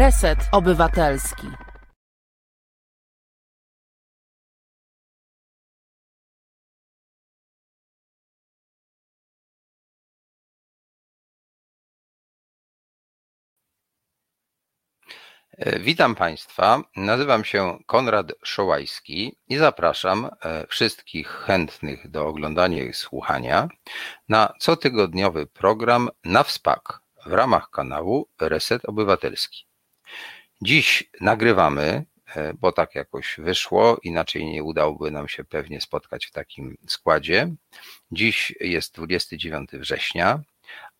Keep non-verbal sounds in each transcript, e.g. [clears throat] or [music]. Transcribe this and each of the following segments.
Reset Obywatelski. E, witam Państwa. Nazywam się Konrad Szołajski i zapraszam e, wszystkich chętnych do oglądania i słuchania na cotygodniowy program na WSPAK w ramach kanału Reset Obywatelski. Dziś nagrywamy, e, bo tak jakoś wyszło, inaczej nie udałoby nam się pewnie spotkać w takim składzie. Dziś jest 29 września,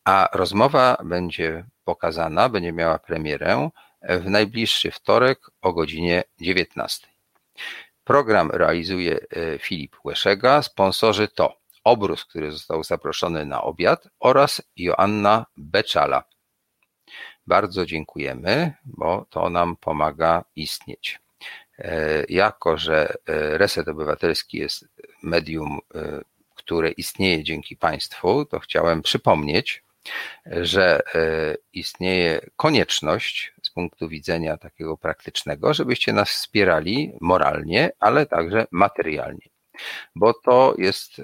a rozmowa będzie pokazana, będzie miała premierę w najbliższy wtorek o godzinie 19. Program realizuje e, Filip Łeszega. Sponsorzy to Obrus, który został zaproszony na obiad oraz Joanna Beczala. Bardzo dziękujemy, bo to nam pomaga istnieć. E, jako, że e, Reset Obywatelski jest medium, które istnieje dzięki Państwu, to chciałem przypomnieć, że istnieje konieczność punktu widzenia takiego praktycznego, żebyście nas wspierali moralnie, ale także materialnie. Bo to jest e,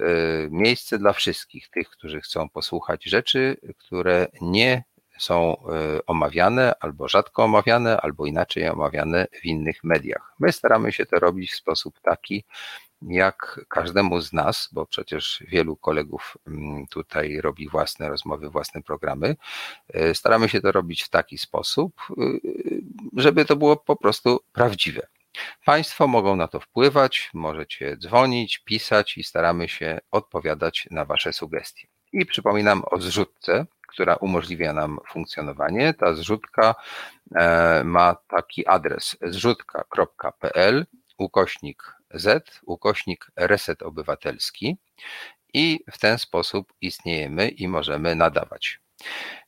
miejsce dla wszystkich tych, którzy chcą posłuchać rzeczy, które nie są e, omawiane, albo rzadko omawiane, albo inaczej omawiane w innych mediach. My staramy się to robić w sposób taki, jak każdemu z nas, bo przecież wielu kolegów mm, tutaj robi własne rozmowy, własne programy, e, staramy się to robić w taki sposób, e, żeby to było po prostu prawdziwe. Państwo mogą na to wpływać, możecie dzwonić, pisać i staramy się odpowiadać na Wasze sugestie. I przypominam o zrzutce, która umożliwia nam funkcjonowanie. Ta zrzutka e, ma taki adres zrzutka.pl ukośnik Z, ukośnik Reset Obywatelski i w ten sposób istniejemy i możemy nadawać.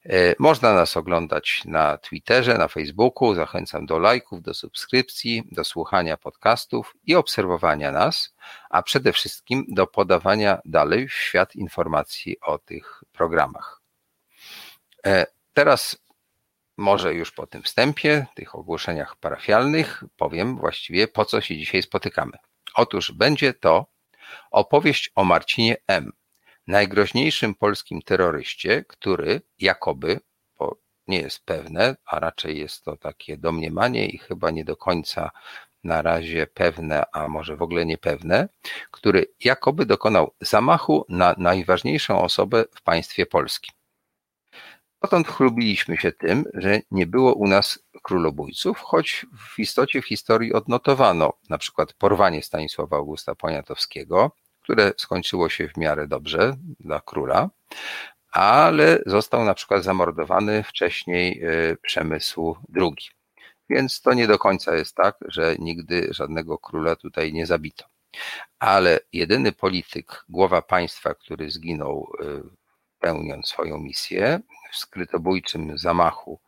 E, można nas oglądać na Twitterze, na Facebooku. Zachęcam do lajków, do subskrypcji, do słuchania podcastów i obserwowania nas, a przede wszystkim do podawania dalej w świat informacji o tych programach. E, teraz może już po tym wstępie, tych ogłoszeniach parafialnych, powiem właściwie po co się dzisiaj spotykamy. Otóż będzie to opowieść o Marcinie M., najgroźniejszym polskim terroryście, który jakoby, bo nie jest pewne, a raczej jest to takie domniemanie i chyba nie do końca na razie pewne, a może w ogóle niepewne, który jakoby dokonał zamachu na najważniejszą osobę w państwie polskim. Dotąd chlubiliśmy się tym, że nie było u nas królobójców, choć w istocie w historii odnotowano na przykład porwanie Stanisława Augusta Poniatowskiego, które skończyło się w miarę dobrze dla króla, ale został na przykład zamordowany wcześniej e, Przemysł II. Więc to nie do końca jest tak, że nigdy żadnego króla tutaj nie zabito. Ale jedyny polityk, głowa państwa, który zginął e, pełniąc swoją misję w skrytobójczym zamachu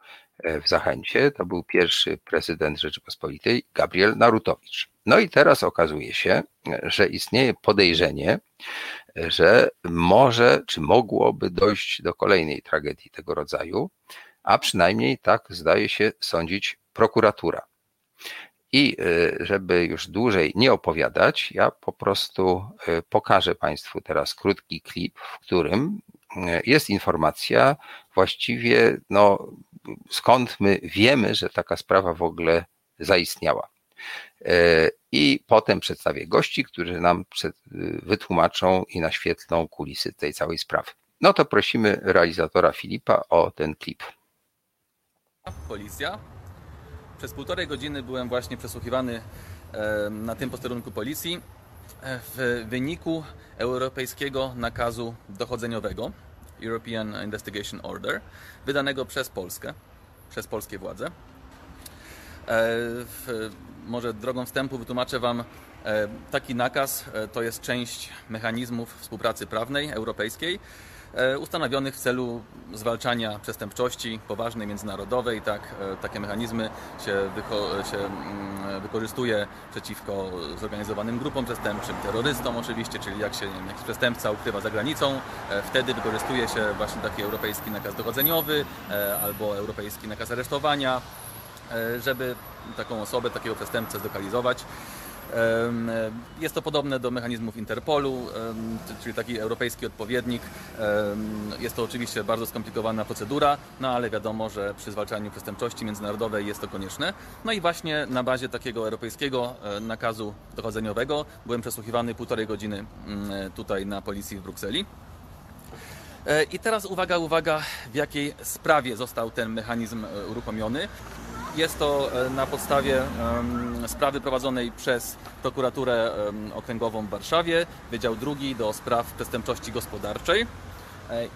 w Zachęcie. To był pierwszy prezydent Rzeczypospolitej, Gabriel Narutowicz. No i teraz okazuje się, że istnieje podejrzenie, że może, czy mogłoby dojść do kolejnej tragedii tego rodzaju, a przynajmniej tak zdaje się sądzić prokuratura. I e, żeby już dłużej nie opowiadać, ja po prostu e, pokażę Państwu teraz krótki klip, w którym jest informacja właściwie, no, skąd my wiemy, że taka sprawa w ogóle zaistniała. E, I potem przedstawię gości, którzy nam wytłumaczą i naświetlą kulisy tej całej sprawy. No to prosimy realizatora Filipa o ten klip. Policja. Przez półtorej godziny byłem właśnie przesłuchiwany na tym posterunku policji w wyniku europejskiego nakazu dochodzeniowego European Investigation Order wydanego przez Polskę, przez polskie władze. E, może drogą wstępu wytłumaczę Wam, e, taki nakaz e, to jest część mechanizmów współpracy prawnej europejskiej, ustanowionych w celu zwalczania przestępczości poważnej, międzynarodowej. Tak, e, takie mechanizmy się, się mm, wykorzystuje przeciwko zorganizowanym grupom przestępczym, terrorystom oczywiście, czyli jak się wiem, jakiś przestępca ukrywa za granicą, e, wtedy wykorzystuje się właśnie taki europejski nakaz dochodzeniowy albo europejski nakaz aresztowania żeby taką osobę, takiego przestępcę zlokalizować. Jest to podobne do mechanizmów Interpolu, czyli taki europejski odpowiednik. Jest to oczywiście bardzo skomplikowana procedura, no ale wiadomo, że przy zwalczaniu przestępczości międzynarodowej jest to konieczne. No i właśnie na bazie takiego europejskiego e, nakazu dochodzeniowego byłem przesłuchiwany półtorej godziny mm, tutaj na policji w Brukseli. E, I teraz uwaga, uwaga, w jakiej sprawie został ten mechanizm e, uruchomiony. Jest to e, na podstawie sprawy prowadzonej przez prokuraturę okręgową w Warszawie, Wydział Drugi do spraw przestępczości gospodarczej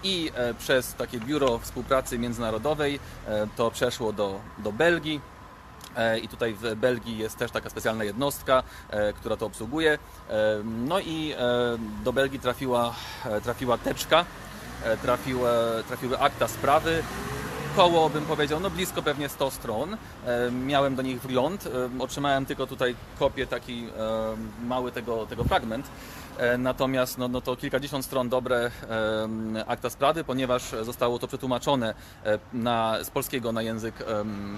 i przez takie biuro współpracy międzynarodowej to przeszło do, do Belgii. I tutaj w Belgii jest też taka specjalna jednostka, która to obsługuje. No i do Belgii trafiła, trafiła teczka E, trafiły, trafiły akta sprawy. Koło, bym powiedział, no blisko pewnie 100 stron. E, miałem do nich wgląd. E, otrzymałem tylko tutaj kopię, taki mały tego, tego fragment. E, natomiast no, no to kilkadziesiąt stron dobre akta sprawy, ponieważ zostało to przetłumaczone e, na, z polskiego na język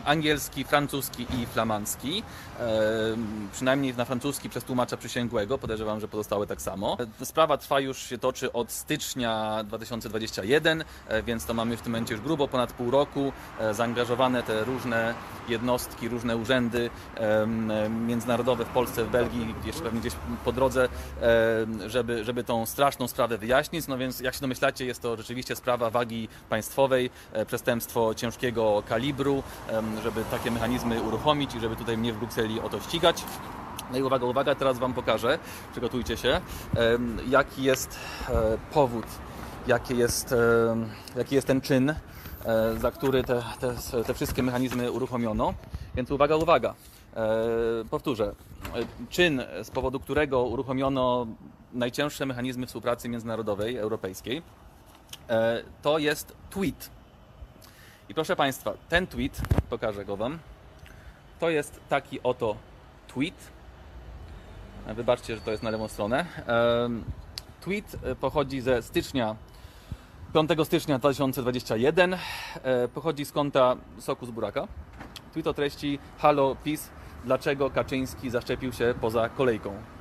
angielski, francuski i flamandzki. Przynajmniej na francuski przez tłumacza przysięgłego, podejrzewam, że pozostałe tak samo. Sprawa trwa już się toczy od stycznia 2021, e, więc to mamy w tym momencie już grubo ponad pół roku. Zaangażowane te różne jednostki, różne urzędy międzynarodowe w Polsce, w Belgii, jeszcze pewnie gdzieś po drodze żeby, żeby tą straszną sprawę wyjaśnić. No więc jak się domyślacie, jest to rzeczywiście sprawa wagi państwowej, e, przestępstwo ciężkiego kalibru, żeby takie mechanizmy uruchomić i żeby tutaj mnie w Brukseli o to ścigać. No i uwaga, uwaga, teraz Wam pokażę, przygotujcie się, jaki jest e, powód, jaki jest, jaki jest ten czyn, e, za który te, te, te wszystkie mechanizmy uruchomiono. Więc uwaga, uwaga. Powtórzę. Czyn, z powodu którego uruchomiono najcięższe mechanizmy współpracy międzynarodowej, europejskiej, e, to jest tweet. I proszę Państwa, ten tweet, pokażę go Wam, to jest taki oto tweet. E, wybaczcie, że to jest na lewą stronę. E, tweet pochodzi ze stycznia 5 stycznia 2021 pochodzi z konta Soku z Buraka. Tweet o treści Halo PiS, dlaczego Kaczyński zaszczepił się poza kolejką?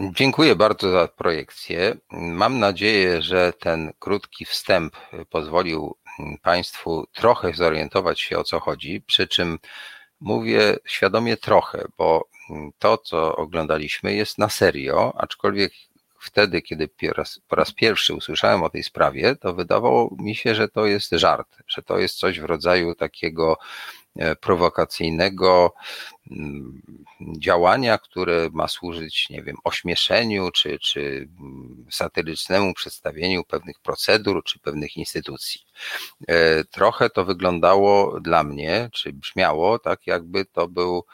Dziękuję bardzo za projekcję. Mam nadzieję, że ten krótki wstęp pozwolił Państwu trochę zorientować się o co chodzi, przy czym mówię świadomie trochę, bo to, co oglądaliśmy, jest na serio, aczkolwiek wtedy, kiedy po raz, po raz pierwszy usłyszałem o tej sprawie, to wydawało mi się, że to jest żart, że to jest coś w rodzaju takiego prowokacyjnego mm, działania, które ma służyć, nie wiem, ośmieszeniu czy, czy mm, satyrycznemu przedstawieniu pewnych procedur czy pewnych instytucji. E, trochę to wyglądało dla mnie, czy brzmiało tak, jakby to był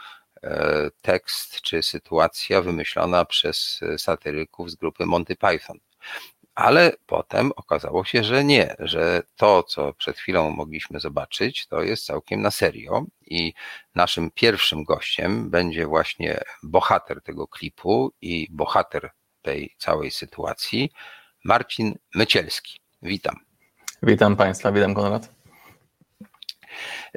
e, tekst czy sytuacja wymyślona przez satyryków z grupy Monty Python. Ale potem okazało się, że nie, że to, co przed chwilą mogliśmy zobaczyć, to jest całkiem na serio. I naszym pierwszym gościem będzie właśnie bohater tego klipu i bohater tej całej sytuacji, Marcin Mycielski. Witam. Witam Państwa, witam Konrad.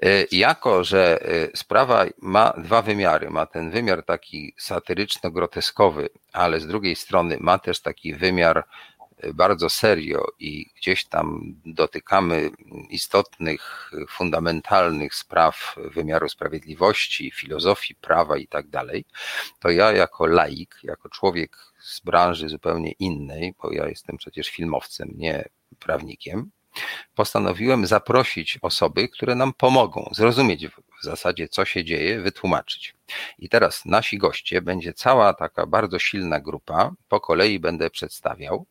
E, jako, że e, sprawa ma dwa wymiary, ma ten wymiar taki satyryczno-groteskowy, ale z drugiej strony ma też taki wymiar bardzo serio i gdzieś tam dotykamy istotnych, fundamentalnych spraw wymiaru sprawiedliwości, filozofii prawa i tak dalej, to ja jako laik, jako człowiek z branży zupełnie innej, bo ja jestem przecież filmowcem, nie prawnikiem, postanowiłem zaprosić osoby, które nam pomogą zrozumieć w zasadzie, co się dzieje, wytłumaczyć. I teraz nasi goście, będzie cała taka bardzo silna grupa, po kolei będę przedstawiał.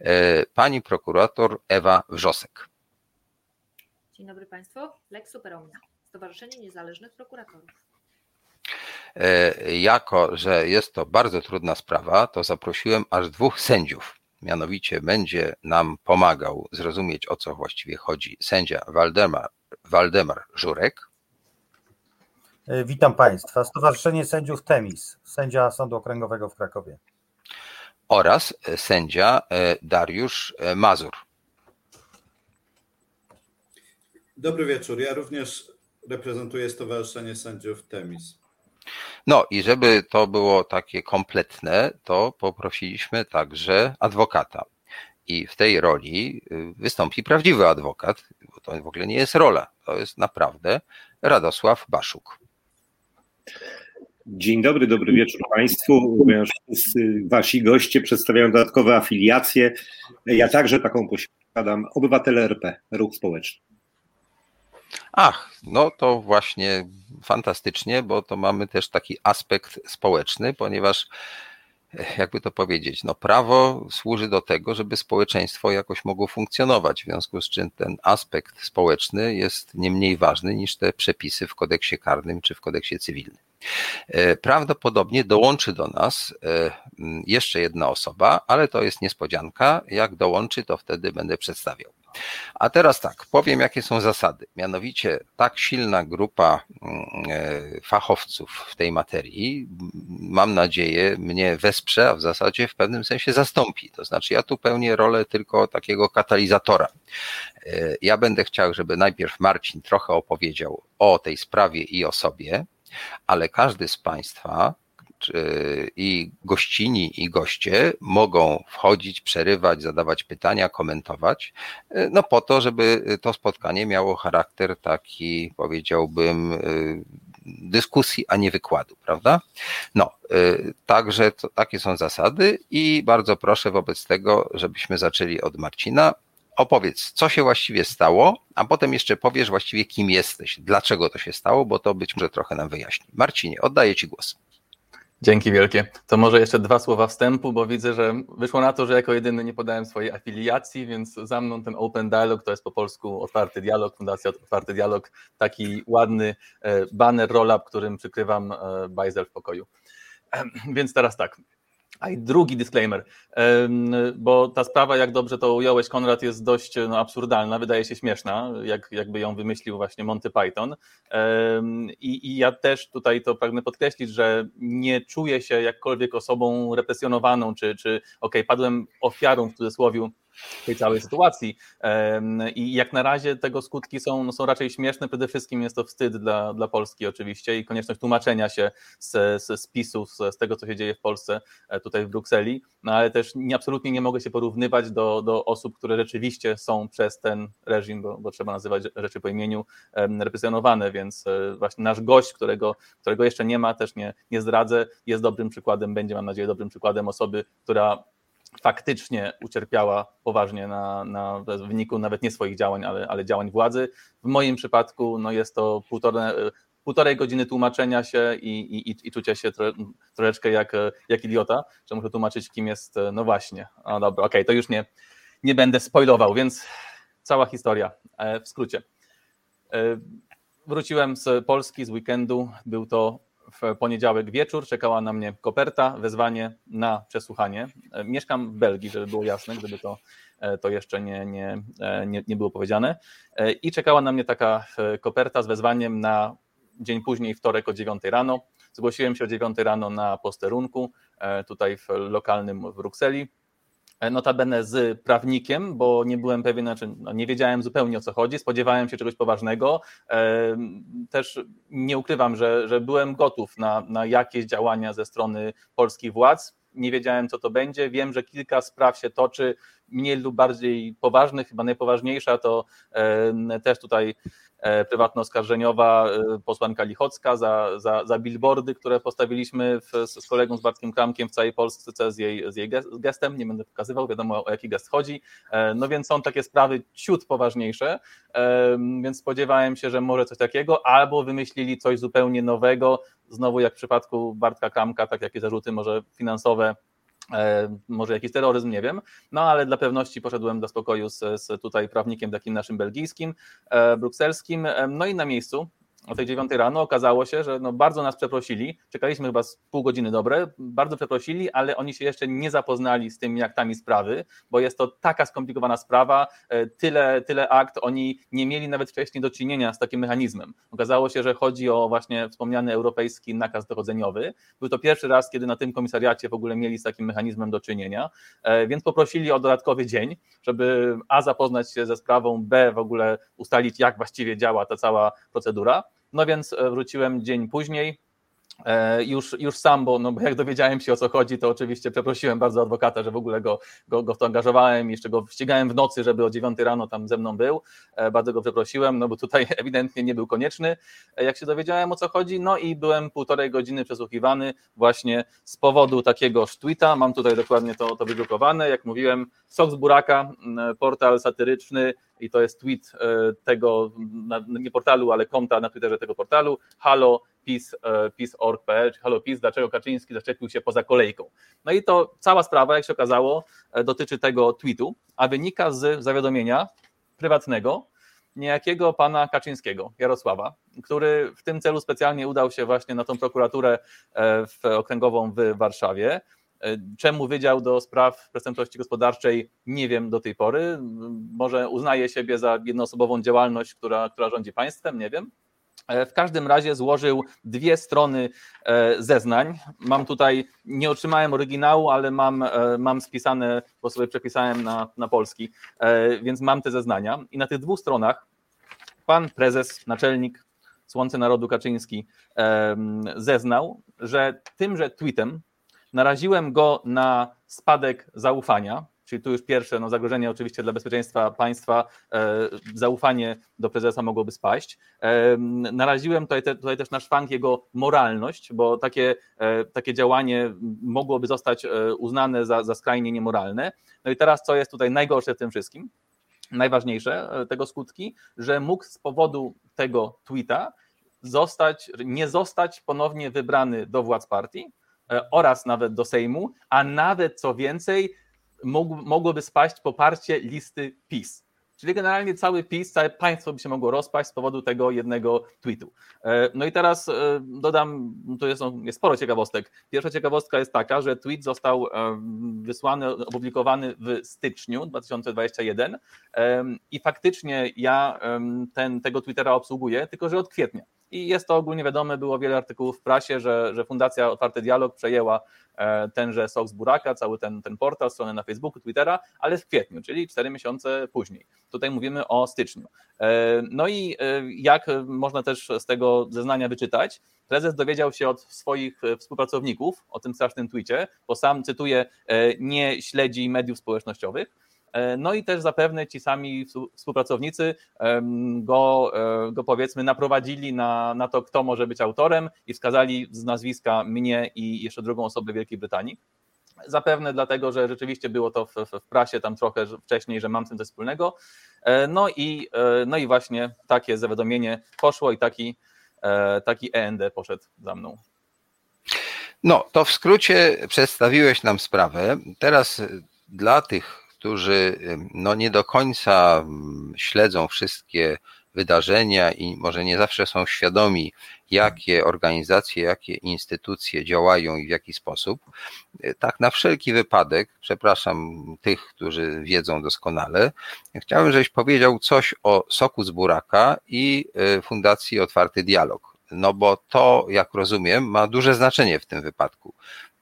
E, pani prokurator Ewa Wrzosek. Dzień dobry Państwu. Lex Superomnia, Stowarzyszenie Niezależnych Prokuratorów. E, jako, że jest to bardzo trudna sprawa, to zaprosiłem aż dwóch sędziów mianowicie będzie nam pomagał zrozumieć, o co właściwie chodzi sędzia Waldemar, Waldemar Żurek. E, witam Państwa. Stowarzyszenie Sędziów Temis, sędzia Sądu Okręgowego w Krakowie. Oraz sędzia e, Dariusz e, Mazur. Dobry wieczór. Ja również reprezentuję Stowarzyszenie Sędziów Temis. No i żeby to było takie kompletne, to poprosiliśmy także adwokata. I w tej roli y, wystąpi prawdziwy adwokat, bo to w ogóle nie jest rola, to jest naprawdę Radosław Baszuk. Dzień dobry, dobry wieczór Państwu. Ponieważ Wasi goście przedstawiają dodatkowe afiliacje, ja także taką posiadam, Obywatele RP, Ruch Społeczny. Ach, no to właśnie fantastycznie, bo to mamy też taki aspekt społeczny, ponieważ jakby to powiedzieć, no prawo służy do tego, żeby społeczeństwo jakoś mogło funkcjonować, w związku z czym ten aspekt społeczny jest nie mniej ważny niż te przepisy w kodeksie karnym czy w kodeksie cywilnym. E, prawdopodobnie dołączy do nas e, jeszcze jedna osoba, ale to jest niespodzianka. Jak dołączy, to wtedy będę przedstawiał. A teraz tak, powiem jakie są zasady. Mianowicie tak silna grupa mm, e, fachowców w tej materii, mam nadzieję, mnie wesprze, a w zasadzie w pewnym sensie zastąpi. To znaczy ja tu pełnię rolę tylko takiego katalizatora. E, ja będę chciał, żeby najpierw Marcin trochę opowiedział o tej sprawie i o sobie, ale każdy z Państwa i gościni, i goście mogą wchodzić, przerywać, zadawać pytania, komentować, no po to, żeby to spotkanie miało charakter taki, powiedziałbym, dyskusji, a nie wykładu, prawda? No, także to, takie są zasady i bardzo proszę wobec tego, żebyśmy zaczęli od Marcina. Opowiedz, co się właściwie stało, a potem jeszcze powiesz właściwie, kim jesteś, dlaczego to się stało, bo to być może trochę nam wyjaśni. Marcinie, oddaję Ci głos. Dzięki wielkie. To może jeszcze dwa słowa wstępu, bo widzę, że wyszło na to, że jako jedyny nie podałem swojej afiliacji, więc za mną ten Open Dialog, to jest po polsku Otwarty Dialog, Fundacja Otwarty Dialog, taki ładny e, banner roll-up, którym przykrywam e, bajzel w pokoju. Więc teraz tak, a i drugi disclaimer, bo ta sprawa, jak dobrze to ująłeś, Konrad, jest dość no, absurdalna, wydaje się śmieszna, jak, jakby ją wymyślił właśnie Monty Python. I, I ja też tutaj to pragnę podkreślić, że nie czuję się jakkolwiek osobą represjonowaną, czy, czy okej, okay, padłem ofiarą w cudzysłowie tej całej sytuacji. I jak na razie tego skutki są, no są raczej śmieszne. Przede wszystkim jest to wstyd dla, dla Polski oczywiście i konieczność tłumaczenia się z, z spisu, z, z tego, co się dzieje w Polsce, e, tutaj w Brukseli, no ale też nie, absolutnie nie mogę się porównywać do, do osób, które rzeczywiście są przez ten reżim, bo, bo trzeba nazywać rzeczy po imieniu, represjonowane, więc e, właśnie nasz gość, którego, którego jeszcze nie ma, też nie, nie zdradzę, jest dobrym przykładem, będzie mam nadzieję dobrym przykładem osoby, która faktycznie ucierpiała poważnie na, na, w wyniku nawet nie swoich działań, ale, ale działań władzy. W moim przypadku no jest to półtore, półtorej godziny tłumaczenia się i, i, i czucia się tro, troszeczkę jak, jak idiota, że muszę tłumaczyć, kim jest, no właśnie, no dobra, okej, okay, to już nie, nie będę spoilował, więc cała historia e, w skrócie. E, wróciłem z Polski z weekendu, był to w poniedziałek wieczór czekała na mnie koperta, wezwanie na przesłuchanie. E, mieszkam w Belgii, żeby było jasne, gdyby to, e, to jeszcze nie, nie, e, nie, nie było powiedziane. I czekała na mnie taka koperta z wezwaniem na dzień później, wtorek o 9 rano. Zgłosiłem się o 9 rano na posterunku, tutaj w lokalnym w Brukseli. E, notabene z prawnikiem, bo nie byłem pewien, znaczy no nie wiedziałem zupełnie o co chodzi, spodziewałem się czegoś poważnego. E, też nie ukrywam, że, że byłem gotów na, na jakieś działania ze strony polskich władz. Nie wiedziałem, co to będzie. Wiem, że kilka spraw się toczy, mniej lub bardziej poważnych. Chyba najpoważniejsza to e, też tutaj E, prywatno-oskarżeniowa e, posłanka Lichocka za, za, za billboardy, które postawiliśmy w, z kolegą z Bartkiem Kramkiem w całej Polsce z jej, z jej gestem, nie będę pokazywał, wiadomo o jaki gest chodzi, no więc są takie sprawy ciut poważniejsze, więc spodziewałem się, że może coś takiego, albo wymyślili coś zupełnie nowego, znowu jak w przypadku Bartka Kramka, tak jakie zarzuty może finansowe może jakiś terroryzm, nie wiem, no ale dla pewności poszedłem do spokoju z, z tutaj prawnikiem takim naszym belgijskim, e, brukselskim, e, no i na miejscu o tej 9 rano okazało się, że no bardzo nas przeprosili, czekaliśmy chyba z pół godziny dobre, bardzo przeprosili, ale oni się jeszcze nie zapoznali z tymi aktami sprawy, bo jest to taka skomplikowana sprawa, e, tyle, tyle akt, oni nie mieli nawet wcześniej do czynienia z takim mechanizmem. Okazało się, że chodzi o właśnie wspomniany europejski nakaz dochodzeniowy. Był to pierwszy raz, kiedy na tym komisariacie w ogóle mieli z takim mechanizmem do czynienia, e, więc poprosili o dodatkowy dzień, żeby A zapoznać się ze sprawą, B w ogóle ustalić, jak właściwie działa ta cała procedura. No więc e, wróciłem dzień później, E, już, już sam, bo, no, bo jak dowiedziałem się o co chodzi, to oczywiście przeprosiłem bardzo adwokata, że w ogóle go, go, go w to angażowałem, jeszcze go ścigałem w nocy, żeby o 9 rano tam ze mną był. E, bardzo go przeprosiłem, no bo tutaj [laughs] ewidentnie nie był konieczny, jak się dowiedziałem o co chodzi. No i byłem półtorej godziny przesłuchiwany właśnie z powodu takiego tweeta. Mam tutaj dokładnie to, to wydrukowane. Jak mówiłem, Sok z Buraka, portal satyryczny i to jest tweet tego, nie portalu, ale konta na Twitterze tego portalu. Halo, PiS, e, czy Halo dlaczego Kaczyński zaszczepił się poza kolejką. No i to cała sprawa, jak się okazało, e, dotyczy tego tweetu, a wynika z zawiadomienia prywatnego niejakiego pana Kaczyńskiego, Jarosława, który w tym celu specjalnie udał się właśnie na tą prokuraturę e, w okręgową w Warszawie. Czemu Wydział do Spraw Przestępczości Gospodarczej, nie wiem do tej pory. Może uznaje siebie za jednoosobową działalność, która, która rządzi państwem, nie wiem. E, w każdym razie złożył dwie strony e, zeznań. Mam tutaj, nie otrzymałem oryginału, ale mam, e, mam spisane, bo sobie przepisałem na, na polski, więc mam te zeznania. I na tych dwóch stronach pan prezes, naczelnik Słońce Narodu Kaczyński zeznał, że tymże tweetem naraziłem go na spadek zaufania Czyli tu już pierwsze no, zagrożenie oczywiście dla bezpieczeństwa państwa, e, zaufanie do prezesa mogłoby spaść. E, naraziłem tutaj, te, tutaj też na szwank jego moralność, bo takie, e, takie działanie mogłoby zostać e, uznane za, za skrajnie niemoralne. No i teraz co jest tutaj najgorsze w tym wszystkim? Najważniejsze e, tego skutki, że mógł z powodu tego tweeta zostać, nie zostać ponownie wybrany do władz partii oraz nawet do Sejmu, a nawet co więcej, mogłoby spaść poparcie listy PiS. Czyli generalnie cały PiS, całe państwo by się mogło rozpaść z powodu tego jednego tweetu. E, no i teraz e, dodam, to jest, no, jest sporo ciekawostek. Pierwsza ciekawostka jest taka, że tweet został e, wysłany, opublikowany w styczniu 2021 i faktycznie ja ten, tego Twittera obsługuję, tylko że od kwietnia. I jest to ogólnie wiadome, było wiele artykułów w prasie, że, że Fundacja Otwarty Dialog przejęła e, tenże sok z buraka, cały ten, ten portal, stronę na Facebooku, Twittera, ale w kwietniu, czyli cztery miesiące później. Tutaj mówimy o styczniu. E, no i e, jak można też z tego zeznania wyczytać, prezes dowiedział się od swoich współpracowników o tym strasznym tweetie, bo sam, cytuję, nie śledzi mediów społecznościowych, no i też zapewne ci sami współpracownicy go, e, go powiedzmy naprowadzili na, na to, kto może być autorem i wskazali z nazwiska mnie i jeszcze drugą osobę Wielkiej Brytanii. Zapewne dlatego, że rzeczywiście było to w, w, prasie tam trochę wcześniej, że mam z tym coś wspólnego. E, no i, no i właśnie takie zawiadomienie poszło i taki, taki END poszedł za mną. No, to w skrócie przedstawiłeś nam sprawę. Teraz dla tych którzy no nie do końca śledzą wszystkie wydarzenia i może nie zawsze są świadomi, jakie organizacje, jakie instytucje działają i w jaki sposób. Tak, na wszelki wypadek, przepraszam tych, którzy wiedzą doskonale, chciałbym, żebyś powiedział coś o Soku z Buraka i e, Fundacji Otwarty Dialog. No bo to, jak rozumiem, ma duże znaczenie w tym wypadku.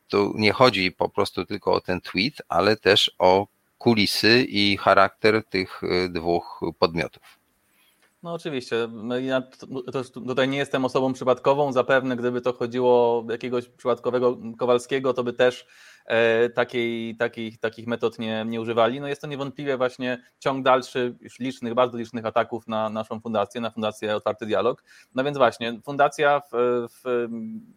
Tu nie chodzi po prostu tylko o ten tweet, ale też o kulisy i charakter tych y, dwóch podmiotów. No oczywiście. No ja tutaj nie jestem osobą przypadkową. Zapewne, gdyby to chodziło o jakiegoś przypadkowego Kowalskiego, to by też takiej, takich, takich metod nie, nie używali. No jest to niewątpliwie właśnie ciąg dalszy już licznych, bardzo licznych ataków na naszą fundację, na Fundację Otwarty Dialog. No więc właśnie, fundacja w, w,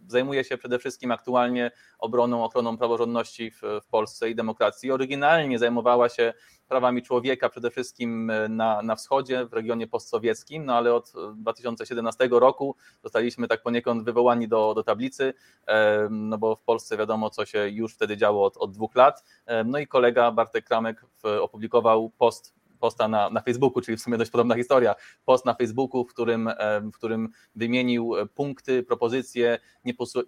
zajmuje się przede wszystkim aktualnie obroną, ochroną praworządności w, w Polsce i demokracji. Oryginalnie zajmowała się prawami człowieka przede wszystkim e, na, na wschodzie, w regionie postsowieckim, no ale od 2017 roku zostaliśmy tak poniekąd wywołani do, do tablicy, e, no bo w Polsce wiadomo, co się już wtedy działo od, od dwóch lat. E, no i kolega Bartek Kramek opublikował post posta na, na Facebooku, czyli w sumie dość podobna historia. Post na Facebooku, w którym, w którym wymienił punkty, propozycje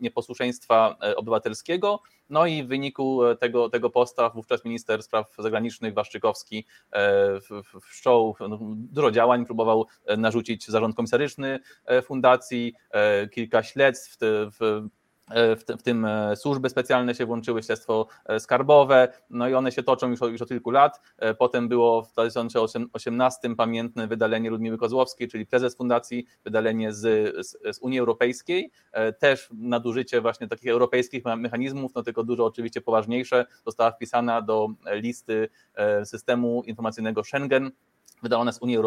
nieposłuszeństwa obywatelskiego. No i w wyniku tego, tego posta wówczas minister spraw zagranicznych Waszczykowski wszczął no, dużo działań, próbował narzucić zarząd komisaryczny fundacji, kilka śledztw w E, w, w, tym e, służby specjalne się włączyły, śledztwo e, skarbowe, no i one się toczą już, już od kilku lat. Potem było w 2018 pamiętne wydalenie Ludmiły Kozłowskiej, czyli prezes fundacji, wydalenie z, z, z Unii Europejskiej, też nadużycie właśnie takich europejskich mechanizmów, no tylko dużo oczywiście poważniejsze, została wpisana do listy systemu informacyjnego Schengen, wydała z Unii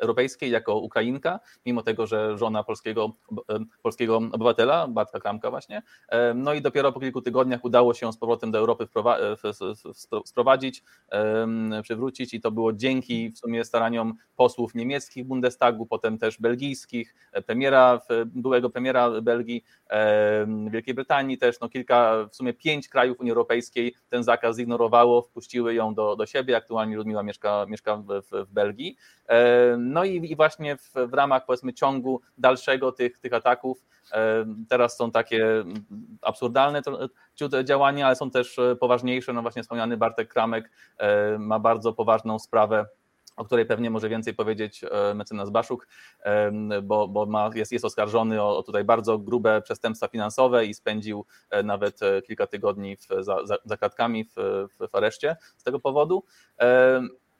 Europejskiej jako Ukrainka, mimo tego, że żona polskiego, e, polskiego obywatela, Batka Kramka właśnie. E, no i dopiero po kilku tygodniach udało się z powrotem do Europy e, sprowadzić, przywrócić i to było dzięki w sumie staraniom posłów niemieckich Bundestagu, potem też belgijskich, premiera, byłego premiera Belgii, Wielkiej Brytanii też, no kilka, w sumie pięć krajów Unii Europejskiej ten zakaz zignorowało, wpuściły ją do, do siebie, aktualnie Ludmiła mieszka, mieszka w, w Belgii, Belgii. E, no i, i właśnie w, w, ramach powiedzmy ciągu dalszego tych, tych ataków e, teraz są takie absurdalne działania, ale są też poważniejsze. No właśnie wspomniany Bartek Kramek e, ma bardzo poważną sprawę o której pewnie może więcej powiedzieć mecenas Baszuk, bo, bo ma, jest, jest oskarżony o, o, tutaj bardzo grube przestępstwa finansowe i spędził nawet kilka tygodni w, za, za kratkami w, w areszcie z tego powodu.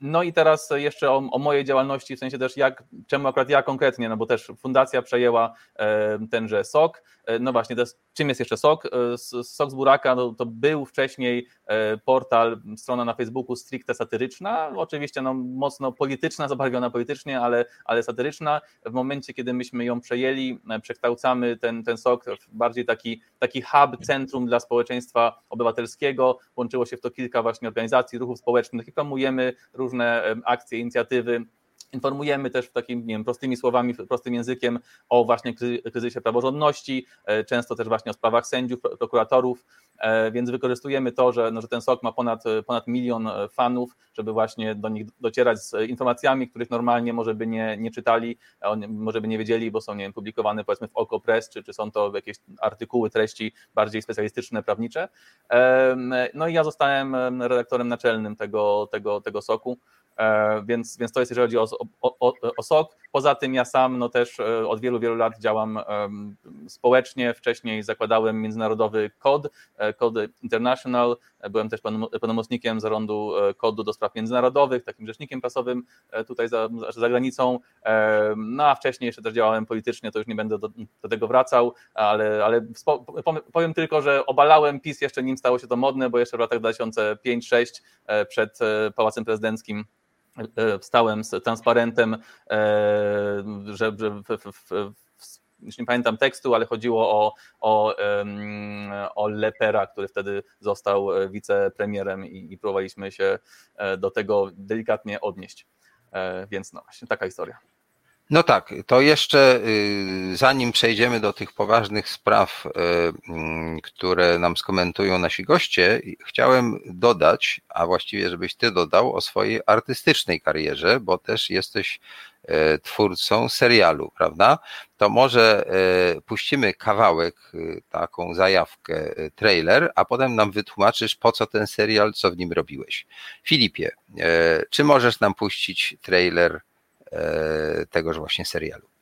No i teraz jeszcze o, o, mojej działalności, w sensie też jak, czemu akurat ja konkretnie, no bo też fundacja przejęła e, tenże SOK. E, no właśnie, jest, czym jest jeszcze SOK? E, SOK z Buraka no, to był wcześniej e, portal, strona na Facebooku stricte satyryczna, oczywiście no, mocno polityczna, zabarwiona politycznie, ale, ale satyryczna. W momencie, kiedy myśmy ją przejęli, przekształcamy ten, ten SOK w bardziej taki, taki hub, centrum dla społeczeństwa obywatelskiego. Łączyło się w to kilka właśnie organizacji, ruchów społecznych i promujemy różne akcje, inicjatywy. Informujemy też w takim, nie wiem, prostymi słowami, prostym językiem o właśnie kryzysie praworządności, e, często też właśnie o sprawach sędziów, prokuratorów, e, więc wykorzystujemy to, że, no, że ten SOK ma ponad, ponad milion e, fanów, żeby właśnie do nich docierać z informacjami, których normalnie może by nie, nie czytali, może by nie wiedzieli, bo są nie wiem, publikowane powiedzmy w Oko Press, czy, czy są to jakieś artykuły, treści bardziej specjalistyczne, prawnicze. No i ja zostałem redaktorem naczelnym tego, tego, tego SOK-u. E, więc, więc to jest jeżeli chodzi o, o, o, SOK. Poza tym ja sam no też e, od wielu, wielu lat działam społecznie. Wcześniej zakładałem międzynarodowy KOD, e, KOD International. Byłem też pełnomocnikiem zarządu KODu do spraw międzynarodowych, takim rzecznikiem prasowym tutaj za, za granicą. No a wcześniej jeszcze też działałem politycznie, to już nie będę do, do tego wracał, ale, ale powiem tylko, że obalałem PiS jeszcze nim stało się to modne, bo jeszcze w latach 2005-2006 przed Pałacem Prezydenckim wstałem z transparentem, e, że, już nie pamiętam tekstu, ale chodziło o, o, o Lepera, który wtedy został wicepremierem i, i próbowaliśmy się e, do tego delikatnie odnieść. Więc no właśnie taka historia. No tak, to jeszcze y, zanim przejdziemy do tych poważnych spraw, y, mm, które nam skomentują nasi goście, chciałem dodać, a właściwie żebyś ty dodał o swojej artystycznej karierze, bo też jesteś y, twórcą serialu, prawda? To może puścimy kawałek, taką zajawkę, trailer, a potem nam wytłumaczysz, po co ten serial, co w nim robiłeś. Filipie, czy możesz nam puścić trailer tegoż właśnie serialu.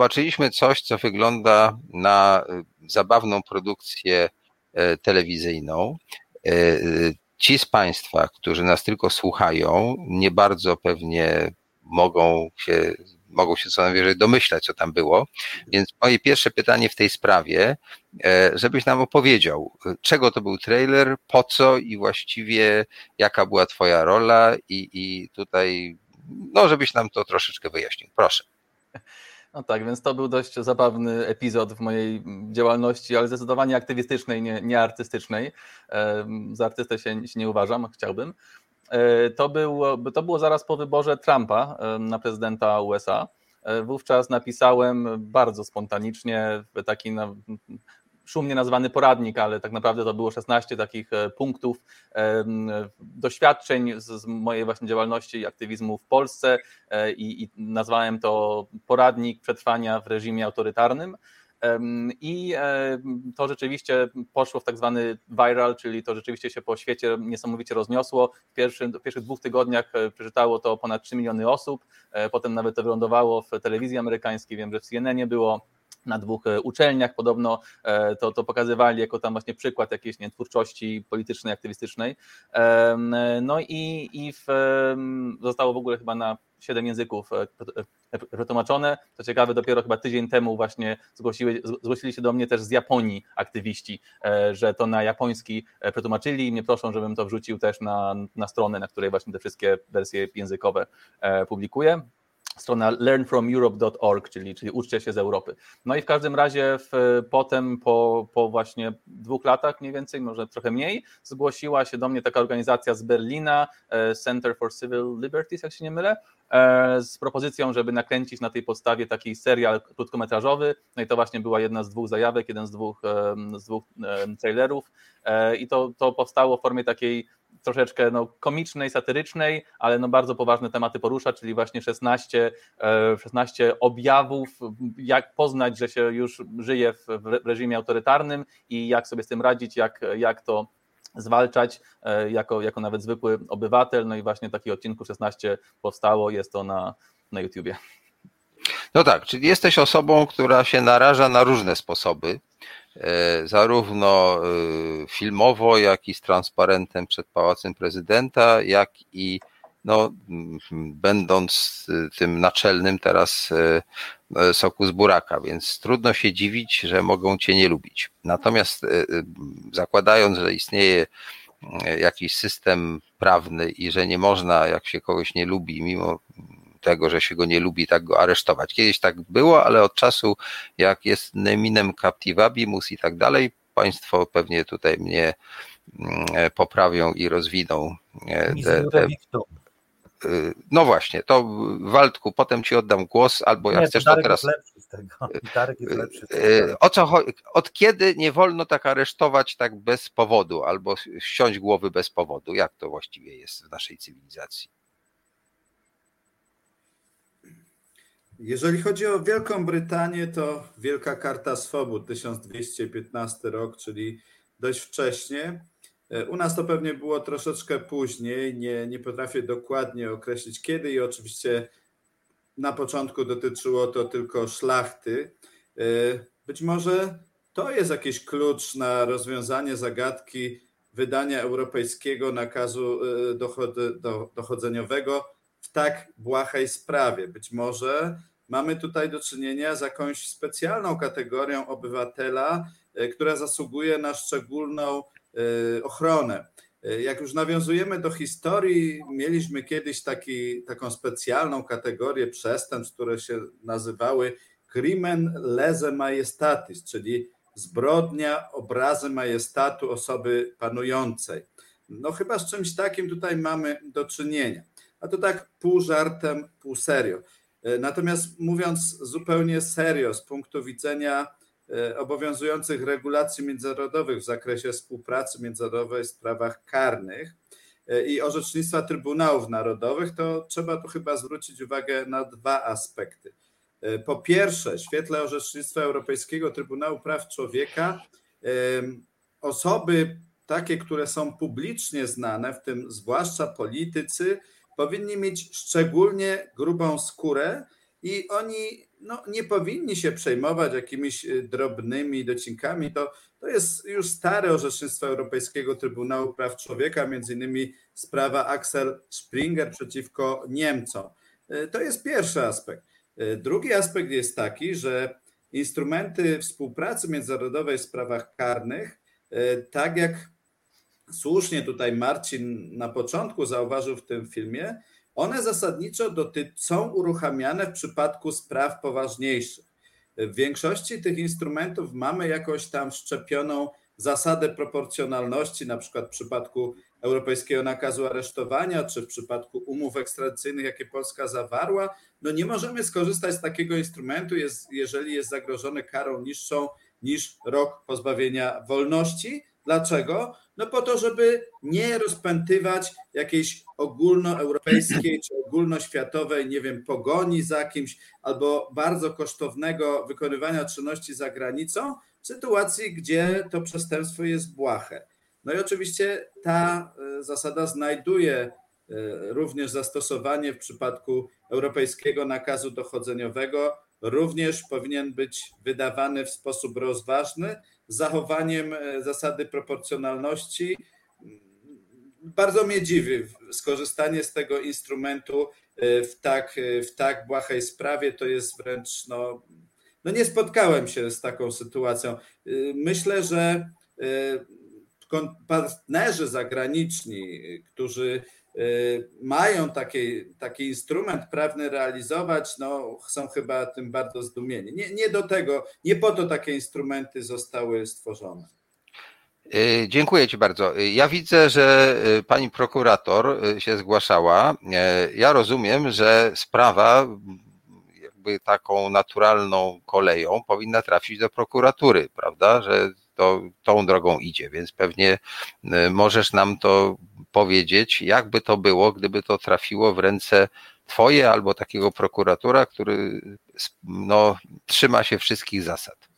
Zobaczyliśmy coś, co wygląda na zabawną produkcję telewizyjną. Ci z Państwa, którzy nas tylko słuchają, nie bardzo pewnie mogą się, mogą się co najwyżej domyślać, co tam było. Więc moje pierwsze pytanie w tej sprawie, e, żebyś nam opowiedział, czego to był trailer, po co i właściwie jaka była Twoja rola i, i tutaj, no żebyś nam to troszeczkę wyjaśnił. Proszę. No tak, więc to był dość zabawny epizod w mojej działalności, ale zdecydowanie aktywistycznej, nie, nie artystycznej. Za artystę się, się nie uważam, chciałbym. E, to było, to było zaraz po wyborze Trumpa na prezydenta USA. E, wówczas napisałem bardzo spontanicznie taki szumnie nazwany poradnik, ale tak naprawdę to było 16 takich e, punktów doświadczeń z, mojej właśnie działalności i aktywizmu w Polsce i, i nazwałem to poradnik przetrwania w reżimie autorytarnym. I to rzeczywiście poszło w tak zwany viral, czyli to rzeczywiście się po świecie niesamowicie rozniosło. W, w pierwszych dwóch tygodniach e, przeczytało to ponad 3 miliony osób, e, potem nawet to wylądowało w telewizji amerykańskiej, wiem, że w CNN było na dwóch e, uczelniach podobno to, to pokazywali jako tam właśnie przykład jakiejś nie, twórczości politycznej, aktywistycznej. No i, i w, zostało w ogóle chyba na siedem języków e, e, przetłumaczone. To ciekawe, dopiero chyba tydzień temu właśnie zgłosiły, zgłosili się do mnie też z Japonii aktywiści, e, że to na japoński przetłumaczyli i mnie proszą, żebym to wrzucił też na, na stronę, na której właśnie te wszystkie wersje językowe publikuję strona learnfromeurope.org, czyli, czyli uczcie się z Europy. No i w każdym razie w, potem po, po właśnie dwóch latach mniej więcej, może trochę mniej, zgłosiła się do mnie taka organizacja z Berlina, Center for Civil Liberties, jak się nie mylę, E, z propozycją, żeby nakręcić na tej podstawie taki serial krótkometrażowy. No i to właśnie była jedna z dwóch zajawek, jeden z dwóch, z dwóch trailerów. E, I to, to powstało w formie takiej troszeczkę no, komicznej, satyrycznej, ale no bardzo poważne tematy porusza, czyli właśnie 16, 16 e, objawów, jak poznać, że się już żyje w reżimie autorytarnym i jak sobie z tym radzić, jak, jak to zwalczać e, jako, jako nawet zwykły obywatel. No i właśnie taki odcinku 16 powstało, jest to na, na YouTubie. No tak, czyli jesteś osobą, która się naraża na różne sposoby, e, zarówno e, filmowo, jak i z transparentem przed Pałacem Prezydenta, jak i no, będąc tym naczelnym teraz soku z buraka, więc trudno się dziwić, że mogą cię nie lubić. Natomiast e, e, zakładając, że istnieje jakiś system prawny i że nie można, jak się kogoś nie lubi, mimo tego, że się go nie lubi, tak go aresztować. Kiedyś tak było, ale od czasu, jak jest neminem captivabimus i tak dalej, państwo pewnie tutaj mnie mm, poprawią i rozwiną te, te, no właśnie, to Waldku, potem ci oddam głos, albo jak nie, chcesz, to, teraz. Lepszy z tego. Darek jest lepszy. Y, o co chodzi? Od kiedy nie wolno tak aresztować tak bez powodu, albo ściąć głowy bez powodu? Jak to właściwie jest w naszej cywilizacji? Jeżeli chodzi o Wielką Brytanię, to Wielka Karta Swobód 1215 rok, czyli dość wcześnie. E, u nas to pewnie było troszeczkę później, nie, nie potrafię dokładnie określić kiedy i oczywiście na początku dotyczyło to tylko szlachty. E, być może to jest jakiś klucz na rozwiązanie zagadki wydania europejskiego nakazu e, dochodzeniowego w tak błahej sprawie. Być może mamy tutaj do czynienia z jakąś specjalną kategorią obywatela, która zasługuje na szczególną ochronę. Y, jak już nawiązujemy do historii, mieliśmy kiedyś taki, taką specjalną kategorię przestępstw, które się nazywały crimen lese majestatis, czyli zbrodnia obrazy majestatu osoby panującej. No chyba z czymś takim tutaj mamy do czynienia. A to tak pół żartem, pół serio. Y, natomiast mówiąc zupełnie serio, z punktu widzenia obowiązujących regulacji międzynarodowych w zakresie współpracy międzynarodowej w sprawach karnych e, i orzecznictwa Trybunałów Narodowych, to trzeba tu chyba zwrócić uwagę na dwa aspekty. E, po pierwsze, w świetle orzecznictwa Europejskiego Trybunału Praw Człowieka, osoby takie, które są publicznie znane, w tym zwłaszcza politycy, powinni mieć szczególnie grubą skórę i oni no, nie powinni się przejmować jakimiś y, drobnymi docinkami. To, to jest już stare orzecznictwo Europejskiego Trybunału Praw Człowieka, między innymi sprawa Axel Springer przeciwko Niemcom. Y, to jest pierwszy aspekt. Y, drugi aspekt jest taki, że instrumenty współpracy międzynarodowej w sprawach karnych, tak jak słusznie tutaj Marcin na początku zauważył w tym filmie, one zasadniczo doty- są uruchamiane w przypadku spraw poważniejszych. W większości tych instrumentów mamy jakąś tam wszczepioną zasadę proporcjonalności, na przykład w przypadku europejskiego nakazu aresztowania, czy w przypadku umów ekstradycyjnych, jakie Polska zawarła. No nie możemy skorzystać z takiego instrumentu, jest, jeżeli jest zagrożony karą niższą niż rok pozbawienia wolności. Dlaczego? No po to, żeby nie rozpętywać jakiejś ogólnoeuropejskiej czy ogólnoświatowej, nie wiem, pogoni za kimś albo bardzo kosztownego wykonywania czynności za granicą w sytuacji, gdzie to przestępstwo jest błahe. No i oczywiście ta e, zasada znajduje e, również zastosowanie w przypadku europejskiego nakazu dochodzeniowego, również powinien być wydawany w sposób rozważny, zachowaniem e, zasady proporcjonalności. Bardzo mnie dziwi skorzystanie z tego instrumentu e, w tak, e, w tak błahej sprawie. To jest wręcz, no, no nie spotkałem się z taką sytuacją. Myślę, że partnerzy zagraniczni, którzy mają taki, taki instrument prawny realizować, no są chyba tym bardzo zdumieni. Nie, nie do tego, nie po to takie instrumenty zostały stworzone. Y, dziękuję Ci bardzo. Y, ja widzę, że pani prokurator się zgłaszała. Ja rozumiem, że sprawa jakby taką naturalną koleją powinna trafić do prokuratury, prawda? Że to tą drogą idzie, więc pewnie możesz nam to powiedzieć, jakby to było, gdyby to trafiło w ręce Twoje albo takiego prokuratora, który no, trzyma się wszystkich zasad.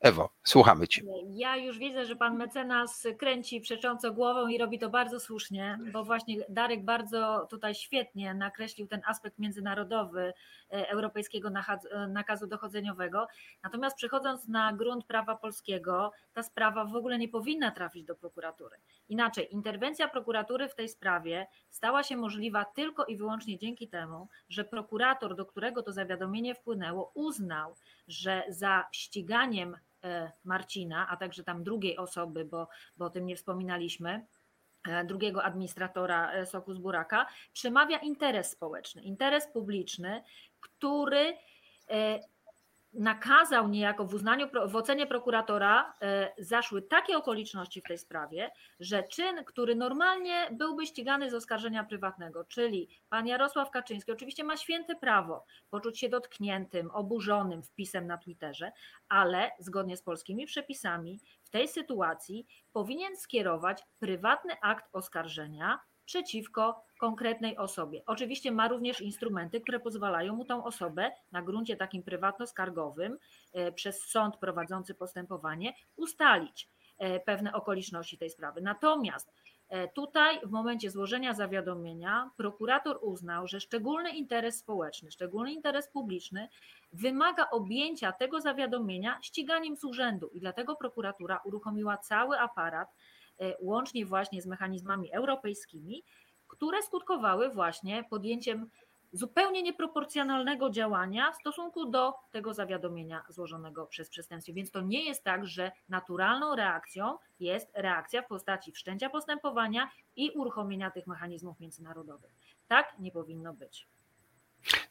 Ewo, słuchamy Cię. Ja już widzę, że pan mecenas kręci przecząco głową i robi to bardzo słusznie, bo właśnie Darek bardzo tutaj świetnie nakreślił ten aspekt międzynarodowy e, europejskiego e, nakazu dochodzeniowego. Natomiast przechodząc na grunt prawa polskiego, ta sprawa w ogóle nie powinna trafić do prokuratury. Inaczej, interwencja prokuratury w tej sprawie stała się możliwa tylko i wyłącznie dzięki temu, że prokurator, do którego to zawiadomienie wpłynęło, uznał, że za ściganiem Marcina, a także tam drugiej osoby, bo, bo o tym nie wspominaliśmy, e, drugiego administratora e, Soku z Buraka, przemawia interes społeczny, interes publiczny, który nakazał niejako w uznaniu, w ocenie prokuratora e, zaszły takie okoliczności w tej sprawie, że czyn, który normalnie byłby ścigany z oskarżenia prywatnego, czyli pan Jarosław Kaczyński oczywiście ma święte prawo poczuć się dotkniętym, oburzonym wpisem na Twitterze, ale zgodnie z polskimi przepisami w tej sytuacji powinien skierować prywatny akt oskarżenia przeciwko konkretnej osobie. Oczywiście ma również instrumenty, które pozwalają mu tą osobę na gruncie takim prywatno-skargowym e, przez sąd prowadzący postępowanie ustalić e, pewne okoliczności tej sprawy. Natomiast e, Tutaj w momencie złożenia zawiadomienia prokurator uznał, że szczególny interes społeczny, szczególny interes publiczny wymaga objęcia tego zawiadomienia ściganiem z urzędu i dlatego prokuratura uruchomiła cały aparat łącznie właśnie z mechanizmami europejskimi, które skutkowały właśnie podjęciem zupełnie nieproporcjonalnego działania w stosunku do tego zawiadomienia złożonego przez przestępstwo. Więc to nie jest tak, że naturalną reakcją jest reakcja w postaci wszczęcia postępowania i uruchomienia tych mechanizmów międzynarodowych. Tak nie powinno być.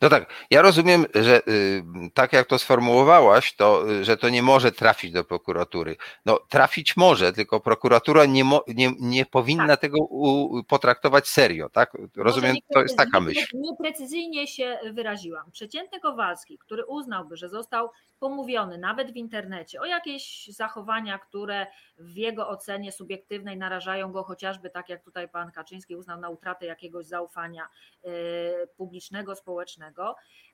No tak, ja rozumiem, że y, tak jak to sformułowałaś, to, y, że to nie może trafić do prokuratury. No trafić może, tylko prokuratura nie, mo, nie, nie powinna tak. tego u, potraktować serio, tak? Rozumiem, to jest taka myśl. Nieprecyzyjnie się wyraziłam. Przeciętny Kowalski, który uznałby, że został pomówiony nawet w internecie o jakieś zachowania, które w jego ocenie subiektywnej narażają go chociażby tak jak tutaj pan Kaczyński uznał na utratę jakiegoś zaufania y, publicznego, społecznego,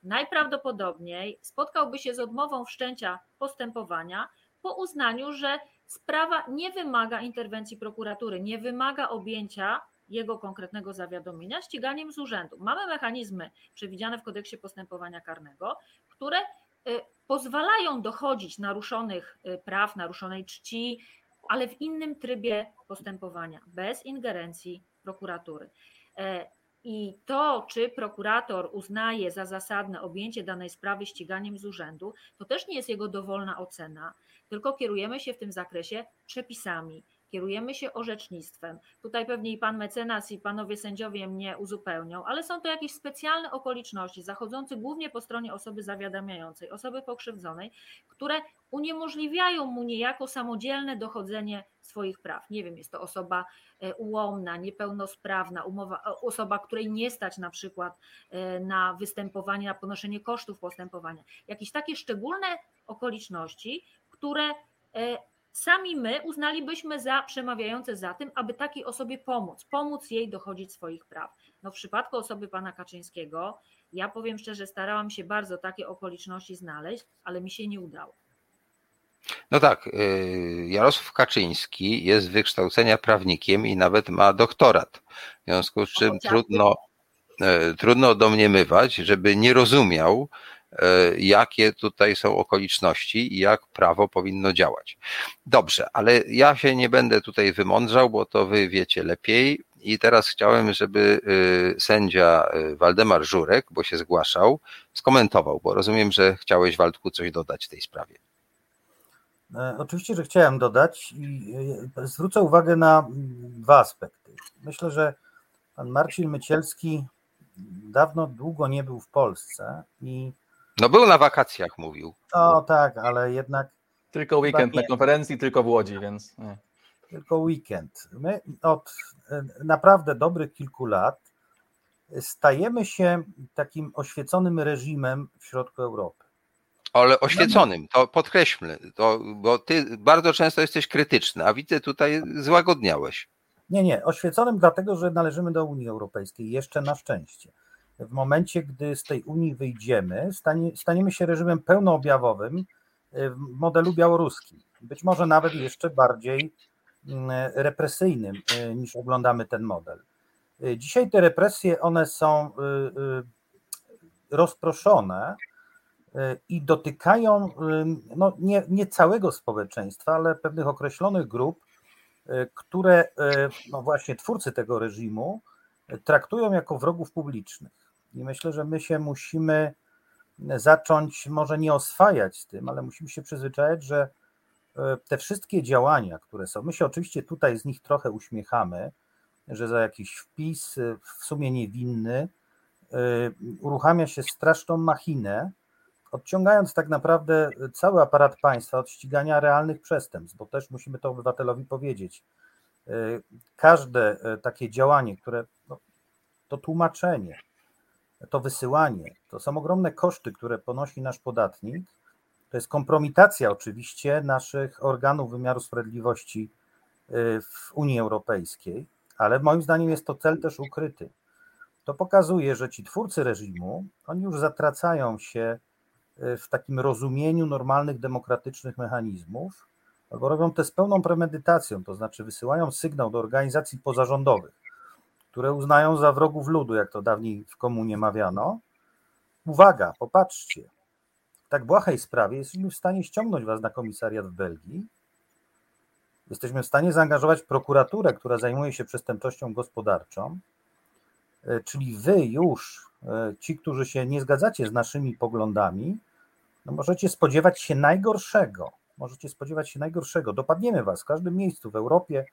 najprawdopodobniej spotkałby się z odmową wszczęcia postępowania po uznaniu, że sprawa nie wymaga interwencji prokuratury, nie wymaga objęcia jego konkretnego zawiadomienia ściganiem z urzędu. Mamy mechanizmy przewidziane w kodeksie postępowania karnego, które pozwalają dochodzić naruszonych praw, naruszonej czci, ale w innym trybie postępowania, bez ingerencji prokuratury. I to, czy prokurator uznaje za zasadne objęcie danej sprawy ściganiem z urzędu, to też nie jest jego dowolna ocena, tylko kierujemy się w tym zakresie przepisami, kierujemy się orzecznictwem. Tutaj pewnie i pan mecenas, i panowie sędziowie mnie uzupełnią, ale są to jakieś specjalne okoliczności zachodzące głównie po stronie osoby zawiadamiającej, osoby pokrzywdzonej, które uniemożliwiają mu niejako samodzielne dochodzenie swoich praw. Nie wiem, jest to osoba e, ułomna, niepełnosprawna, umowa, e, osoba, której nie stać na przykład e, na występowanie, na ponoszenie kosztów postępowania. Jakieś takie szczególne okoliczności, które sami my uznalibyśmy za przemawiające za tym, aby takiej osobie pomóc, pomóc jej dochodzić swoich praw. No w przypadku osoby pana Kaczyńskiego, ja powiem szczerze, starałam się bardzo takie okoliczności znaleźć, ale mi się nie udało. No tak, y, Jarosław Kaczyński jest wykształcenia prawnikiem i nawet ma doktorat. W związku z czym trudno, y, trudno domniemywać, żeby nie rozumiał, jakie tutaj są okoliczności i jak prawo powinno działać. Dobrze, ale ja się nie będę tutaj wymądrzał, bo to wy wiecie lepiej. I teraz chciałem, żeby sędzia Waldemar Żurek, bo się zgłaszał, skomentował, bo rozumiem, że chciałeś Waldku coś dodać w tej sprawie. E, oczywiście, że chciałem dodać i e, zwrócę uwagę na dwa aspekty. Myślę, że pan Marcin Mycielski dawno, długo nie był w Polsce i. No był na wakacjach, mówił. O tak, ale jednak. Tylko weekend na konferencji, tylko w Łodzi, więc. Nie. Tylko weekend. My od naprawdę dobrych kilku lat stajemy się takim oświeconym reżimem w środku Europy ale oświeconym, to podkreślmy, to, bo ty bardzo często jesteś krytyczny, a widzę tutaj złagodniałeś. Nie, nie, oświeconym dlatego, że należymy do Unii Europejskiej, jeszcze na szczęście. W momencie, gdy z tej Unii wyjdziemy, stanie, staniemy się reżimem pełnoobjawowym w modelu białoruskim. Być może nawet jeszcze bardziej mm, represyjnym y, niż oglądamy ten model. Y, dzisiaj te represje, one są y, rozproszone i dotykają no, nie, nie całego społeczeństwa, ale pewnych określonych grup, y, które y, no właśnie twórcy tego reżimu traktują jako wrogów publicznych. I myślę, że my się musimy zacząć może nie oswajać z tym, ale musimy się przyzwyczaić, że y, te wszystkie działania, które są, my się oczywiście tutaj z nich trochę uśmiechamy, że za jakiś wpis w sumie niewinny uruchamia się straszną machinę, odciągając tak naprawdę cały aparat państwa od ścigania realnych przestępstw, bo też musimy to obywatelowi powiedzieć. E, każde e, takie działanie, które no, to tłumaczenie, to wysyłanie, to są ogromne koszty, które ponosi nasz podatnik. To jest kompromitacja oczywiście naszych organów wymiaru sprawiedliwości e, w Unii Europejskiej, ale moim zdaniem jest to cel też ukryty. To pokazuje, że ci twórcy reżimu, oni już zatracają się w takim rozumieniu normalnych demokratycznych mechanizmów, albo robią to z pełną premedytacją, to znaczy wysyłają sygnał do organizacji pozarządowych, które uznają za wrogów ludu, jak to dawniej w komunie mawiano. Uwaga, popatrzcie, w tak błahej sprawie jesteśmy w stanie ściągnąć was na komisariat w Belgii, jesteśmy w stanie zaangażować prokuraturę, która zajmuje się przestępczością gospodarczą, e, czyli wy już, e, ci, którzy się nie zgadzacie z naszymi poglądami, no możecie spodziewać się najgorszego. Możecie spodziewać się najgorszego. Dopadniemy was w każdym miejscu w Europie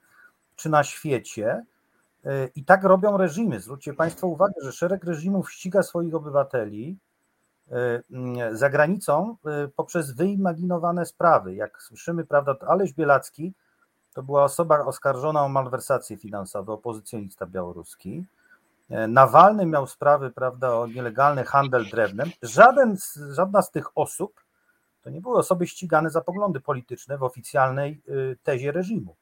czy na świecie. I tak robią reżimy. Zwróćcie Państwo uwagę, że szereg reżimów ściga swoich obywateli mm, za granicą y, poprzez wyimaginowane sprawy. Jak słyszymy, prawda, to Aleś Bielacki to była osoba oskarżona o malwersacje finansowe, opozycjonista białoruski. E, Nawalny miał sprawy, prawda, o nielegalny handel drewnem. Żaden, żadna z tych osób to nie były osoby ścigane za poglądy polityczne w oficjalnej tezie reżimu.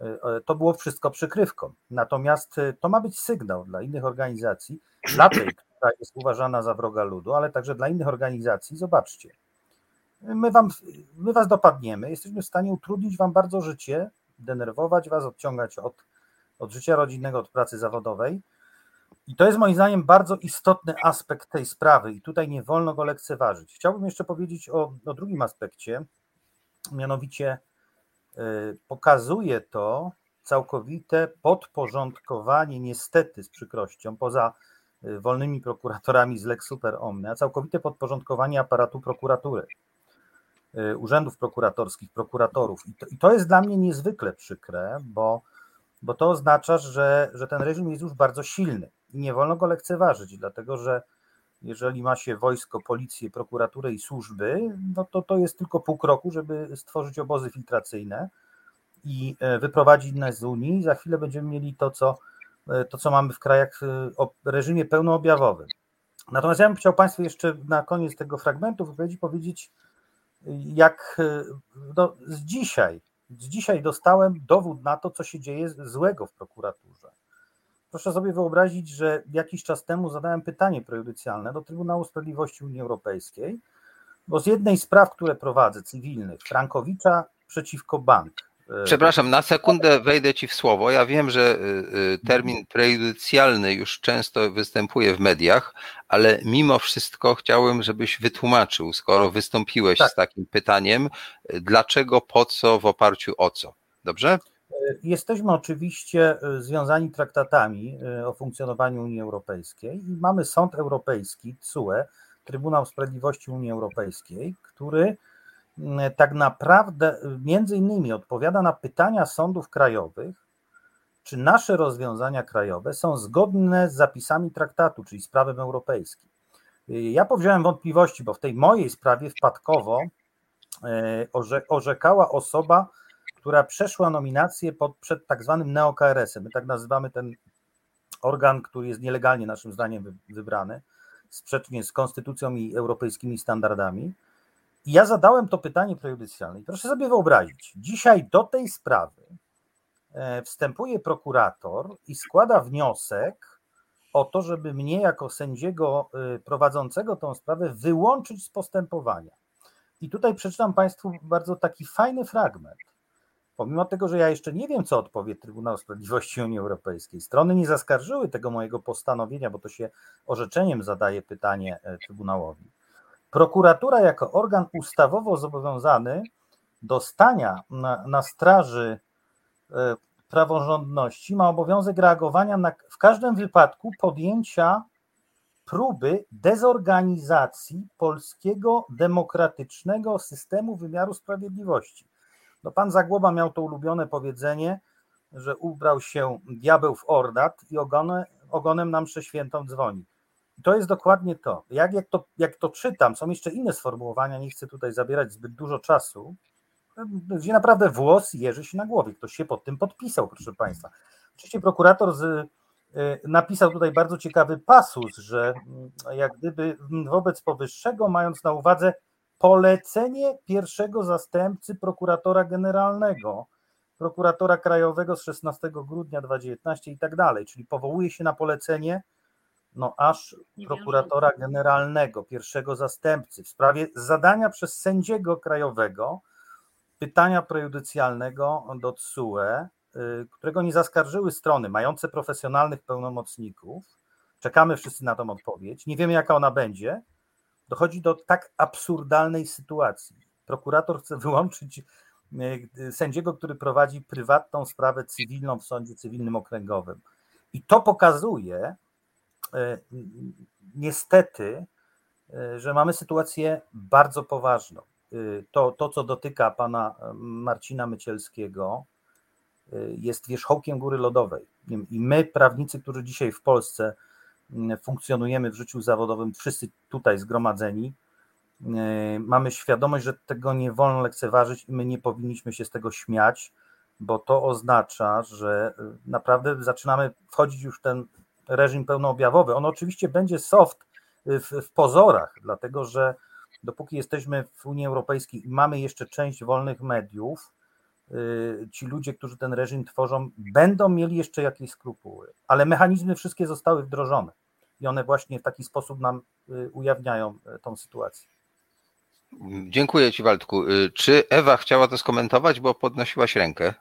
E, e, to było wszystko przykrywką. Natomiast to ma być sygnał dla innych organizacji, dla tej, [clears throat] która jest uważana za wroga ludu, ale także dla innych organizacji. Zobaczcie, my, wam, my was dopadniemy, jesteśmy w stanie utrudnić wam bardzo życie, denerwować was, odciągać od od życia rodzinnego, od pracy zawodowej. I to jest moim zdaniem bardzo istotny aspekt tej sprawy i tutaj nie wolno go lekceważyć. Chciałbym jeszcze powiedzieć o, o drugim aspekcie, mianowicie pokazuje to całkowite podporządkowanie, niestety z przykrością, poza y, wolnymi prokuratorami z Lex Super Omnia, całkowite podporządkowanie aparatu prokuratury, y, urzędów prokuratorskich, prokuratorów. I to, i to jest dla mnie niezwykle przykre, bo, bo to oznacza, że, że ten reżim jest już bardzo silny i nie wolno go lekceważyć, dlatego że jeżeli ma się wojsko, policję, prokuraturę i służby, no to to jest tylko pół kroku, żeby stworzyć obozy filtracyjne i e, wyprowadzić nas z Unii. Za chwilę będziemy mieli to, co, e, to, co mamy w krajach e, o reżimie pełnoobjawowym. Natomiast ja bym chciał Państwu jeszcze na koniec tego fragmentu wypowiedzi powiedzieć, jak no, z dzisiaj, z dzisiaj dostałem dowód na to, co się dzieje złego w prokuraturze. Proszę sobie wyobrazić, że jakiś czas temu zadałem pytanie prejudycjalne do Trybunału Sprawiedliwości Unii Europejskiej, bo z jednej z spraw, które prowadzę, cywilnych, Frankowicza przeciwko bank. E, Przepraszam, na sekundę wejdę Ci w słowo. Ja wiem, że e, e, termin prejudycjalny już często występuje w mediach, ale mimo wszystko chciałem, żebyś wytłumaczył, skoro wystąpiłeś tak. z takim pytaniem, dlaczego, po co, w oparciu o co. Dobrze? Jesteśmy oczywiście e, związani traktatami e, o funkcjonowaniu Unii Europejskiej i mamy Sąd Europejski, TSUE, Trybunał Sprawiedliwości Unii Europejskiej, który tak naprawdę e, między innymi odpowiada na pytania sądów krajowych, czy nasze rozwiązania krajowe są zgodne z zapisami traktatu, czyli z prawem europejskim. Ja powziąłem wątpliwości, bo w tej mojej sprawie wpadkowo orzekała osoba, która przeszła nominację pod, przed tak zwanym neo-KRS-em. My tak nazywamy ten organ, który jest nielegalnie naszym zdaniem wybrany, sprzecznie z konstytucją i europejskimi standardami. I ja zadałem to pytanie prejudycjalne. I proszę sobie wyobrazić, dzisiaj do tej sprawy e, wstępuje prokurator i składa wniosek o to, żeby mnie jako sędziego e, prowadzącego tą sprawę wyłączyć z postępowania. I tutaj przeczytam Państwu bardzo taki fajny fragment pomimo tego, że ja jeszcze nie wiem, co odpowie Trybunał Sprawiedliwości Unii Europejskiej, strony nie zaskarżyły tego mojego postanowienia, bo to się orzeczeniem zadaje pytanie e, Trybunałowi. Prokuratura jako organ ustawowo zobowiązany do stania na, na straży e, praworządności ma obowiązek reagowania na, w każdym wypadku podjęcia próby dezorganizacji polskiego demokratycznego systemu wymiaru sprawiedliwości. No pan Zagłoba miał to ulubione powiedzenie, że ubrał się diabeł w ornat i ogone, ogonem nam przeświętą dzwoni. I to jest dokładnie to. Jak, jak to. jak to czytam, są jeszcze inne sformułowania, nie chcę tutaj zabierać zbyt dużo czasu, gdzie naprawdę włos jeży się na głowie. Ktoś się pod tym podpisał, proszę Państwa. Oczywiście prokurator z, y, napisał tutaj bardzo ciekawy pasus, że mm, jak gdyby wobec powyższego, mając na uwadze polecenie pierwszego zastępcy prokuratora generalnego, prokuratora krajowego z 16 grudnia 2019 i tak dalej, czyli powołuje się na polecenie no aż prokuratora generalnego, pierwszego zastępcy w sprawie zadania przez sędziego krajowego pytania prejudycjalnego do TSUE, y, którego nie zaskarżyły strony mające profesjonalnych pełnomocników. Czekamy wszyscy na tą odpowiedź. Nie wiemy, jaka ona będzie, dochodzi do tak absurdalnej sytuacji. Prokurator chce wyłączyć e, sędziego, który prowadzi prywatną sprawę cywilną w sądzie cywilnym okręgowym. I to pokazuje e, niestety, e, że mamy sytuację bardzo poważną. To, to co dotyka pana Marcina Mycielskiego, jest wierzchołkiem góry lodowej. I my, prawnicy, którzy dzisiaj w Polsce funkcjonujemy w życiu zawodowym, wszyscy tutaj zgromadzeni, e, mamy świadomość, że tego nie wolno lekceważyć i my nie powinniśmy się z tego śmiać, bo to oznacza, że e, naprawdę zaczynamy wchodzić już w ten reżim pełnoobjawowy. On oczywiście będzie soft w, w pozorach, dlatego że dopóki jesteśmy w Unii Europejskiej i mamy jeszcze część wolnych mediów, ci ludzie, którzy ten reżim tworzą, będą mieli jeszcze jakieś skrupuły, ale mechanizmy wszystkie zostały wdrożone i one właśnie w taki sposób nam y, ujawniają y, tą sytuację. Dziękuję Ci, Waldku. Czy Ewa chciała to skomentować, bo podnosiłaś rękę?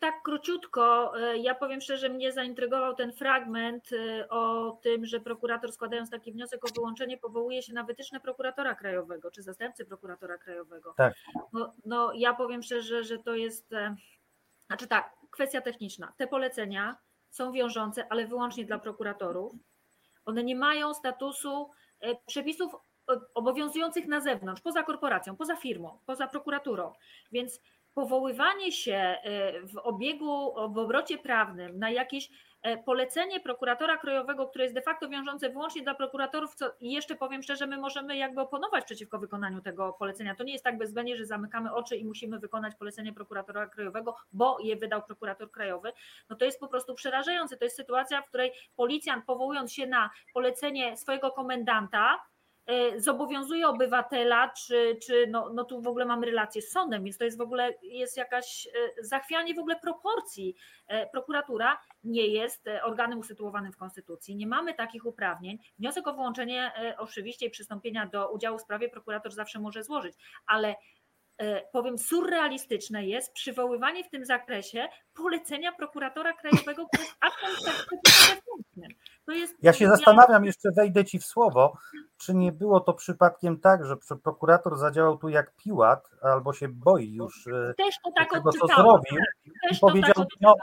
Tak króciutko, e, ja powiem szczerze, mnie zaintrygował ten fragment e, o tym, że prokurator składając taki wniosek o wyłączenie powołuje się na wytyczne prokuratora krajowego czy zastępcy prokuratora krajowego. Tak. No, no ja powiem szczerze, że to jest, e, znaczy tak, kwestia techniczna. Te polecenia są wiążące, ale wyłącznie dla prokuratorów. One nie mają statusu przepisów obowiązujących na zewnątrz, poza korporacją, poza firmą, poza prokuraturą. Więc powoływanie się y, w obiegu, w obrocie prawnym na jakieś e, polecenie prokuratora krajowego, które jest de facto wiążące wyłącznie dla prokuratorów, co jeszcze powiem szczerze, my możemy jakby oponować przeciwko wykonaniu tego polecenia. To nie jest tak bezwzględnie, że zamykamy oczy i musimy wykonać polecenie prokuratora krajowego, bo je wydał prokurator krajowy. No to jest po prostu przerażające. To jest sytuacja, w której policjant powołując się na polecenie swojego komendanta, E, zobowiązuje obywatela, czy, czy no, no tu w ogóle mamy relację z sądem, więc to jest w ogóle jest jakaś e, zachwianie w ogóle proporcji. E, prokuratura nie jest organem usytuowanym w Konstytucji, nie mamy takich uprawnień. Wniosek o wyłączenie oczywiście i przystąpienia do udziału w sprawie prokurator zawsze może złożyć, ale powiem, surrealistyczne jest przywoływanie w tym zakresie polecenia prokuratora krajowego, który jest aktem wewnętrznym. Ja się zastanawiam, jeszcze wejdę ci w słowo, czy nie było to przypadkiem tak, że prokurator zadziałał tu jak Piłat, albo się boi już e, Też to tak tego, co zrobił Też i powiedział, tak no,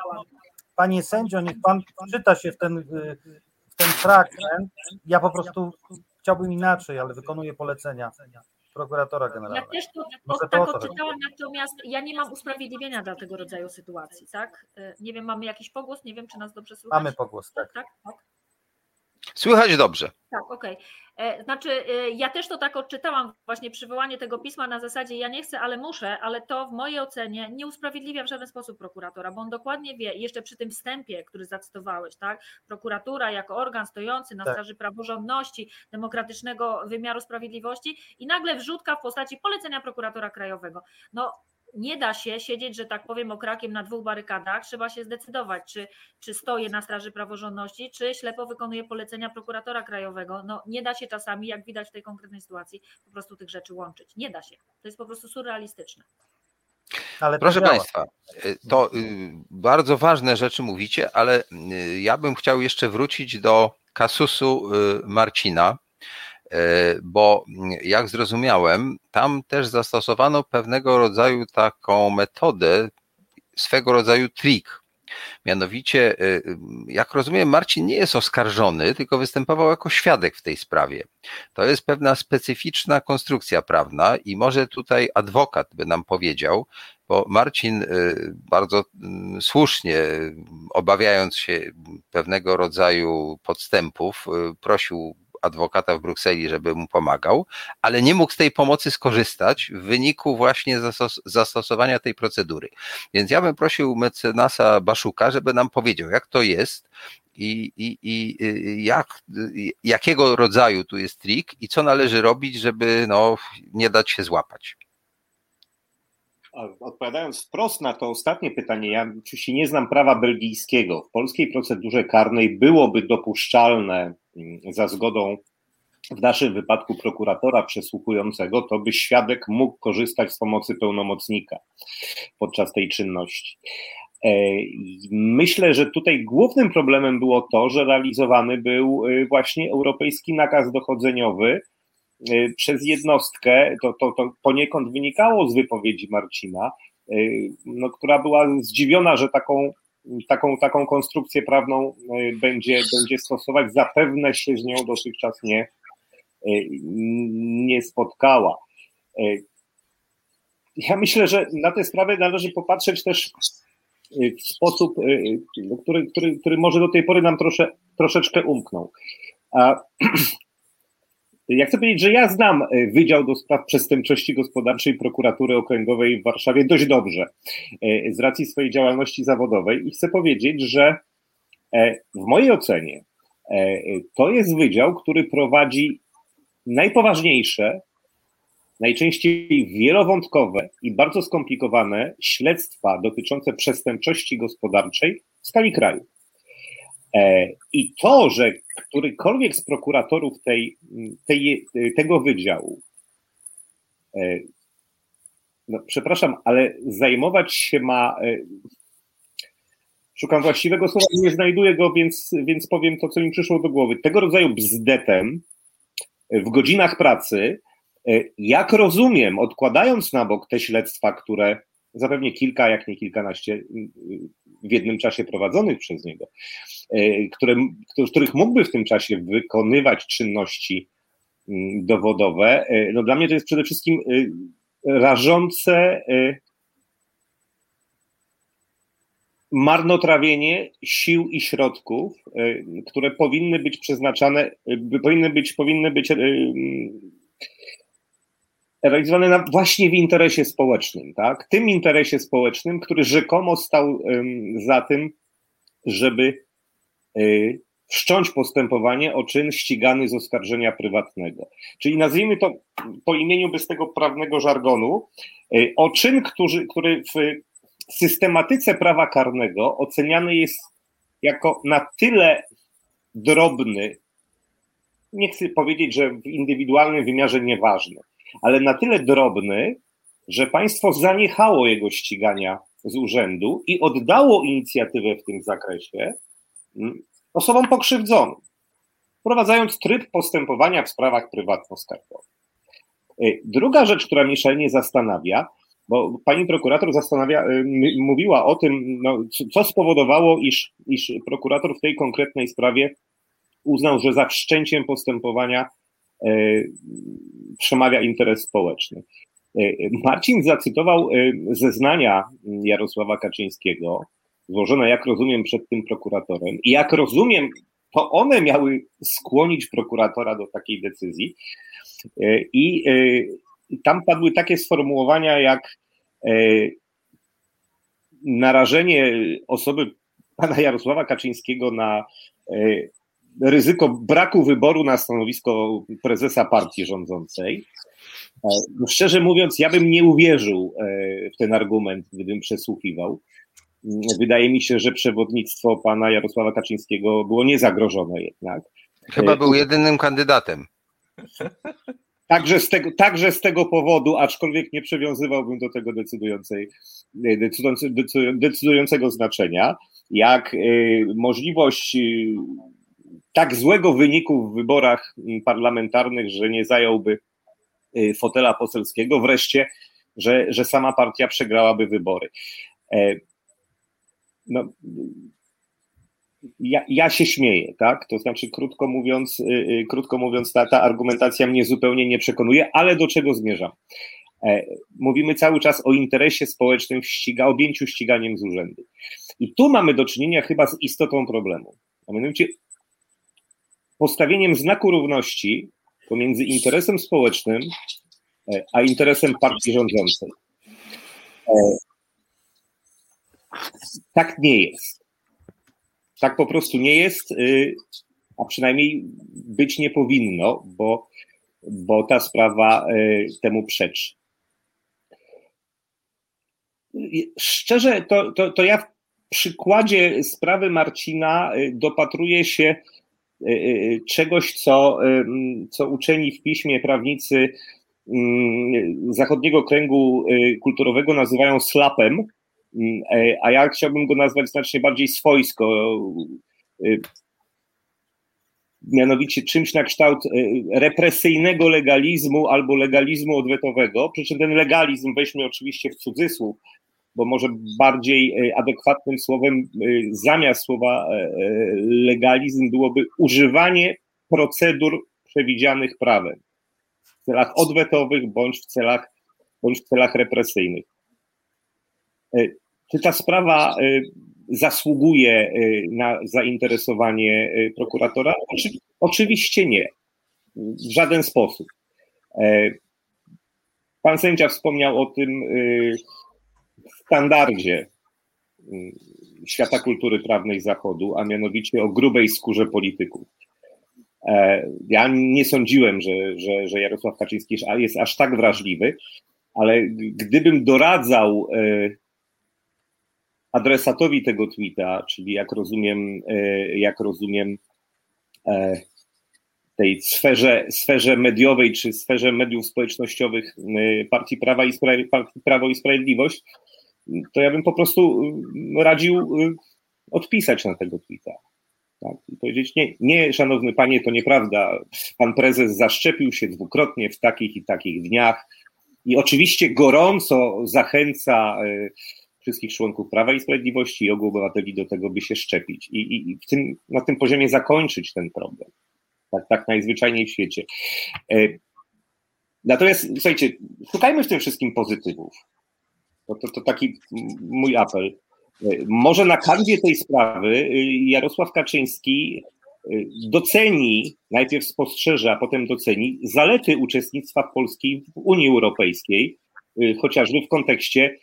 panie sędzio, niech pan czyta się w ten, w ten fragment, ja po prostu chciałbym inaczej, ale wykonuję polecenia prokuratora generalnego. Ja też to, tak odczytałam, natomiast ja nie mam usprawiedliwienia dla tego rodzaju sytuacji, tak? E, nie wiem, mamy jakiś pogłos, nie wiem, czy nas dobrze słychać. Mamy pogłos, tak. tak, tak. Słychać dobrze. Tak, okej. Okay. E, znaczy, e, ja też to tak odczytałam, właśnie przywołanie tego pisma na zasadzie ja nie chcę, ale muszę, ale to w mojej ocenie nie usprawiedliwia w żaden sposób prokuratora, bo on dokładnie wie, jeszcze przy tym wstępie, który zacytowałeś, tak? Prokuratura jako organ stojący na tak. straży praworządności, demokratycznego wymiaru sprawiedliwości i nagle wrzutka w postaci polecenia prokuratora krajowego. No, nie da się siedzieć, że tak powiem, okrakiem na dwóch barykadach. Trzeba się zdecydować, czy, czy stoję na straży praworządności, czy ślepo wykonuję polecenia prokuratora krajowego. No nie da się czasami, jak widać w tej konkretnej sytuacji, po prostu tych rzeczy łączyć. Nie da się. To jest po prostu surrealistyczne. Ale Proszę działa. Państwa, y, to y, bardzo ważne rzeczy mówicie, ale y, ja bym chciał jeszcze wrócić do kasusu Marcina bo jak zrozumiałem, tam też zastosowano pewnego rodzaju taką metodę, swego rodzaju trik. Mianowicie, e, jak rozumiem, Marcin nie jest oskarżony, tylko występował jako świadek w tej sprawie. To jest pewna specyficzna konstrukcja prawna i może tutaj adwokat by nam powiedział, bo Marcin e, bardzo mm, słusznie, obawiając się pewnego rodzaju podstępów, prosił adwokata w Brukseli, żeby mu pomagał, ale nie mógł z tej pomocy skorzystać w wyniku właśnie zastosowania tej procedury. Więc ja bym prosił mecenasa Baszuka, żeby nam powiedział, jak to jest i, i, i jak, jakiego rodzaju tu jest trik i co należy robić, żeby no, nie dać się złapać. Odpowiadając wprost na to ostatnie pytanie, ja oczywiście nie znam prawa belgijskiego. W polskiej procedurze karnej byłoby dopuszczalne za zgodą w naszym wypadku prokuratora przesłuchującego, to by świadek mógł korzystać z pomocy pełnomocnika podczas tej czynności. E, myślę, że tutaj głównym problemem było to, że realizowany był e, właśnie europejski nakaz dochodzeniowy, Y, przez jednostkę, to, to, to poniekąd wynikało z wypowiedzi Marcina, y, no, która była zdziwiona, że taką, taką, taką konstrukcję prawną y, będzie, będzie stosować. Zapewne się z nią dotychczas nie, nie spotkała. Ja myślę, że na tę sprawę należy popatrzeć też w sposób, który, który, który może do tej pory nam trosze, troszeczkę umknął. A [clears throat] Ja chcę powiedzieć, że ja znam e, Wydział do Spraw Przestępczości Gospodarczej Prokuratury Okręgowej w Warszawie dość dobrze e, z racji swojej działalności zawodowej i chcę powiedzieć, że e, w mojej ocenie to jest wydział, który prowadzi najpoważniejsze, najczęściej wielowątkowe i bardzo skomplikowane śledztwa dotyczące przestępczości gospodarczej w skali kraju. E, I to, że którykolwiek z prokuratorów tej, tej, tego wydziału, e, no, przepraszam, ale zajmować się ma e, szukam właściwego słowa, nie znajduję go, więc, więc powiem to, co mi przyszło do głowy. Tego rodzaju bzdetem w godzinach pracy, jak rozumiem, odkładając na bok te śledztwa, które zapewne kilka, jak nie kilkanaście w jednym czasie prowadzonych przez niego, które, których mógłby w tym czasie wykonywać czynności mm, dowodowe, no dla mnie to jest przede wszystkim rażące marnotrawienie sił i środków, e, które powinny być przeznaczane, e, powinny być, powinny być e, realizowane na, właśnie w interesie społecznym, tak? Tym interesie społecznym, który rzekomo stał za tym, żeby wszcząć postępowanie o czyn ścigany z oskarżenia prywatnego. Czyli nazwijmy to po imieniu bez tego prawnego żargonu, o czyn, który, który w systematyce prawa karnego oceniany jest jako na tyle drobny, nie chcę powiedzieć, że w indywidualnym wymiarze nieważny, ale na tyle drobny, że państwo zaniechało jego ścigania z urzędu i oddało inicjatywę w tym zakresie mm, osobom pokrzywdzonym, wprowadzając tryb postępowania w sprawach prywatno-skarbowych. Y, druga rzecz, która mnie szalenie zastanawia, bo pani prokurator zastanawia, y, mówiła o tym, no, co spowodowało, iż, iż prokurator w tej konkretnej sprawie uznał, że za wszczęciem postępowania przemawia interes społeczny. Y, Marcin zacytował zeznania Jarosława Kaczyńskiego, złożone, jak rozumiem, przed tym prokuratorem. I jak rozumiem, to one miały skłonić prokuratora do takiej decyzji. I tam padły takie sformułowania jak e, narażenie osoby pana Jarosława Kaczyńskiego na e, ryzyko braku wyboru na stanowisko prezesa partii rządzącej. E, szczerze mówiąc, ja bym nie uwierzył w ten argument, gdybym przesłuchiwał. Wydaje mi się, że przewodnictwo pana Jarosława Kaczyńskiego było niezagrożone jednak. Chyba był jedynym kandydatem. [laughs] Także z, tego, także z tego powodu, aczkolwiek nie przywiązywałbym do tego decydującej, decydującego znaczenia, jak możliwość tak złego wyniku w wyborach parlamentarnych, że nie zająłby y, fotela poselskiego, wreszcie, że, że sama partia przegrałaby wybory. E, no, ja, ja się śmieję, tak? To znaczy, krótko mówiąc, yy, krótko mówiąc, ta, ta argumentacja mnie zupełnie nie przekonuje, ale do czego zmierzam? E, mówimy cały czas o interesie społecznym ściga, objęciu ściganiem z urzędu. I tu mamy do czynienia chyba z istotą problemu. A mianowicie postawieniem znaku równości pomiędzy interesem społecznym e, a interesem partii rządzącej. E, tak nie jest. Tak po prostu nie jest, y, a przynajmniej być nie powinno, bo, bo ta sprawa y, temu przeczy. Szczerze, to, to, to ja w przykładzie sprawy Marcina y, dopatruję się czegoś, co, co uczeni w piśmie prawnicy zachodniego kręgu kulturowego nazywają slapem, Mm, e, a ja chciałbym go nazwać znacznie bardziej swojsko, mianowicie czymś na kształt represyjnego legalizmu albo legalizmu odwetowego, przy czym ten legalizm weźmy oczywiście w cudzysłów, bo może bardziej adekwatnym słowem zamiast słowa legalizm byłoby używanie procedur przewidzianych prawem w celach odwetowych bądź w celach, bądź w celach represyjnych. E, czy ta sprawa e, zasługuje e, na zainteresowanie prokuratora? Oczywiście nie. W żaden sposób. Pan sędzia wspomniał o tym standardzie świata kultury prawnej Zachodu, a mianowicie o grubej skórze polityków. Ja nie sądziłem, że, że, że Jarosław Kaczyński jest aż tak wrażliwy, ale gdybym doradzał adresatowi tego tweeta, czyli jak rozumiem, e, jak rozumiem e, tej sferze, sferze mediowej czy sferze mediów społecznościowych e, Partii Prawa i Spra- Partii Prawo i Sprawiedliwość, to ja bym po prostu radził odpisać na tego tweeta. Tak? I powiedzieć, nie, nie, szanowny panie, to nieprawda. Pan prezes zaszczepił się dwukrotnie w takich i takich dniach. I oczywiście gorąco zachęca y, wszystkich członków Prawa i Sprawiedliwości i ogółu obywateli do tego, by się szczepić i, i, i w tym, na tym poziomie zakończyć ten problem. Tak, tak najzwyczajniej w świecie. E, natomiast słuchajcie, szukajmy w tym wszystkim pozytywów. To, to, to taki mój apel. Może na kanwie tej sprawy e, Jarosław Kaczyński doceni, najpierw spostrzeże, a potem doceni zalety uczestnictwa Polski w Unii Europejskiej, chociażby w kontekście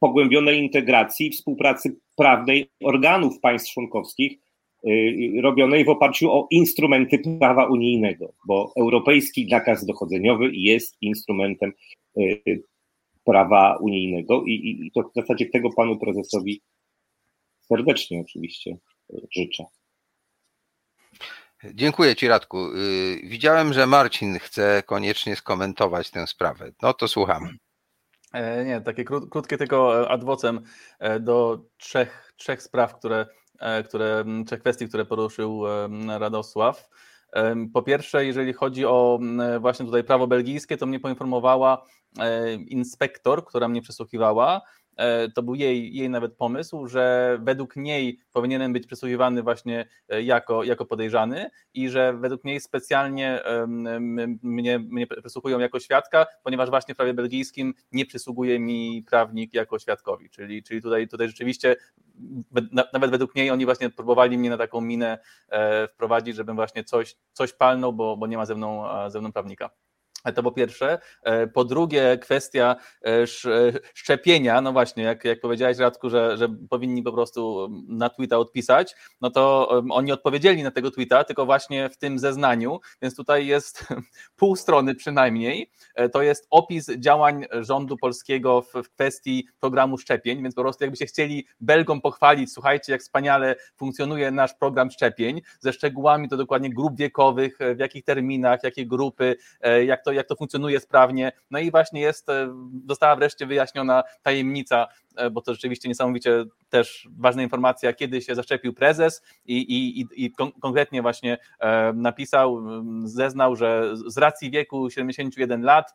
pogłębionej integracji i współpracy prawnej organów państw członkowskich, y, robionej w oparciu o instrumenty prawa unijnego, bo europejski nakaz dochodzeniowy jest instrumentem y, prawa unijnego i, i to w zasadzie tego panu prezesowi serdecznie oczywiście y, życzę. Dziękuję Ci, Radku. Widziałem, że Marcin chce koniecznie skomentować tę sprawę. No to słucham. E, nie, takie krótkie tylko e, adwocem e, do trzech, trzech spraw, które, które, trzech kwestii, które poruszył Radosław. Po pierwsze, jeżeli chodzi o właśnie tutaj prawo belgijskie, to mnie poinformowała inspektor, która mnie przesłuchiwała, E, to był jej, jej nawet pomysł, że według niej powinienem być przesłuchiwany właśnie e, jako, jako podejrzany i że według niej specjalnie mnie, mnie przesłuchują jako świadka, ponieważ właśnie w prawie belgijskim nie przysługuje mi prawnik jako świadkowi, czyli, czyli tutaj, tutaj rzeczywiście nawet według niej oni właśnie próbowali mnie na taką minę e, wprowadzić, żebym właśnie coś, coś palnął, bo, bo nie ma ze mną, ze mną prawnika. To po pierwsze. E, po drugie, kwestia e, szczepienia. No właśnie, jak, jak powiedziałeś, Radku, że, że powinni po prostu na tweeta odpisać, no to oni odpowiedzieli na tego tweeta, tylko właśnie w tym zeznaniu, więc tutaj jest [laughs] pół strony przynajmniej. E, to jest opis działań rządu polskiego w, w kwestii programu szczepień, więc po prostu jakbyście chcieli Belgom pochwalić, słuchajcie, jak wspaniale funkcjonuje nasz program szczepień, ze szczegółami to dokładnie grup wiekowych, w jakich terminach, jakie grupy, jak to, jak to funkcjonuje sprawnie. No i właśnie jest, została wreszcie wyjaśniona tajemnica E, bo to rzeczywiście niesamowicie też ważna informacja, kiedy się zaszczepił prezes i, i, i konkretnie właśnie e, napisał, zeznał, że z racji wieku 71 lat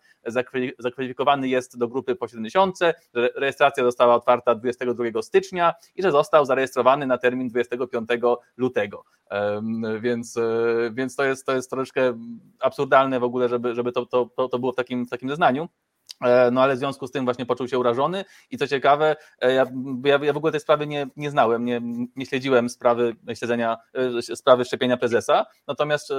zakwalifikowany jest do grupy po 70, że rejestracja została otwarta 22 stycznia i że został zarejestrowany na termin 25 lutego. Więc, e, więc to, jest, to jest troszeczkę absurdalne w ogóle, żeby, żeby to, to, to było w takim, w takim zeznaniu. E, no ale w związku z tym właśnie poczuł się urażony i co ciekawe, e, ja, ja, ja w ogóle tej sprawy nie, nie znałem, nie, nie śledziłem sprawy śledzenia, e, sprawy szczepienia prezesa, natomiast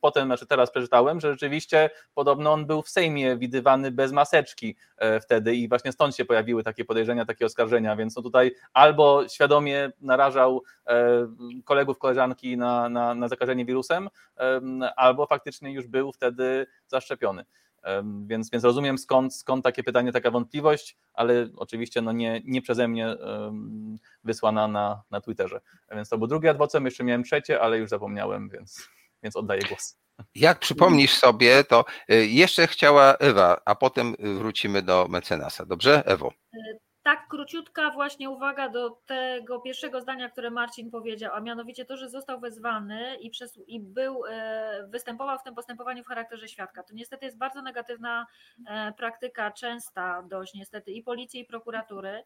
potem, znaczy teraz przeczytałem, że rzeczywiście podobno on był w Sejmie widywany bez maseczki wtedy i właśnie stąd się pojawiły takie podejrzenia, takie oskarżenia, więc no tutaj albo świadomie narażał kolegów, koleżanki na, na, na zakażenie wirusem, albo faktycznie już był wtedy zaszczepiony. Więc, więc rozumiem skąd, skąd takie pytanie, taka wątpliwość, ale oczywiście no nie, nie przeze mnie wysłana na, na Twitterze. Więc to był drugi adwocem, jeszcze miałem trzecie, ale już zapomniałem, więc, więc oddaję głos. Jak przypomnisz sobie, to y, jeszcze chciała Ewa, a potem wrócimy do mecenasa. Dobrze, Ewo? Tak króciutka właśnie uwaga do tego pierwszego zdania, które Marcin powiedział, a mianowicie to, że został wezwany i, przez, i był, e, występował w tym postępowaniu w charakterze świadka. To niestety jest bardzo negatywna e, praktyka, częsta dość niestety i policji, i prokuratury,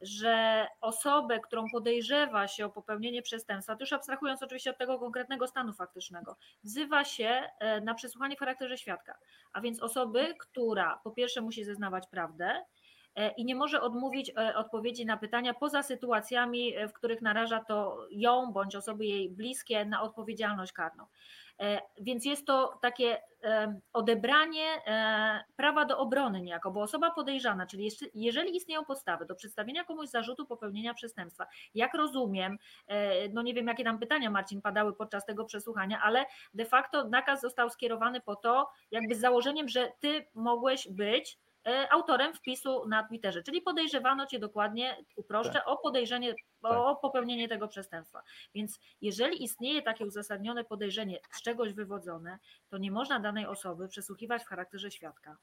że osobę, którą podejrzewa się o popełnienie przestępstwa, to już abstrahując oczywiście od tego konkretnego stanu faktycznego, wzywa się e, na przesłuchanie w charakterze świadka. A więc osoby, która po pierwsze musi zeznawać prawdę, i nie może odmówić e, odpowiedzi na pytania poza sytuacjami, e, w których naraża to ją bądź osoby jej bliskie na odpowiedzialność karną. Więc jest to takie odebranie prawa do obrony niejako, bo osoba podejrzana, czyli jeżeli istnieją podstawy do przedstawienia komuś zarzutu popełnienia przestępstwa, jak rozumiem, no nie wiem jakie tam pytania Marcin padały podczas tego przesłuchania, ale de facto nakaz został skierowany po to, jakby z założeniem, że ty mogłeś być E, autorem wpisu na Twitterze, czyli podejrzewano cię dokładnie, uproszczę, tak. o podejrzenie, o tak. popełnienie tego przestępstwa. Więc jeżeli istnieje takie uzasadnione podejrzenie z czegoś wywodzone, to nie można danej osoby przesłuchiwać w charakterze świadka,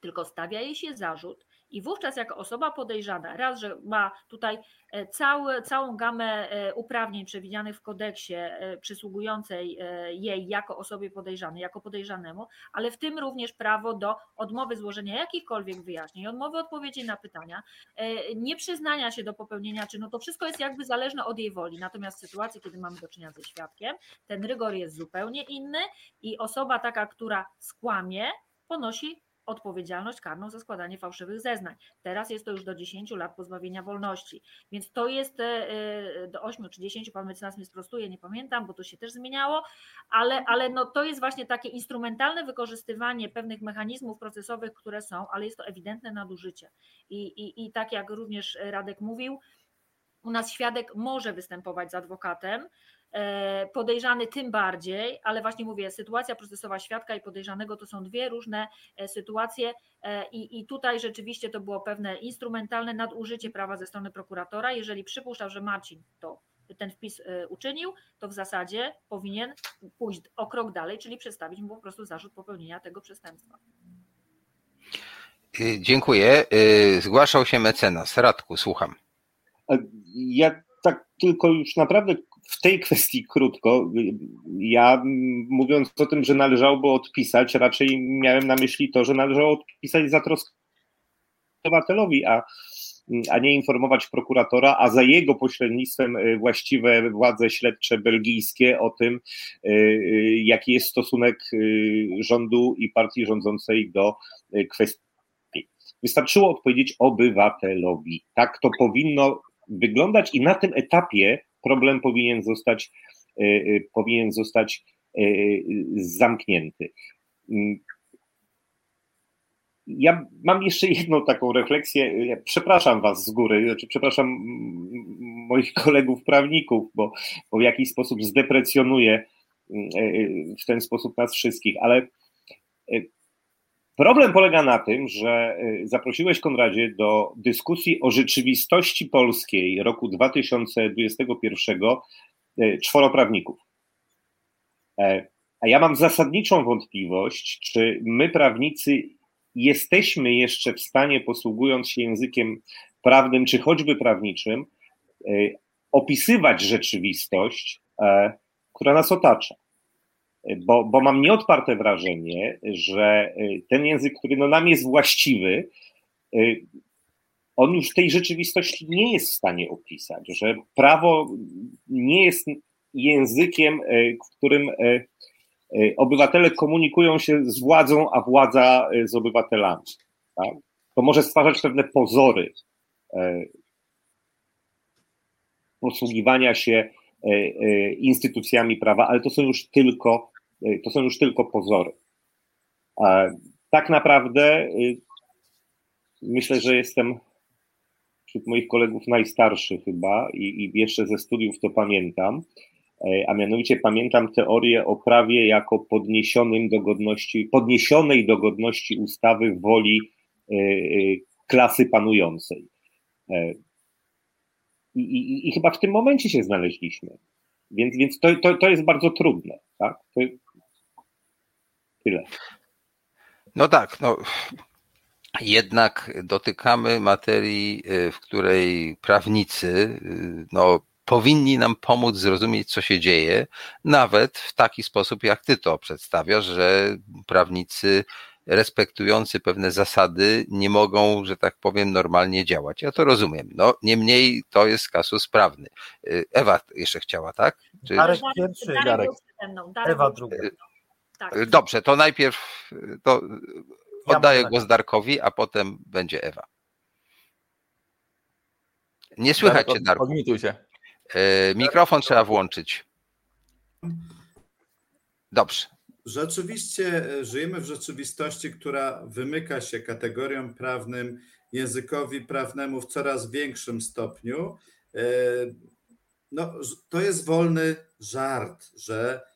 tylko stawia jej się zarzut I wówczas jako osoba podejrzana, raz, że ma tutaj e, cały, całą gamę e, uprawnień przewidzianych w kodeksie e, przysługującej jej jako osobie podejrzanej, jako podejrzanemu, ale w tym również prawo do odmowy złożenia jakichkolwiek wyjaśnień, odmowy odpowiedzi na pytania, nieprzyznania się do popełnienia czynu, to wszystko jest jakby zależne od jej woli. Natomiast w sytuacji, kiedy mamy do czynienia ze świadkiem, ten rygor jest zupełnie inny i osoba taka, która skłamie, ponosi odpowiedzialność karną za składanie fałszywych zeznań. Teraz jest to już do 10 lat pozbawienia wolności. Więc to jest e, e, do 8 czy 10, pan mecenas mnie sprostuje, nie pamiętam, bo to się też zmieniało, ale, ale no to jest właśnie takie instrumentalne wykorzystywanie pewnych mechanizmów procesowych, które są, ale jest to ewidentne nadużycie. I, i, i tak jak również Radek mówił, u nas świadek może występować z adwokatem, podejrzany tym bardziej, ale właśnie mówię, sytuacja procesowa świadka i podejrzanego to są dwie różne e, sytuacje e, i, i tutaj rzeczywiście to było pewne instrumentalne nadużycie prawa ze strony prokuratora. Jeżeli przypuszczał, że Marcin to ten wpis uczynił, to w zasadzie powinien pójść o krok dalej, czyli przedstawić mu po prostu zarzut popełnienia tego przestępstwa. Dziękuję. Zgłaszał się mecenas. Radku, słucham. Ja tak tylko już naprawdę w tej kwestii krótko. Ja mówiąc o tym, że należałoby odpisać, raczej miałem na myśli to, że należało odpisać za troskę obywatelowi, a, a nie informować prokuratora, a za jego pośrednictwem y, właściwe władze śledcze belgijskie o tym, y, y, jaki jest stosunek rządu i partii rządzącej do kwestii. Wystarczyło odpowiedzieć obywatelowi. Tak to powinno wyglądać i na tym etapie problem powinien zostać, e, e, powinien zostać e, zamknięty. Mm. Ja mam jeszcze jedną taką refleksję. Ja przepraszam Was z góry, znaczy przepraszam moich kolegów prawników, bo, bo w jakiś sposób zdeprecjonuję w ten sposób nas wszystkich, ale Problem polega na tym, że y, zaprosiłeś Konradzie do dyskusji o rzeczywistości polskiej roku 2021 y, czworo prawników. E, a ja mam zasadniczą wątpliwość, czy my prawnicy jesteśmy jeszcze w stanie, posługując się językiem prawnym, czy choćby prawniczym, y, opisywać rzeczywistość, e, która nas otacza bo, bo mam nieodparte wrażenie, że y, ten język, który no nam jest właściwy, y, on już tej rzeczywistości nie jest w stanie opisać, że prawo nie jest językiem, y, w którym obywatele komunikują się z władzą, a władza z obywatelami. Tak? To może stwarzać pewne pozory posługiwania się instytucjami prawa, ale to są już tylko to są już tylko pozory. Tak naprawdę y, myślę, że jestem wśród moich kolegów najstarszy chyba i, i jeszcze ze studiów to pamiętam, y, a mianowicie pamiętam teorię o prawie jako podniesionym do godności, podniesionej do godności ustawy woli klasy panującej. I, i, I, chyba w tym momencie się znaleźliśmy. Więc, więc to, to, to jest bardzo trudne. Tak? To, Tyle. No tak, no. Jednak dotykamy materii, y, w której prawnicy y, no, powinni nam pomóc zrozumieć, co się dzieje, nawet w taki sposób, jak ty to przedstawiasz, że prawnicy respektujący pewne zasady nie mogą, że tak powiem, normalnie działać. Ja to rozumiem. No, niemniej to jest kasus prawny. Y, Ewa jeszcze chciała, tak? Czy... Darek pierwszy, Darek. Ewa druga. Tak. Y, dobrze, to najpierw y, to oddaję głos Darkowi, a potem będzie Ewa. Nie słychać Darko, cię, Darku. Odmituj się. Y, mikrofon trzeba włączyć. Dobrze. Rzeczywiście żyjemy w rzeczywistości, która wymyka się kategoriom prawnym, językowi prawnemu w coraz większym stopniu. No, to jest wolny żart, że E,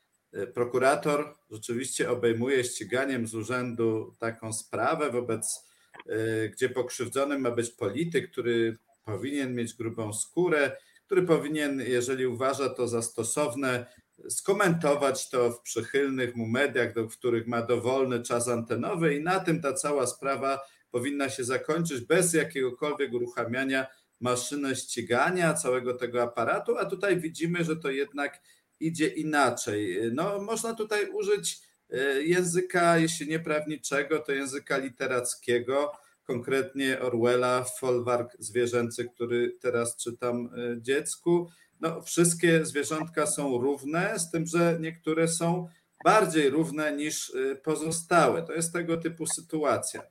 prokurator rzeczywiście obejmuje ściganiem z urzędu taką sprawę, wobec e, gdzie pokrzywdzonym ma być polityk, który powinien mieć grubą skórę, który powinien, jeżeli uważa to za stosowne, skomentować to w przychylnych mu mediach, do których ma dowolny czas antenowy i na tym ta cała sprawa powinna się zakończyć bez jakiegokolwiek uruchamiania maszyny ścigania, całego tego aparatu, a tutaj widzimy, że to jednak idzie inaczej. No, można tutaj użyć e, języka, jeśli nie prawniczego, to języka literackiego, konkretnie Orwella, Folwark zwierzęcy, który teraz czytam e, dziecku. No, wszystkie zwierzątka są równe, z tym, że niektóre są bardziej równe niż e, pozostałe. To jest tego typu sytuacja.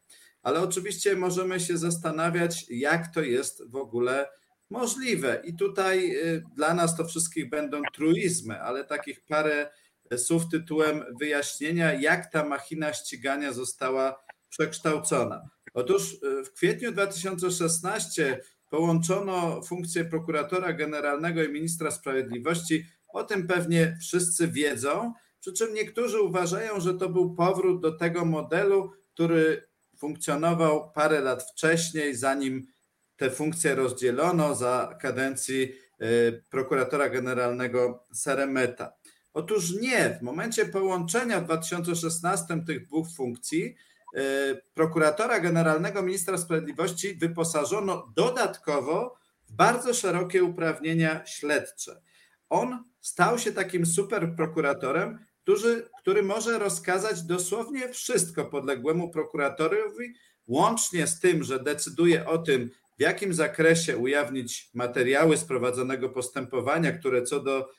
Ale oczywiście możemy się zastanawiać, jak to jest w ogóle możliwe. I tutaj y, dla nas to wszystkich będą truizmy, ale takich parę słów tytułem wyjaśnienia, jak ta machina ścigania została przekształcona. Otóż y, w kwietniu 2016 połączono funkcję prokuratora generalnego i ministra sprawiedliwości. O tym pewnie wszyscy wiedzą, przy czym niektórzy uważają, że to był powrót do tego modelu, który funkcjonował parę lat wcześniej, zanim te funkcje rozdzielono za kadencji e, prokuratora generalnego Seremeta. Otóż nie, w momencie połączenia w 2016 tych dwóch funkcji e, prokuratora generalnego ministra sprawiedliwości wyposażono dodatkowo w bardzo szerokie uprawnienia śledcze. On stał się takim super prokuratorem, który, który może rozkazać dosłownie wszystko podległemu prokuratorowi, łącznie z tym, że decyduje o tym, w jakim zakresie ujawnić materiały z prowadzonego postępowania, które co do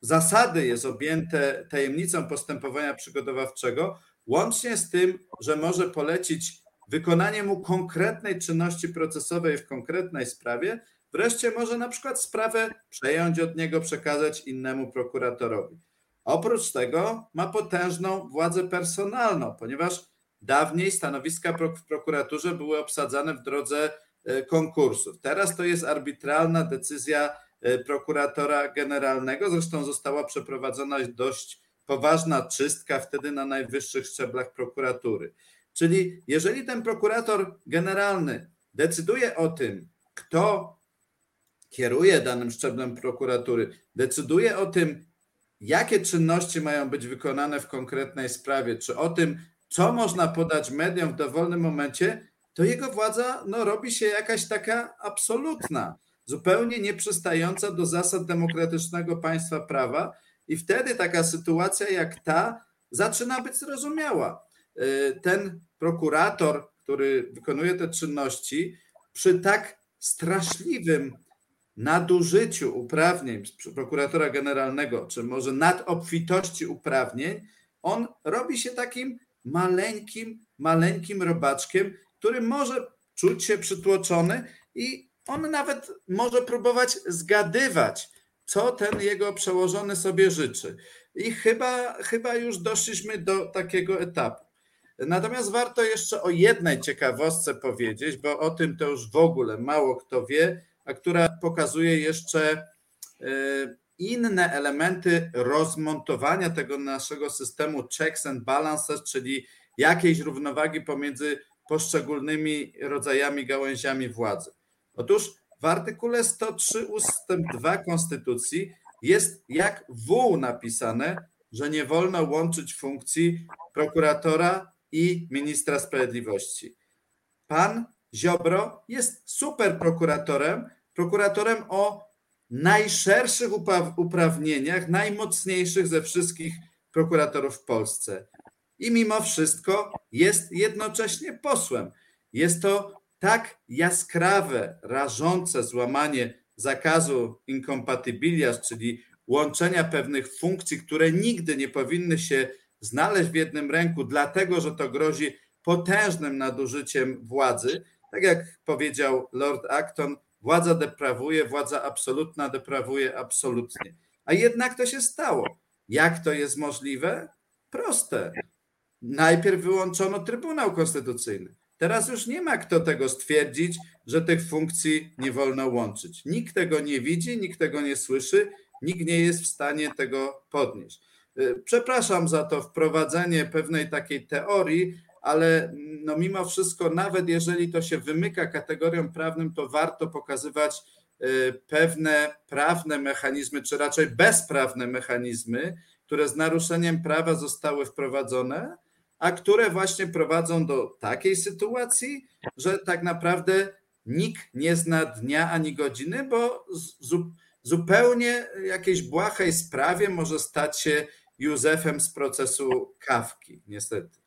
zasady jest objęte tajemnicą postępowania przygotowawczego, łącznie z tym, że może polecić wykonanie mu konkretnej czynności procesowej w konkretnej sprawie, wreszcie może na przykład sprawę przejąć od niego, przekazać innemu prokuratorowi. Oprócz tego ma potężną władzę personalną, ponieważ dawniej stanowiska w prokuraturze były obsadzane w drodze e, konkursów. Teraz to jest arbitralna decyzja e, prokuratora generalnego. Zresztą została przeprowadzona dość poważna czystka wtedy na najwyższych szczeblach prokuratury. Czyli jeżeli ten prokurator generalny decyduje o tym, kto kieruje danym szczeblem prokuratury, decyduje o tym, jakie czynności mają być wykonane w konkretnej sprawie, czy o tym, co można podać mediom w dowolnym momencie, to jego władza no, robi się jakaś taka absolutna, zupełnie nieprzystająca do zasad demokratycznego państwa prawa, i wtedy taka sytuacja jak ta zaczyna być zrozumiała. Y, ten prokurator, który wykonuje te czynności, przy tak straszliwym nadużyciu uprawnień prokuratora generalnego, czy może nadobfitości uprawnień, on robi się takim maleńkim, maleńkim robaczkiem, który może czuć się przytłoczony i on nawet może próbować zgadywać, co ten jego przełożony sobie życzy. I chyba, chyba już doszliśmy do takiego etapu. Natomiast warto jeszcze o jednej ciekawostce powiedzieć, bo o tym to już w ogóle mało kto wie, a która pokazuje jeszcze e, inne elementy rozmontowania tego naszego systemu checks and balances, czyli jakiejś równowagi pomiędzy poszczególnymi rodzajami gałęziami władzy. Otóż w artykule 103 ustęp 2 Konstytucji jest jak W napisane, że nie wolno łączyć funkcji prokuratora i ministra sprawiedliwości. Pan Ziobro jest super prokuratorem, prokuratorem o najszerszych uprawnieniach, najmocniejszych ze wszystkich prokuratorów w Polsce. I mimo wszystko jest jednocześnie posłem. Jest to tak jaskrawe, rażące złamanie zakazu incompatibilias, czyli łączenia pewnych funkcji, które nigdy nie powinny się znaleźć w jednym ręku, dlatego że to grozi potężnym nadużyciem władzy. Tak jak powiedział Lord Acton, Władza deprawuje, władza absolutna deprawuje absolutnie. A jednak to się stało. Jak to jest możliwe? Proste. Najpierw wyłączono Trybunał Konstytucyjny. Teraz już nie ma kto tego stwierdzić, że tych funkcji nie wolno łączyć. Nikt tego nie widzi, nikt tego nie słyszy, nikt nie jest w stanie tego podnieść. Y, przepraszam za to wprowadzenie pewnej takiej teorii, ale no mimo wszystko, nawet jeżeli to się wymyka kategoriom prawnym, to warto pokazywać pewne prawne mechanizmy, czy raczej bezprawne mechanizmy, które z naruszeniem prawa zostały wprowadzone, a które właśnie prowadzą do takiej sytuacji, że tak naprawdę nikt nie zna dnia ani godziny, bo zupełnie jakiejś błahej sprawie może stać się Józefem z procesu Kawki, niestety.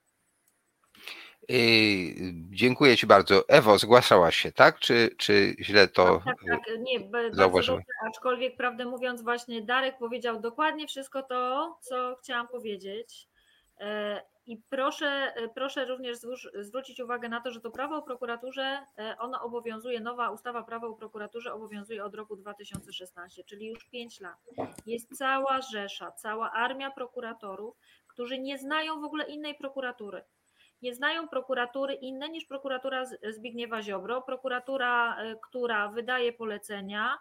Dziękuję Ci bardzo. Ewo, zgłaszałaś się, tak? Czy, czy źle to tak, tak, tak. Nie, zauważyłem? aczkolwiek prawdę mówiąc właśnie Darek powiedział dokładnie wszystko to, co chciałam powiedzieć. E, I proszę, e, proszę również zwrócić uwagę na to, że to prawo o prokuraturze, e, ono obowiązuje, nowa ustawa prawa o prokuraturze obowiązuje od roku 2016, czyli już 5 lat. Jest cała rzesza, cała armia prokuratorów, którzy nie znają w ogóle innej prokuratury nie znają prokuratury inne niż prokuratura Zbigniewa Ziobro, prokuratura, która wydaje polecenia,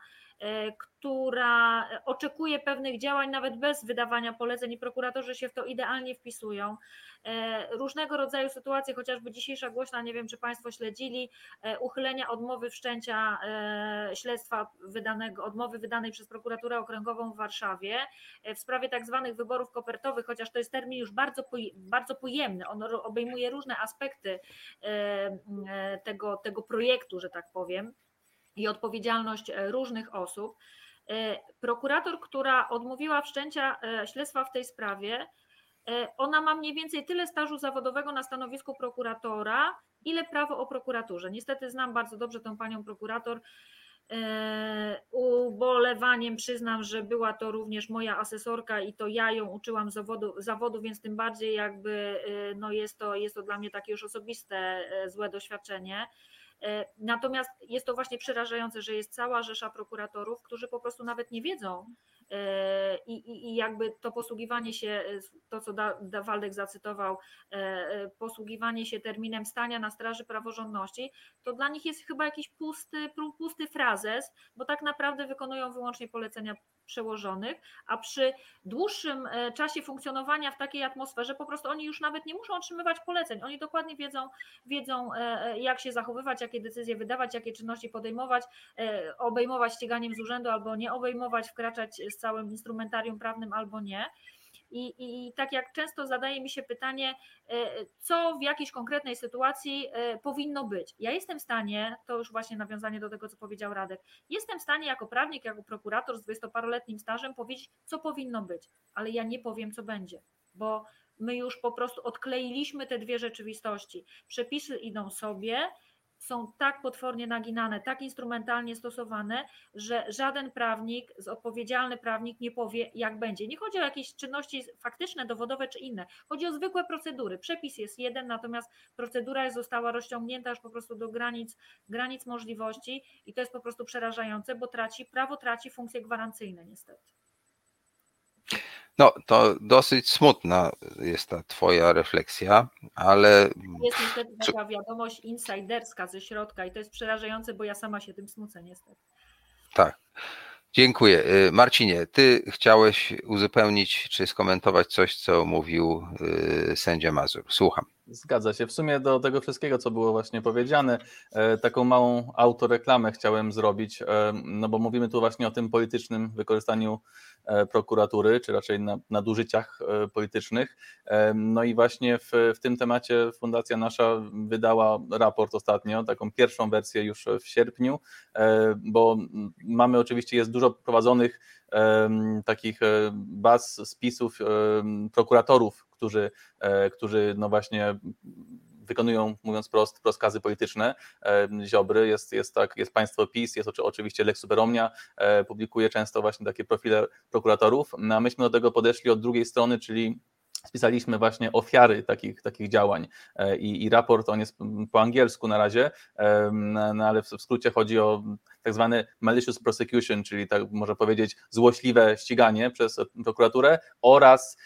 która oczekuje pewnych działań nawet bez wydawania poleceń i prokuratorzy się w to idealnie wpisują. E, różnego rodzaju sytuacje, chociażby dzisiejsza głośna, nie wiem czy Państwo śledzili, e, uchylenia odmowy wszczęcia śledztwa wydanego, odmowy wydanej przez prokuraturę okręgową w Warszawie w sprawie tak zwanych wyborów kopertowych, chociaż to jest termin już bardzo, bardzo pojemny, on obejmuje różne aspekty tego, tego projektu, że tak powiem i odpowiedzialność e, różnych osób. E, prokurator, która odmówiła wszczęcia e, śledztwa w tej sprawie, ona ma mniej więcej tyle stażu zawodowego na stanowisku prokuratora, ile prawo o prokuraturze. Niestety znam bardzo dobrze tę panią prokurator. Ubolewaniem przyznam, że była to również moja asesorka i to ja ją uczyłam zawodu, zawodu więc tym bardziej jakby no jest, to, jest to dla mnie takie już osobiste złe doświadczenie. E, natomiast jest to właśnie przerażające, że jest cała rzesza prokuratorów, którzy po prostu nawet nie wiedzą e, i, i, i jakby to posługiwanie się, e, to co da, da Waldek zacytował, posługiwanie się terminem stania na straży praworządności, to dla nich jest chyba jakiś pusty, pusty frazes, bo tak naprawdę wykonują wyłącznie polecenia przełożonych, a przy dłuższym e, czasie funkcjonowania w takiej atmosferze po prostu oni już nawet nie muszą otrzymywać poleceń. Oni dokładnie wiedzą, wiedzą e, e, jak się zachowywać, jakie decyzje wydawać, jakie czynności podejmować, obejmować ściganiem z urzędu albo nie obejmować, wkraczać z całym instrumentarium prawnym albo nie. I, I tak jak często zadaje mi się pytanie, e, co w jakiejś konkretnej sytuacji e, powinno być. Ja jestem w stanie, to już właśnie nawiązanie do tego, co powiedział Radek, jestem w stanie jako prawnik, jako prokurator z dwudziestoparoletnim stażem powiedzieć, co powinno być, ale ja nie powiem, co będzie, bo my już po prostu odkleiliśmy te dwie rzeczywistości. Przepisy idą sobie, są tak potwornie naginane, tak instrumentalnie stosowane, że żaden prawnik, odpowiedzialny prawnik nie powie, jak będzie. Nie chodzi o jakieś czynności faktyczne, dowodowe czy inne. Chodzi o zwykłe procedury. Przepis jest jeden, natomiast procedura została rozciągnięta już po prostu do granic, granic możliwości i to jest po prostu przerażające, bo traci, prawo traci funkcje gwarancyjne niestety. No, to dosyć smutna jest ta Twoja refleksja, ale. Jest niestety taka wiadomość insiderska ze środka i to jest przerażające, bo ja sama się tym smucę, niestety. Tak. Dziękuję. Y, Marcinie, ty chciałeś uzupełnić czy skomentować coś, co mówił y, sędzia Mazur. Słucham. Zgadza się. W sumie do tego wszystkiego, co było właśnie powiedziane, e, taką małą autoreklamę chciałem zrobić, e, no bo mówimy tu właśnie o tym politycznym wykorzystaniu e, prokuratury, czy raczej nadużyciach politycznych. No i właśnie w, w tym temacie Fundacja Nasza wydała raport ostatnio, taką pierwszą wersję już w sierpniu, bo mamy oczywiście, jest dużo prowadzonych takich baz, spisów prokuratorów którzy, e, którzy no właśnie wykonują, mówiąc prost, rozkazy polityczne. E, Ziobry, jest, jest, tak, jest państwo PiS, jest oczywiście Lex Superomnia, e, publikuje często właśnie takie profile prokuratorów, no a myśmy do tego podeszli od drugiej strony, czyli spisaliśmy właśnie ofiary takich, takich działań. I, i raport, on jest po angielsku na razie, no ale w skrócie chodzi o tak zwany malicious prosecution, czyli tak można powiedzieć złośliwe ściganie przez prokuraturę oraz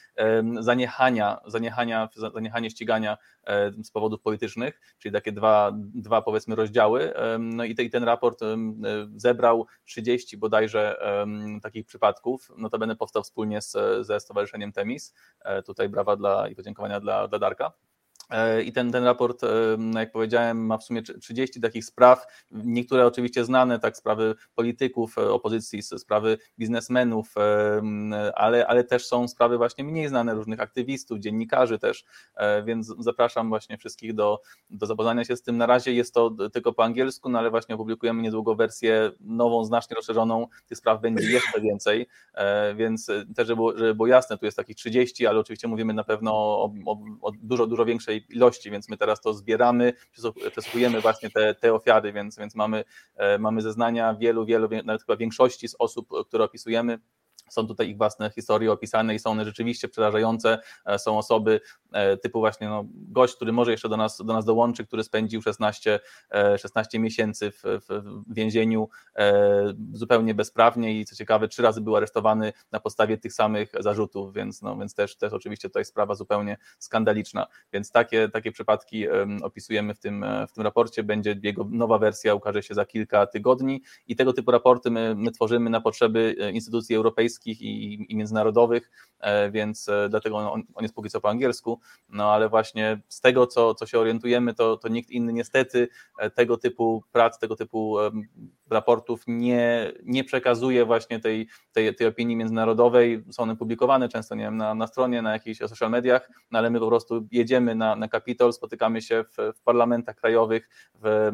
zaniechania, zaniechania, zaniechanie ścigania z powodów politycznych, czyli takie dwa, dwa powiedzmy rozdziały. No i, te, i ten raport zebrał 30 bodajże takich przypadków. Notabene powstał wspólnie z, ze Stowarzyszeniem Temis. E, tutaj brawa dla, i podziękowania dla, dla Darka. E, I ten, ten raport, e, jak powiedziałem, ma w sumie 30 takich spraw, niektóre oczywiście znane, tak, sprawy polityków e, opozycji, sprawy biznesmenów, ale, ale też są sprawy właśnie mniej znane, różnych aktywistów, dziennikarzy też, więc zapraszam właśnie wszystkich do, do zapoznania się z tym. Na razie jest to tylko po angielsku, no ale właśnie opublikujemy niedługo wersję nową, znacznie rozszerzoną, tych spraw będzie jeszcze więcej, więc też, żeby było, żeby było jasne, tu jest takich 30, ale oczywiście mówimy na pewno o, o, o dużo, dużo większej ilości, więc my teraz to zbieramy, przesłuchujemy właśnie te, te ofiary, więc, więc mamy, e, mamy zeznania wielu, wielu, nawet chyba większości z osób, które opisujemy, są tutaj ich własne historie opisane i są one rzeczywiście przerażające. E, są osoby e, typu właśnie no, gość, który może jeszcze do nas, do nas dołączy, który spędził 16, 16 miesięcy w, w więzieniu zupełnie bezprawnie i co ciekawe, trzy razy był aresztowany na podstawie tych samych zarzutów, więc, no, więc też, też oczywiście jest sprawa zupełnie skandaliczna. Więc takie, takie przypadki opisujemy w tym, w tym raporcie. Będzie jego nowa wersja, ukaże się za kilka tygodni i tego typu raporty my, my tworzymy na potrzeby instytucji europejskich europejskich i, i międzynarodowych, e, więc e, dlatego on, on jest póki co po angielsku, no ale właśnie z tego, co, co się orientujemy, to, to nikt inny niestety e, tego typu prac, tego typu raportów nie, nie przekazuje właśnie tej, tej, tej opinii międzynarodowej, są one publikowane często nie wiem, na, na stronie, na jakichś social mediach, no ale my po prostu jedziemy na, na Kapitol, spotykamy się w, w parlamentach krajowych, w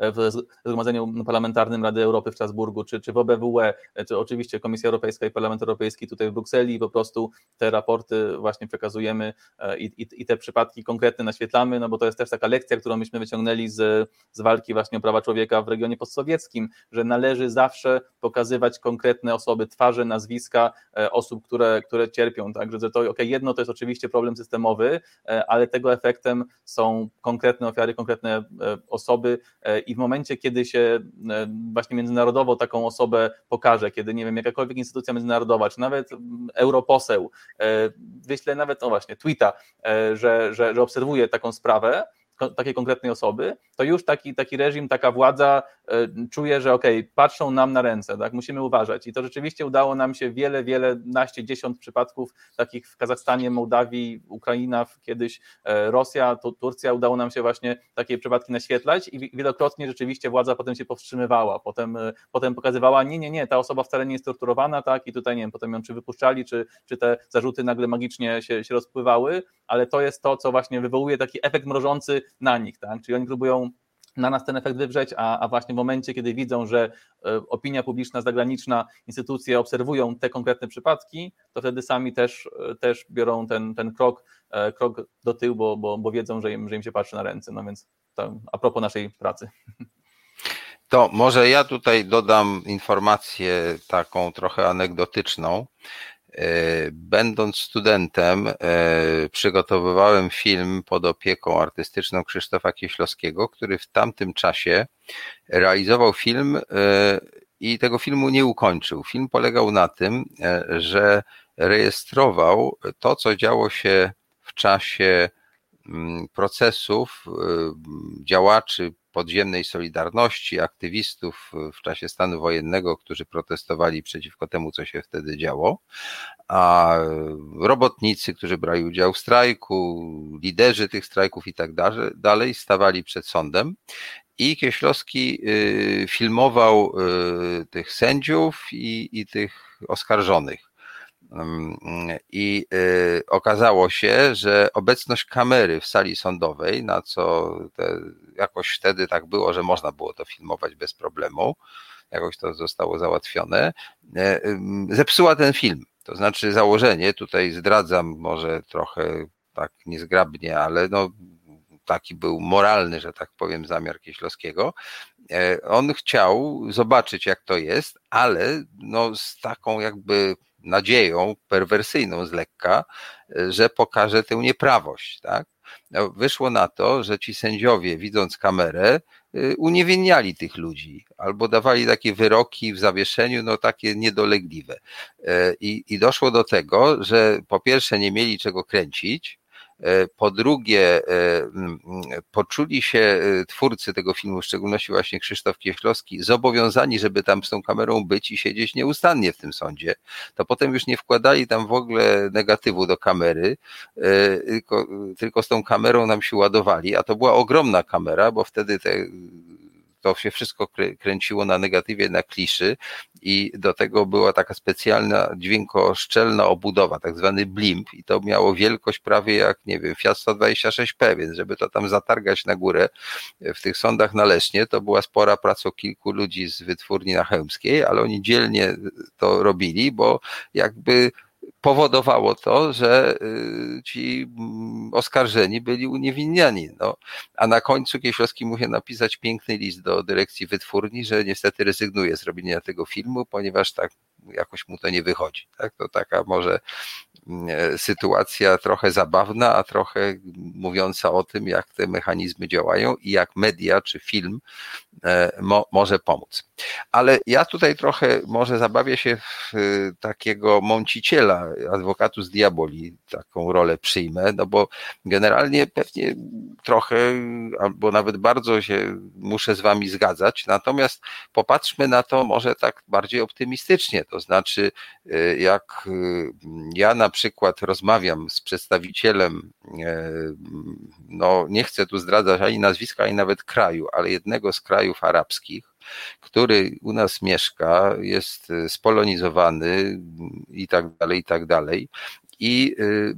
w Zgromadzeniu Parlamentarnym Rady Europy w Strasburgu, czy, czy w OBWE, czy oczywiście Komisja Europejska i Parlament Europejski tutaj w Brukseli. Po prostu te raporty właśnie przekazujemy e, i, i, i, te przypadki konkretne naświetlamy, no bo to jest też taka lekcja, którą myśmy wyciągnęli z, z walki właśnie o prawa człowieka w regionie postsowieckim, że należy zawsze pokazywać konkretne osoby, twarze, nazwiska e, osób, które, które cierpią, tak, że to okay, jedno to jest oczywiście problem systemowy, ale tego efektem są konkretne ofiary, konkretne osoby, osoby e, i w momencie, kiedy się e, właśnie międzynarodowo taką osobę pokaże, kiedy nie wiem, jakakolwiek instytucja międzynarodowa, czy nawet europoseł e, wyśle nawet, no właśnie, tweeta, że, że, że obserwuje taką sprawę, takiej konkretnej osoby, to już taki, taki reżim, taka władza e, czuje, że okej, okay, patrzą nam na ręce, tak, musimy uważać. I to rzeczywiście udało nam się wiele, wiele, naście, dziesiąt przypadków takich w Kazachstanie, Mołdawii, Ukraina, kiedyś e, Rosja, to Turcja, udało nam się właśnie takie przypadki naświetlać i wielokrotnie rzeczywiście władza potem się powstrzymywała, potem, e, potem pokazywała, nie, nie, nie, ta osoba wcale nie jest torturowana, tak, i tutaj, nie wiem, potem ją czy wypuszczali, czy, czy te zarzuty nagle magicznie się, się rozpływały, ale to jest to, co właśnie wywołuje taki efekt mrożący na nich, tak? Czyli oni próbują na nas ten efekt wywrzeć, a, a właśnie w momencie, kiedy widzą, że e, opinia publiczna, zagraniczna, instytucje obserwują te konkretne przypadki, to wtedy sami też, e, też biorą ten, ten krok, e, krok do tyłu, bo, bo, bo wiedzą, że im, że im się patrzy na ręce. No więc to a propos naszej pracy. [laughs] To może ja tutaj dodam informację taką trochę anegdotyczną. E, będąc studentem, e, przygotowywałem film pod opieką artystyczną Krzysztofa Kieślowskiego, który w tamtym czasie realizował film e, i tego filmu nie ukończył. Film polegał na tym, że rejestrował to, co działo się w czasie mm, procesów działaczy podziemnej Solidarności, aktywistów w czasie stanu wojennego, którzy protestowali przeciwko temu, co się wtedy działo, a robotnicy, którzy brali udział w strajku, liderzy tych strajków i tak dalej, stawali przed sądem. I Kieślowski y, filmował y, tych sędziów i, i tych oskarżonych. I y, okazało się, że obecność kamery w sali sądowej, na co jakoś wtedy tak było, że można było to filmować bez problemu, jakoś to zostało załatwione, e, zepsuła ten film. To znaczy założenie, tutaj zdradzam może trochę tak niezgrabnie, ale no, taki był moralny, że tak powiem, zamiar Kieślowskiego. E, on chciał zobaczyć, jak to jest, ale no, z taką jakby nadzieją perwersyjną z lekka, że pokaże tę nieprawość. Tak? No, wyszło na to, że ci sędziowie, widząc kamerę, e, uniewinniali tych ludzi albo dawali takie wyroki w zawieszeniu, no takie niedolegliwe. E, I, I doszło do tego, że po pierwsze nie mieli czego kręcić, Po drugie, poczuli się twórcy tego filmu, w szczególności właśnie Krzysztof Kieślowski, zobowiązani, żeby tam z tą kamerą być i siedzieć nieustannie w tym sądzie. To potem już nie wkładali tam w ogóle negatywu do kamery, tylko, tylko z tą kamerą nam się ładowali, a to była ogromna kamera, bo wtedy te to się wszystko kręciło na negatywie, na kliszy i do tego była taka specjalna dźwiękoszczelna obudowa, tak zwany blimp i to miało wielkość prawie jak, nie wiem, Fiat 126P, więc żeby to tam zatargać na górę w tych sądach na Lesznie, to była spora praca kilku ludzi z wytwórni na Chełmskiej, ale oni dzielnie to robili, bo jakby powodowało to, że y, ci mm, oskarżeni byli uniewinniani. No, a na końcu Kieślowski musiał napisać piękny list do dyrekcji wytwórni, że niestety rezygnuje z robienia tego filmu, ponieważ tak jakoś mu to nie wychodzi. Tak? To taka może sytuacja trochę zabawna, a trochę mówiąca o tym, jak te mechanizmy działają i jak media czy film e, mo, może pomóc. Ale ja tutaj trochę może zabawię się w e, takiego mąciciela, adwokatu z diaboli, taką rolę przyjmę, no bo generalnie pewnie trochę, albo nawet bardzo się muszę z wami zgadzać, natomiast popatrzmy na to może tak bardziej optymistycznie, to znaczy jak ja na przykład rozmawiam z przedstawicielem, e, no nie chcę tu zdradzać ani nazwiska, ani nawet kraju, ale jednego z krajów arabskich, który u nas mieszka, jest spolonizowany i tak dalej, i tak dalej. I y,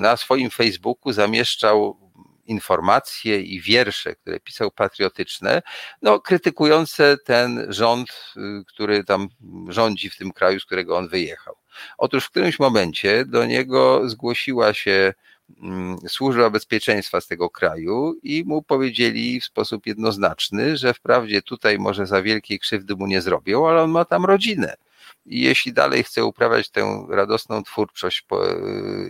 na swoim Facebooku zamieszczał informacje i wiersze, które pisał patriotyczne, no, krytykujące ten rząd, który tam rządzi w tym kraju, z którego on wyjechał. Otóż w którymś momencie do niego zgłosiła się mm, służba bezpieczeństwa z tego kraju i mu powiedzieli w sposób jednoznaczny, że wprawdzie tutaj może za wielkiej krzywdy mu nie zrobią, ale on ma tam rodzinę i jeśli dalej chce uprawiać tę radosną twórczość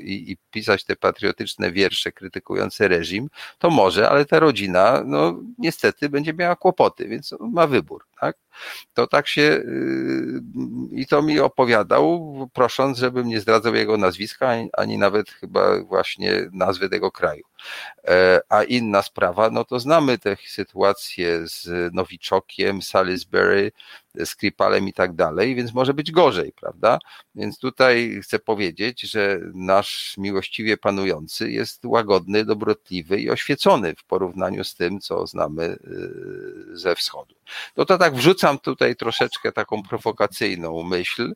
i, i, pisać te patriotyczne wiersze krytykujące reżim, to może, ale ta rodzina, no niestety będzie miała kłopoty, więc ma wybór, tak? To tak się yy, i to mi opowiadał, prosząc, żebym nie zdradzał jego nazwiska, ani, ani nawet chyba właśnie nazwy tego kraju. E, a inna sprawa, no to znamy tę sytuację z Nowiczokiem, Salisbury, Skripalem i tak dalej, więc może być gorzej, prawda? Więc tutaj chcę powiedzieć, że nasz miłościwie panujący jest łagodny, dobrotliwy i oświecony w porównaniu z tym, co znamy y, ze wschodu. No to tak wrzucam tutaj troszeczkę taką prowokacyjną myśl,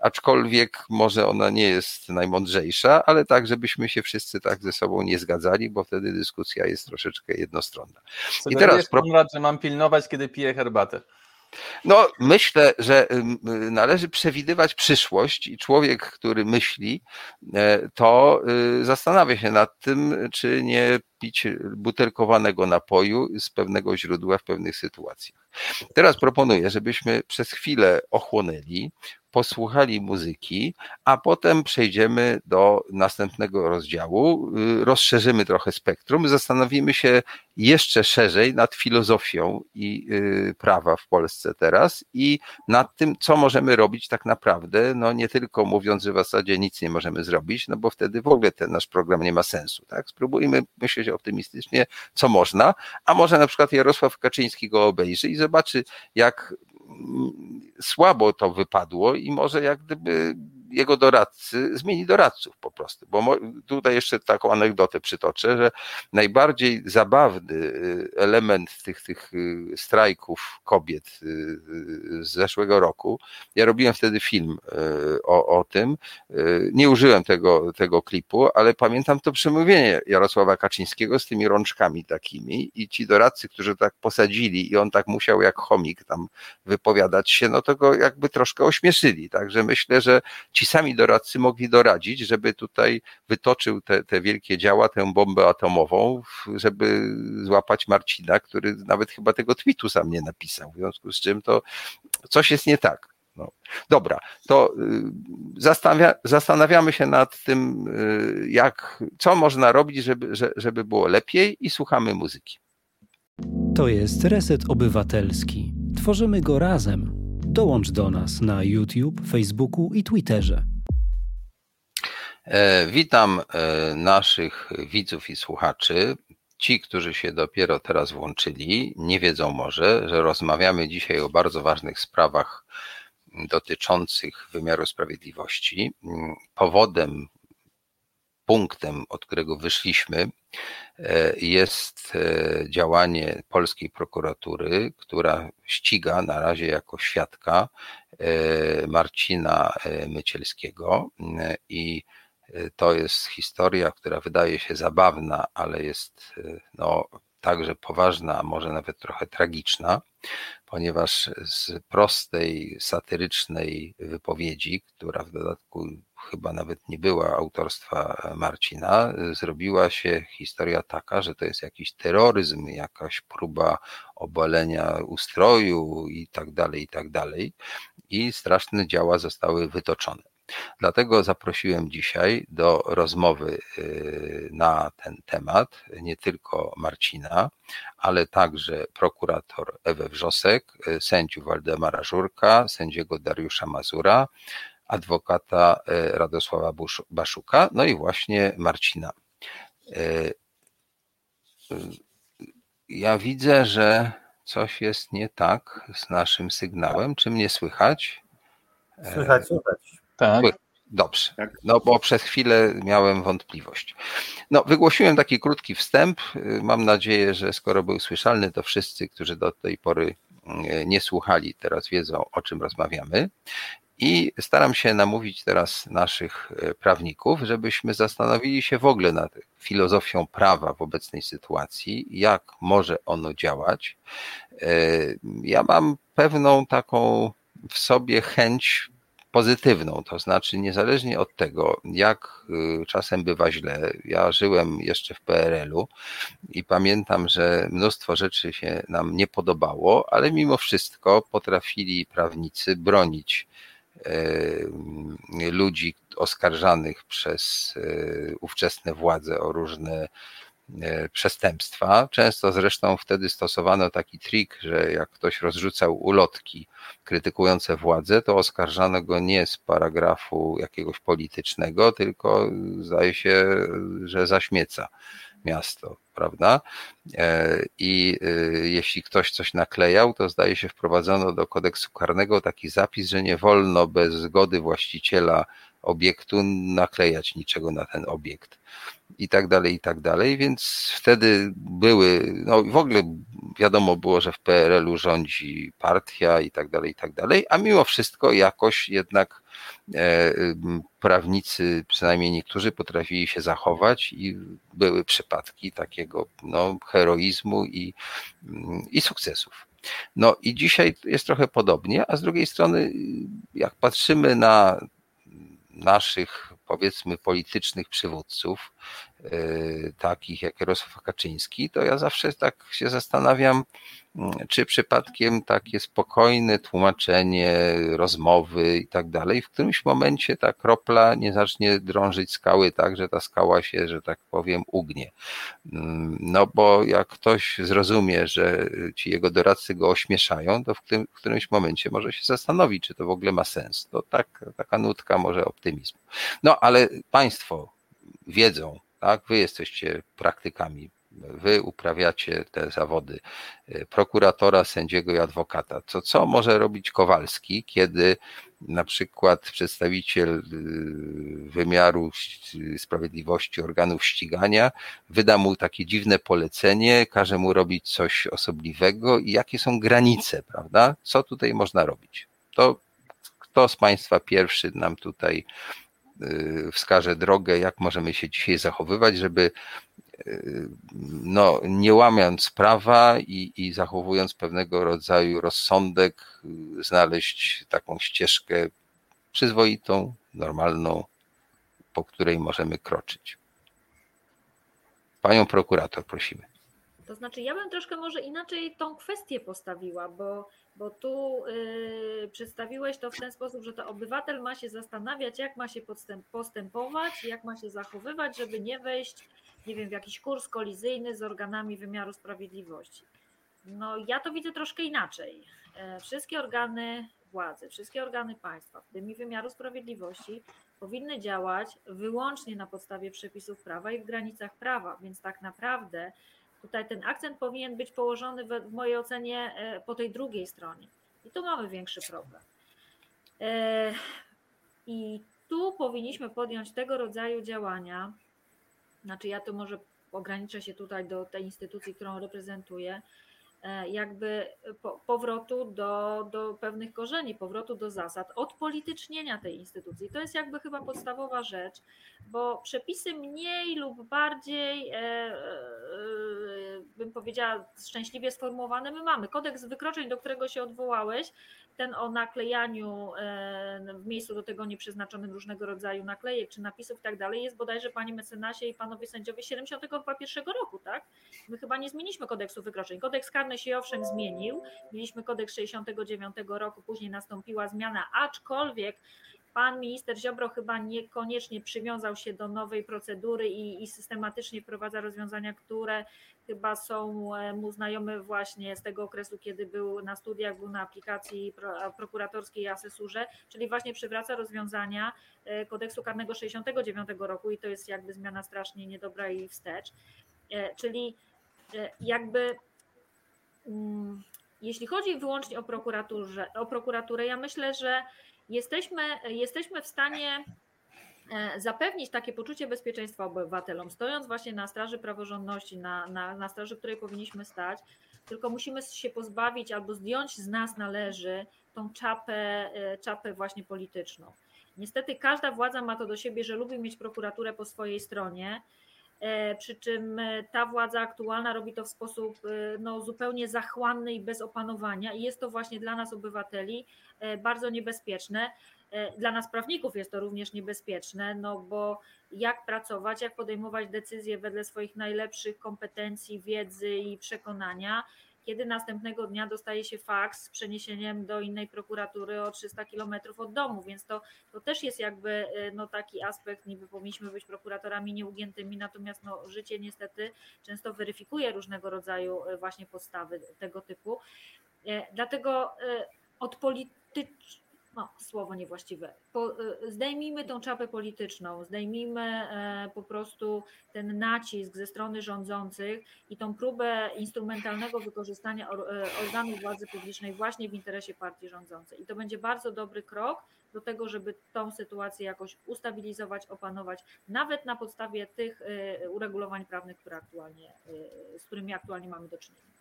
aczkolwiek może ona nie jest najmądrzejsza, ale tak, żebyśmy się wszyscy tak ze sobą nie zgadzali, bo wtedy dyskusja jest troszeczkę jednostronna. I teraz, Konrad, że mam pilnować, kiedy piję herbatę. No, myślę, że należy przewidywać przyszłość i człowiek, który myśli, e, to y, zastanawia się nad tym, czy nie pić butelkowanego napoju z pewnego źródła w pewnych sytuacjach. Teraz proponuję, żebyśmy przez chwilę ochłonęli, posłuchali muzyki, a potem przejdziemy do następnego rozdziału, y, rozszerzymy trochę spektrum, zastanowimy się jeszcze szerzej nad filozofią i y, prawa w Polsce teraz i nad tym, co możemy robić tak naprawdę, no nie tylko mówiąc, że w zasadzie nic nie możemy zrobić, no bo wtedy w ogóle ten nasz program nie ma sensu, tak? Spróbujmy myśleć optymistycznie, co można, a może na przykład Jarosław Kaczyński go obejrzy i zobaczy, jak słabo to wypadło i może jak gdyby jego doradcy zmieni doradców po prostu. Bo tutaj jeszcze taką anegdotę przytoczę, że najbardziej zabawny y, element tych, tych y, strajków kobiet y, z zeszłego roku, ja robiłem wtedy film o, o tym, nie użyłem tego, tego klipu, ale pamiętam to przemówienie Jarosława Kaczyńskiego z tymi rączkami takimi i ci doradcy, którzy tak posadzili i on tak musiał jak chomik tam wypowiadać się, no to go jakby troszkę ośmieszyli. Także myślę, że ci sami doradcy mogli doradzić, żeby tutaj wytoczył te, te wielkie działa, tę bombę atomową, żeby złapać Marcina, który nawet chyba tego tweetu sam nie napisał. W związku z czym to coś jest nie tak. No. Dobra, to y, zastanawia, zastanawiamy się nad tym, y, jak, co można robić, żeby, żeby było lepiej i słuchamy muzyki. To jest Reset Obywatelski. Tworzymy go razem. Dołącz do nas na YouTube, Facebooku i Twitterze. E, witam e, naszych widzów i słuchaczy. Ci, którzy się dopiero teraz włączyli, nie wiedzą może, że rozmawiamy dzisiaj o bardzo ważnych sprawach dotyczących wymiaru sprawiedliwości. Powodem, punktem, od którego wyszliśmy, e, jest działanie polskiej prokuratury, która ściga na razie jako świadka Marcina Mycielskiego. I to jest historia, która wydaje się zabawna, ale jest no, także poważna, a może nawet trochę tragiczna, ponieważ z prostej, satyrycznej wypowiedzi, która w dodatku chyba nawet nie była autorstwa Marcina, zrobiła się historia taka, że to jest jakiś terroryzm, jakaś próba obalenia ustroju i tak dalej, i tak dalej. I straszne działa zostały wytoczone. Dlatego zaprosiłem dzisiaj do rozmowy y, na ten temat nie tylko Marcina, ale także prokurator Ewę Wrzosek, y, sędziów Waldemara Żurka, sędziego Dariusza Mazura, adwokata y, Radosława Baszuka, no i właśnie Marcina. Ja widzę, że coś jest nie tak z naszym sygnałem. Czy mnie słychać? Słychać, słychać. Tak. Dobrze, tak. no bo przez chwilę miałem wątpliwość. No, wygłosiłem taki krótki wstęp. Mam nadzieję, że skoro był słyszalny, to wszyscy, którzy do tej pory mm, nie słuchali, teraz wiedzą, o czym rozmawiamy. I staram się namówić teraz naszych e, prawników, żebyśmy zastanowili się w ogóle nad filozofią prawa w obecnej sytuacji, jak może ono działać. Ja mam pewną taką w sobie chęć pozytywną, to znaczy niezależnie od tego, jak y, czasem bywa źle, ja żyłem jeszcze w PRL-u i pamiętam, że mnóstwo rzeczy się nam nie podobało, ale mimo wszystko potrafili prawnicy bronić y, ludzi oskarżanych przez y, ówczesne władze o różne przestępstwa. Często zresztą wtedy stosowano taki trik, że jak ktoś rozrzucał ulotki krytykujące władzę, to oskarżano go nie z paragrafu jakiegoś politycznego, tylko zdaje się, że zaśmieca miasto, prawda? E, I e, jeśli ktoś coś naklejał, to zdaje się wprowadzono do kodeksu karnego taki zapis, że nie wolno bez zgody właściciela obiektu naklejać niczego na ten obiekt i tak dalej, i tak dalej, więc wtedy były, no w ogóle wiadomo było, że w PRL-u rządzi partia i tak dalej, i tak dalej, a mimo wszystko jakoś jednak e, prawnicy, przynajmniej niektórzy, potrafili się zachować i były przypadki takiego no, heroizmu i, i sukcesów. No i dzisiaj jest trochę podobnie, a z drugiej strony, jak patrzymy na naszych, powiedzmy, politycznych przywódców, takich jak Jarosław Kaczyński, to ja zawsze tak się zastanawiam, czy przypadkiem takie spokojne tłumaczenie, rozmowy i tak dalej, w którymś momencie ta kropla nie zacznie drążyć skały tak, że ta skała się, że tak powiem, ugnie. Mm, no bo jak ktoś zrozumie, że ci jego doradcy go ośmieszają, to w, tym, w którymś momencie może się zastanowić, czy to w ogóle ma sens. To tak, taka nutka może optymizmu. No ale państwo wiedzą, tak, wy jesteście praktykami wy uprawiacie te zawody e, prokuratora, sędziego i adwokata. Co, co może robić Kowalski, kiedy na przykład przedstawiciel e, wymiaru sprawiedliwości organów ścigania wyda mu takie dziwne polecenie, każe mu robić coś osobliwego i jakie są granice, prawda? Co tutaj można robić? To kto z Państwa pierwszy nam tutaj wskaże drogę, jak możemy się dzisiaj zachowywać, żeby no, nie łamiąc prawa i, i zachowując pewnego rodzaju rozsądek, znaleźć taką ścieżkę przyzwoitą, normalną, po której możemy kroczyć. Panią prokurator, prosimy. To znaczy, ja bym troszkę może inaczej tą kwestię postawiła, bo, bo tu yy, przedstawiłeś to w ten sposób, że to obywatel ma się zastanawiać, jak ma się postępować, jak ma się zachowywać, żeby nie wejść nie wiem, w jakiś kurs kolizyjny z organami wymiaru sprawiedliwości. No ja to widzę troszkę inaczej. E, wszystkie organy władzy, wszystkie organy państwa, w tym i wymiaru sprawiedliwości, powinny działać wyłącznie na podstawie przepisów prawa i w granicach prawa, więc tak naprawdę tutaj ten akcent powinien być położony w mojej ocenie e, po tej drugiej stronie. I tu mamy większy problem. E, I tu powinniśmy podjąć tego rodzaju działania. Znaczy, ja to może ograniczę się tutaj do tej instytucji, którą reprezentuję, jakby powrotu do, do pewnych korzeni, powrotu do zasad, odpolitycznienia tej instytucji. To jest jakby chyba podstawowa rzecz, bo przepisy mniej lub bardziej, e, e, bym powiedziała, szczęśliwie sformułowane my mamy. Kodeks wykroczeń, do którego się odwołałeś, ten o naklejaniu w miejscu do tego nieprzeznaczonym różnego rodzaju naklejek czy napisów i tak dalej, jest bodajże panie mecenasie i panowie sędziowie 71 roku, tak? My chyba nie zmieniliśmy kodeksu wykroczeń. Kodeks karny się owszem zmienił. Mieliśmy kodeks 69 roku, później nastąpiła zmiana, aczkolwiek pan minister Ziobro chyba niekoniecznie przywiązał się do nowej procedury i, i, systematycznie wprowadza rozwiązania, które chyba są e, mu znajome właśnie z tego okresu, kiedy był na studiach, był na aplikacji prokuratorskiej i asesurze, czyli właśnie przywraca rozwiązania e, kodeksu karnego 69 roku i to jest jakby zmiana strasznie niedobra i wstecz. E, czyli jakby jeśli chodzi wyłącznie o, prokuraturze, o prokuraturę, ja myślę, że jesteśmy, jesteśmy w stanie e, zapewnić takie poczucie bezpieczeństwa obywatelom, stojąc właśnie na straży praworządności, na, na, na straży, której powinniśmy stać, tylko musimy się pozbawić albo zdjąć z nas należy tą czapę, e, czapę właśnie polityczną. Niestety każda władza ma to do siebie, że lubi mieć prokuraturę po swojej stronie, przy czym e, ta władza aktualna robi to w sposób e, no, zupełnie zachłanny i bez opanowania i jest to właśnie dla nas obywateli bardzo niebezpieczne. Dla nas prawników jest to również niebezpieczne, no bo jak pracować, jak podejmować decyzje wedle swoich najlepszych kompetencji, wiedzy i przekonania, kiedy następnego dnia dostaje się faks z przeniesieniem do innej prokuratury o 300 kilometrów od domu, więc to, to też jest jakby y, no, taki aspekt, niby powinniśmy być prokuratorami nieugiętymi, natomiast no, życie niestety często weryfikuje różnego rodzaju y, właśnie podstawy tego typu. Y, dlatego odpolitycz no, słowo niewłaściwe. Po, y, zdejmijmy tą czapę polityczną, zdejmijmy e, po prostu ten nacisk ze strony rządzących i tą próbę instrumentalnego wykorzystania e, organów władzy publicznej właśnie w interesie partii rządzącej. I to będzie bardzo dobry krok do tego, żeby tą sytuację jakoś ustabilizować, opanować, nawet na podstawie tych e, uregulowań prawnych, które aktualnie, z którymi aktualnie mamy do czynienia.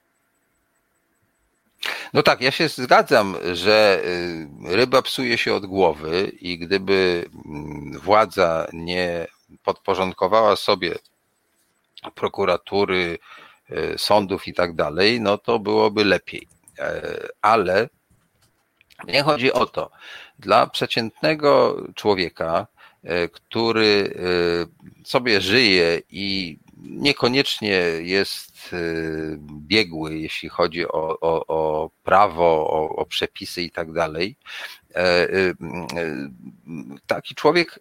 No tak, ja się zgadzam, że y, ryba psuje się od głowy i gdyby mm, władza nie podporządkowała sobie prokuratury, y, sądów i tak dalej, no to byłoby lepiej. E, ale nie chodzi o to. Dla przeciętnego człowieka, e, który e, sobie żyje i niekoniecznie jest y, biegły, jeśli chodzi o, o, o prawo, o, o, przepisy i tak dalej. E, y, y, taki człowiek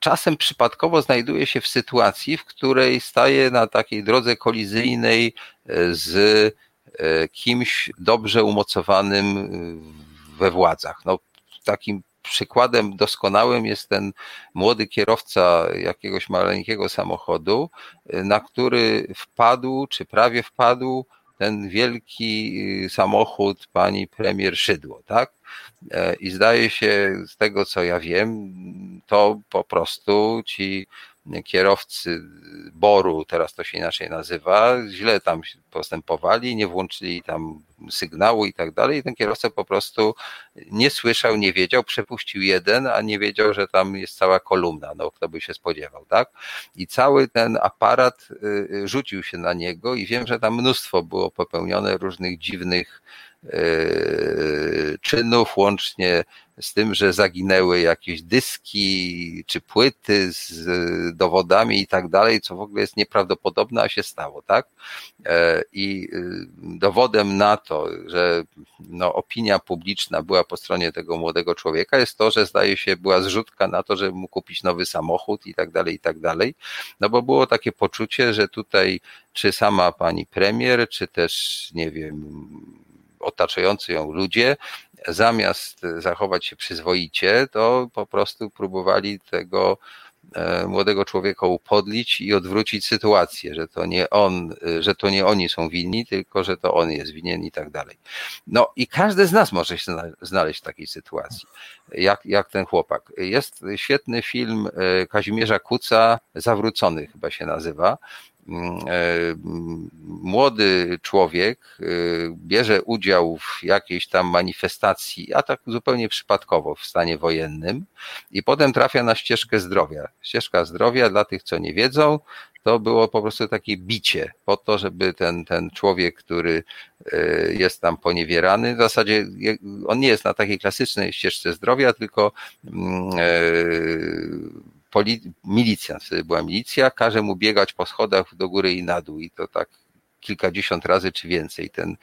czasem przypadkowo znajduje się w sytuacji, w której staje na takiej drodze kolizyjnej e, z e, kimś dobrze umocowanym we władzach. No, takim przykładem doskonałym jest ten młody kierowca jakiegoś maleńkiego samochodu, na który wpadł, czy prawie wpadł ten wielki samochód pani premier Szydło, tak? E, I zdaje się, z tego co ja wiem, to po prostu ci kierowcy Boru, teraz to się inaczej nazywa, źle tam postępowali, nie włączyli tam sygnału i tak dalej. Ten kierowca po prostu nie słyszał, nie wiedział, przepuścił jeden, a nie wiedział, że tam jest cała kolumna, no kto by się spodziewał, tak? I cały ten aparat y, y, rzucił się na niego i wiem, że tam mnóstwo było popełnione różnych dziwnych czynów, łącznie z tym, że zaginęły jakieś dyski czy płyty z dowodami i tak dalej, co w ogóle jest nieprawdopodobne, a się stało, tak? E, I y, dowodem na to, że no, opinia publiczna była po stronie tego młodego człowieka, jest to, że zdaje się, była zrzutka na to, żeby mu kupić nowy samochód i tak dalej, i tak dalej. No bo było takie poczucie, że tutaj czy sama pani premier, czy też, nie wiem, otaczający ją ludzie, zamiast zachować się przyzwoicie, to po prostu próbowali tego E, młodego człowieka upodlić i odwrócić sytuację, że to nie on, e, że to nie oni są winni, tylko że to on jest winien i tak dalej. No i każdy z nas może się znaleźć w takiej sytuacji, jak, jak ten chłopak. Jest świetny film e, Kazimierza Kuca, Zawrócony chyba się nazywa, młody człowiek e, bierze udział w jakiejś tam manifestacji, a tak zupełnie przypadkowo w stanie wojennym i potem trafia na ścieżkę zdrowia. Ścieżka zdrowia dla tych, co nie wiedzą, to było po prostu takie bicie po to, żeby ten, ten człowiek, który e, jest tam poniewierany, w zasadzie on nie jest na takiej klasycznej ścieżce zdrowia, tylko mm, poli- milicjant, wtedy była milicja, każe mu biegać po schodach do góry i na dół i to tak kilkadziesiąt razy czy więcej. Ten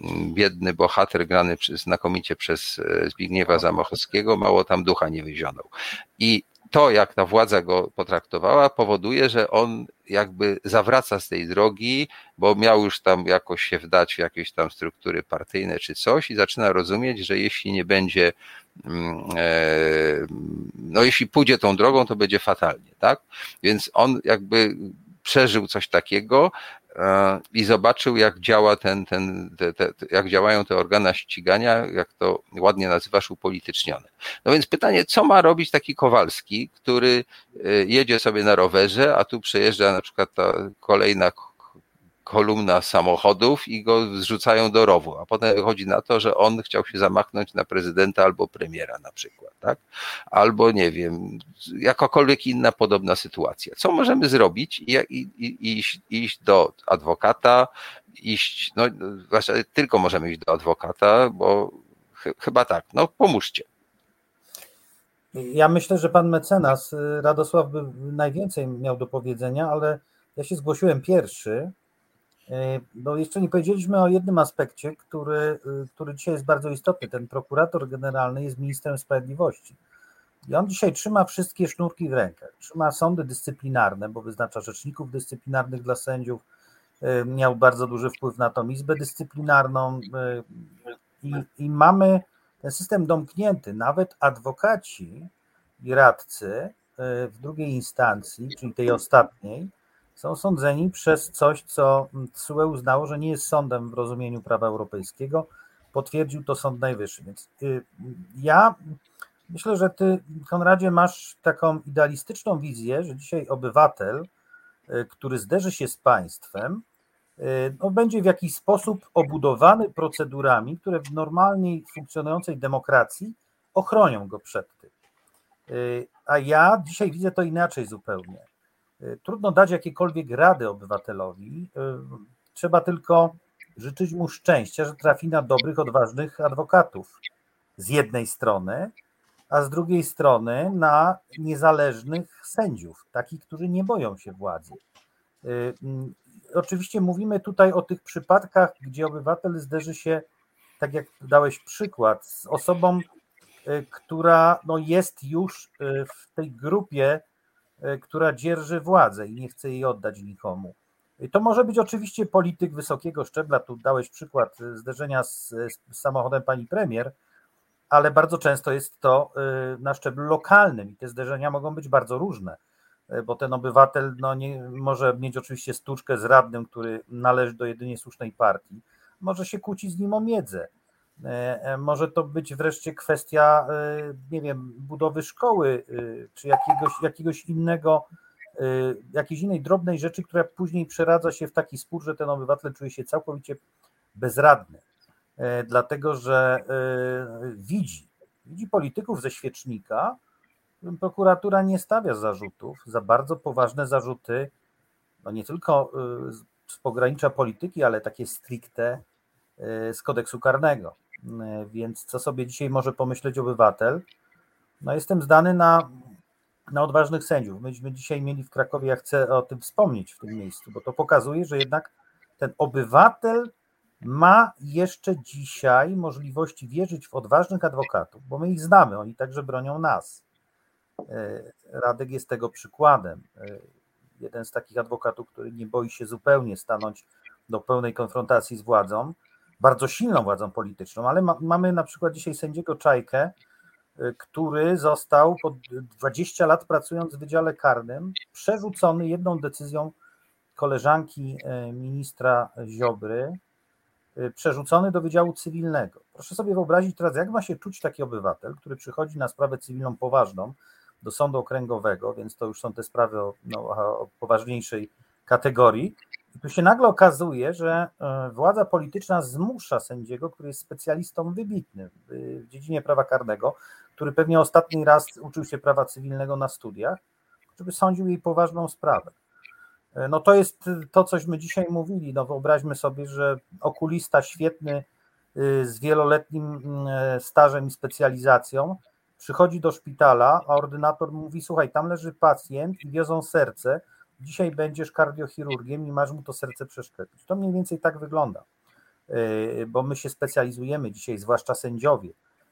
mm, biedny bohater grany znakomicie przez e, Zbigniewa Zamachowskiego mało tam ducha nie wyzionął. I to, jak ta władza go potraktowała, powoduje, że on jakby zawraca z tej drogi, bo miał już tam jakoś się wdać w jakieś tam struktury partyjne czy coś i zaczyna rozumieć, że jeśli nie będzie, mm, e, no jeśli pójdzie tą drogą, to będzie fatalnie, tak? Więc on jakby przeżył coś takiego, i zobaczył, jak działa ten, ten, te, te, jak działają te organa ścigania, jak to ładnie nazywasz, upolitycznione. No więc pytanie, co ma robić taki Kowalski, który y, jedzie sobie na rowerze, a tu przejeżdża na przykład ta kolejna kolumna samochodów i go zrzucają do rowu, a potem wychodzi na to, że on chciał się zamachnąć na prezydenta albo premiera na przykład, tak? Albo nie wiem, jakakolwiek inna podobna sytuacja. Co możemy zrobić? I, i, i iść, iść do adwokata, iść, no właśnie tylko możemy iść do adwokata, bo ch chyba tak, no pomóżcie. Ja myślę, że pan mecenas y, Radosław by najwięcej miał do powiedzenia, ale ja się zgłosiłem pierwszy, bo jeszcze nie powiedzieliśmy o jednym aspekcie, który, y, który dzisiaj jest bardzo istotny. Ten prokurator generalny jest ministrem sprawiedliwości. I on dzisiaj trzyma wszystkie sznurki w rękach. Trzyma sądy dyscyplinarne, bo wyznacza rzeczników dyscyplinarnych dla sędziów. E, miał bardzo duży wpływ na tą izbę dyscyplinarną. E, I, i mamy ten system domknięty. Nawet adwokaci i radcy w drugiej instancji, czyli tej ostatniej, są sądzeni przez coś, co TSUE uznało, że nie jest sądem w rozumieniu prawa europejskiego. Potwierdził to Sąd Najwyższy. Więc y, ja myślę, że ty, Konradzie, masz taką idealistyczną wizję, że dzisiaj obywatel, y, który zderzy się z państwem, y, no, będzie w jakiś sposób obudowany procedurami, które w normalnej funkcjonującej demokracji ochronią go przed tym. A ja dzisiaj widzę to inaczej zupełnie. Y, trudno dać jakiekolwiek rady obywatelowi. Y, trzeba tylko życzyć mu szczęścia, że trafi na dobrych, odważnych adwokatów z jednej strony, a z drugiej strony na niezależnych sędziów, takich, którzy nie boją się władzy. Y, mm, oczywiście mówimy tutaj o tych przypadkach, gdzie obywatel zderzy się, tak jak dałeś przykład, z osobą, która no jest już w tej grupie która dzierży władzę i nie chce jej oddać nikomu. To może być oczywiście polityk wysokiego szczebla, tu dałeś przykład zderzenia z, z samochodem pani premier, ale bardzo często jest to e, na szczeblu lokalnym i te zderzenia mogą być bardzo różne, e, bo ten obywatel no, nie, może mieć oczywiście stłuczkę z radnym, który należy do jedynie słusznej partii, może się kłócić z nim o miedzę, E, e, może to być wreszcie kwestia, e, nie wiem, budowy szkoły, czy jakiegoś, jakiegoś innego, jakiejś innej drobnej rzeczy, która później przeradza się w taki spór, że ten obywatel czuje się całkowicie bezradny, dlatego że widzi, widzi polityków ze świecznika, prokuratura nie stawia zarzutów za bardzo poważne zarzuty, no nie tylko z pogranicza polityki, ale takie stricte z kodeksu karnego. E, więc co sobie dzisiaj może pomyśleć obywatel? No jestem zdany na, na odważnych sędziów. Myśmy dzisiaj mieli w Krakowie, ja chcę o tym wspomnieć w tym miejscu, bo to pokazuje, że jednak ten obywatel ma jeszcze dzisiaj możliwości wierzyć w odważnych adwokatów, bo my ich znamy, oni także bronią nas. E, Radek jest tego przykładem. E, jeden z takich adwokatów, który nie boi się zupełnie stanąć do pełnej konfrontacji z władzą bardzo silną władzą polityczną, ale ma, mamy na przykład dzisiaj sędziego Czajkę, y, który został po 20 lat pracując w Wydziale Karnym przerzucony jedną decyzją koleżanki y, ministra Ziobry, y, przerzucony do Wydziału Cywilnego. Proszę sobie wyobrazić teraz, jak ma się czuć taki obywatel, który przychodzi na sprawę cywilną poważną do sądu okręgowego, więc to już są te sprawy o, no, o poważniejszej kategorii, i tu się nagle okazuje, że e, władza polityczna zmusza sędziego, który jest specjalistą wybitnym w dziedzinie prawa karnego, który pewnie ostatni raz uczył się prawa cywilnego na studiach, żeby sądził jej poważną sprawę. E, no to jest to, cośmy dzisiaj mówili. No wyobraźmy sobie, że okulista świetny y, z wieloletnim mm, stażem i specjalizacją przychodzi do szpitala, a ordynator mówi: Słuchaj, tam leży pacjent i wiozą serce dzisiaj będziesz kardiochirurgiem i masz mu to serce przeszczepić. To mniej więcej tak wygląda, e, bo my się specjalizujemy dzisiaj, zwłaszcza sędziowie.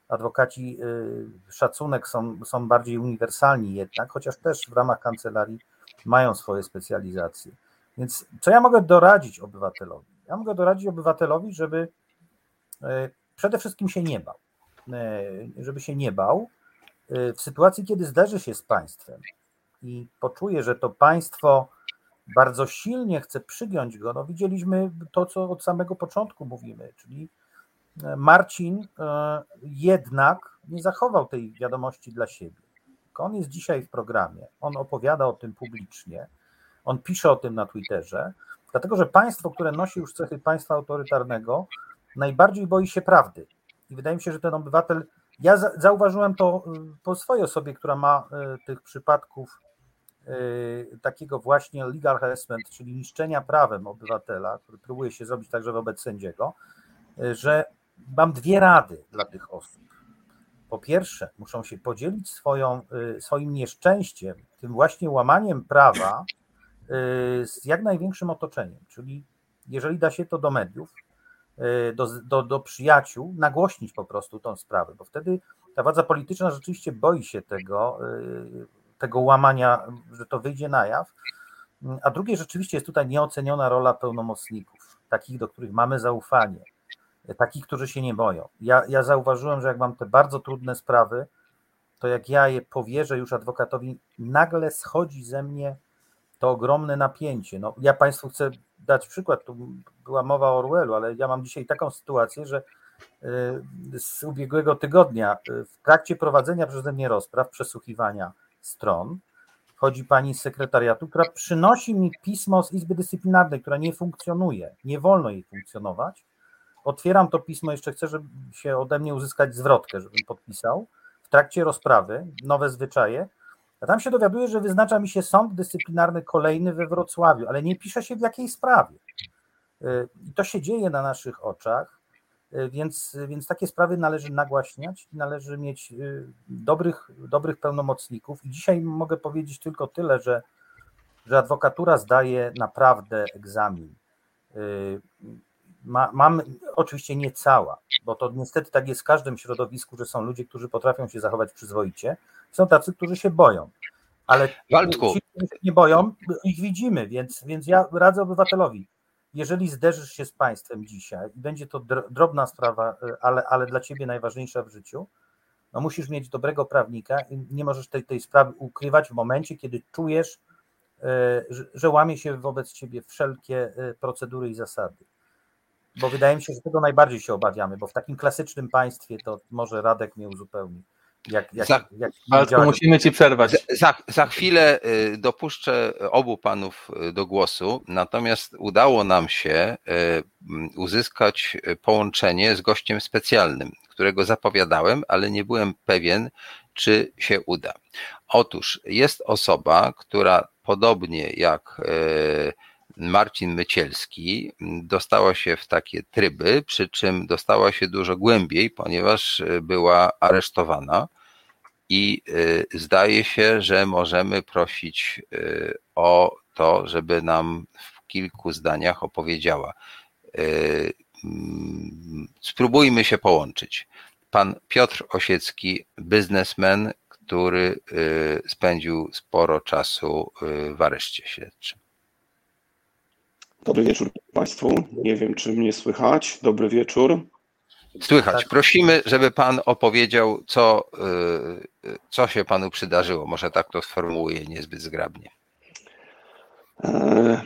Adwokaci, e, szacunek są, są bardziej uniwersalni jednak, chociaż też w ramach kancelarii mają swoje specjalizacje. Więc co ja mogę doradzić obywatelowi? Ja mogę doradzić obywatelowi, żeby e, przede wszystkim się nie bał. Żeby się nie bał w sytuacji, kiedy zderzy się z państwem, i poczuje, że to państwo bardzo silnie chce przygiąć go, no widzieliśmy to, co od samego początku mówimy, czyli e, Marcin e, jednak nie zachował tej wiadomości dla siebie. On jest dzisiaj w programie, on opowiada o tym publicznie, on pisze o tym na Twitterze, dlatego że państwo, które nosi już cechy państwa autorytarnego, najbardziej boi się prawdy. I wydaje mi się, że ten obywatel, ja zauważyłem to e, po swojej osobie, która ma tych przypadków Y, takiego właśnie legal harassment, czyli niszczenia prawem obywatela, który próbuje się zrobić także wobec sędziego, y, że mam dwie rady dla tych osób. Po pierwsze, muszą się podzielić swoją, y, swoim nieszczęściem, tym właśnie łamaniem prawa z jak największym otoczeniem, czyli jeżeli da się to do mediów, do, do, do przyjaciół, nagłośnić po prostu tą sprawę, bo wtedy ta władza polityczna rzeczywiście boi się tego, tego łamania, że to wyjdzie na jaw. A drugie, rzeczywiście jest tutaj nieoceniona rola pełnomocników, takich, do których mamy zaufanie, takich, którzy się nie boją. Ja, ja zauważyłem, że jak mam te bardzo trudne sprawy, to jak ja je powierzę już adwokatowi, nagle schodzi ze mnie to ogromne napięcie. No, ja Państwu chcę dać przykład, tu była mowa o Orwellu, ale ja mam dzisiaj taką sytuację, że y, z ubiegłego tygodnia y, w trakcie prowadzenia przeze mnie rozpraw, przesłuchiwania stron wchodzi pani z sekretariatu, która przynosi mi pismo z Izby Dyscyplinarnej, która nie funkcjonuje, nie wolno jej funkcjonować. Otwieram to pismo, jeszcze chcę, żeby się ode mnie uzyskać zwrotkę, żebym podpisał. W trakcie rozprawy, nowe zwyczaje, a tam się dowiaduję, że wyznacza mi się sąd dyscyplinarny kolejny we Wrocławiu, ale nie pisze się w jakiej sprawie. Y, I to się dzieje na naszych oczach. Więc, więc takie sprawy należy nagłaśniać i należy mieć y, dobrych, dobrych pełnomocników. I dzisiaj mogę powiedzieć tylko tyle, że, że adwokatura zdaje naprawdę egzamin. Y, ma, mam oczywiście nie cała, bo to niestety tak jest w każdym środowisku, że są ludzie, którzy potrafią się zachować przyzwoicie, są tacy, którzy się boją. Ale Waldku. ci, którzy się nie boją, ich widzimy, więc, więc ja radzę obywatelowi, jeżeli zderzysz się z państwem dzisiaj i będzie to drobna sprawa, y, ale, ale dla ciebie najważniejsza w życiu, no musisz mieć dobrego prawnika i nie możesz tej, tej sprawy ukrywać w momencie, kiedy czujesz, y, że, łamie się wobec ciebie wszelkie y, procedury i zasady. Bo wydaje mi się, że tego najbardziej się obawiamy, bo w takim klasycznym państwie to może Radek mnie uzupełni. Jak, jak, za, jak musimy ci przerwać. Za, za chwilę y, dopuszczę obu panów y, do głosu, natomiast udało nam się y, uzyskać połączenie z gościem specjalnym, którego zapowiadałem, ale nie byłem pewien, czy się uda. Otóż jest osoba, która podobnie jak Marcin Mycielski dostała się w takie tryby, przy czym dostała się dużo głębiej, ponieważ była aresztowana i y, zdaje się, że możemy prosić y, o to, żeby nam w kilku zdaniach opowiedziała. Mm, spróbujmy się połączyć. Pan Piotr Osiecki, biznesmen, który spędził sporo czasu w areszcie śledczym. Dobry wieczór Państwu. Nie wiem, czy mnie słychać. Dobry wieczór. Słychać. Tak. Prosimy, żeby Pan opowiedział, co, y, co się Panu przydarzyło. Może tak to sformułuję niezbyt zgrabnie. E,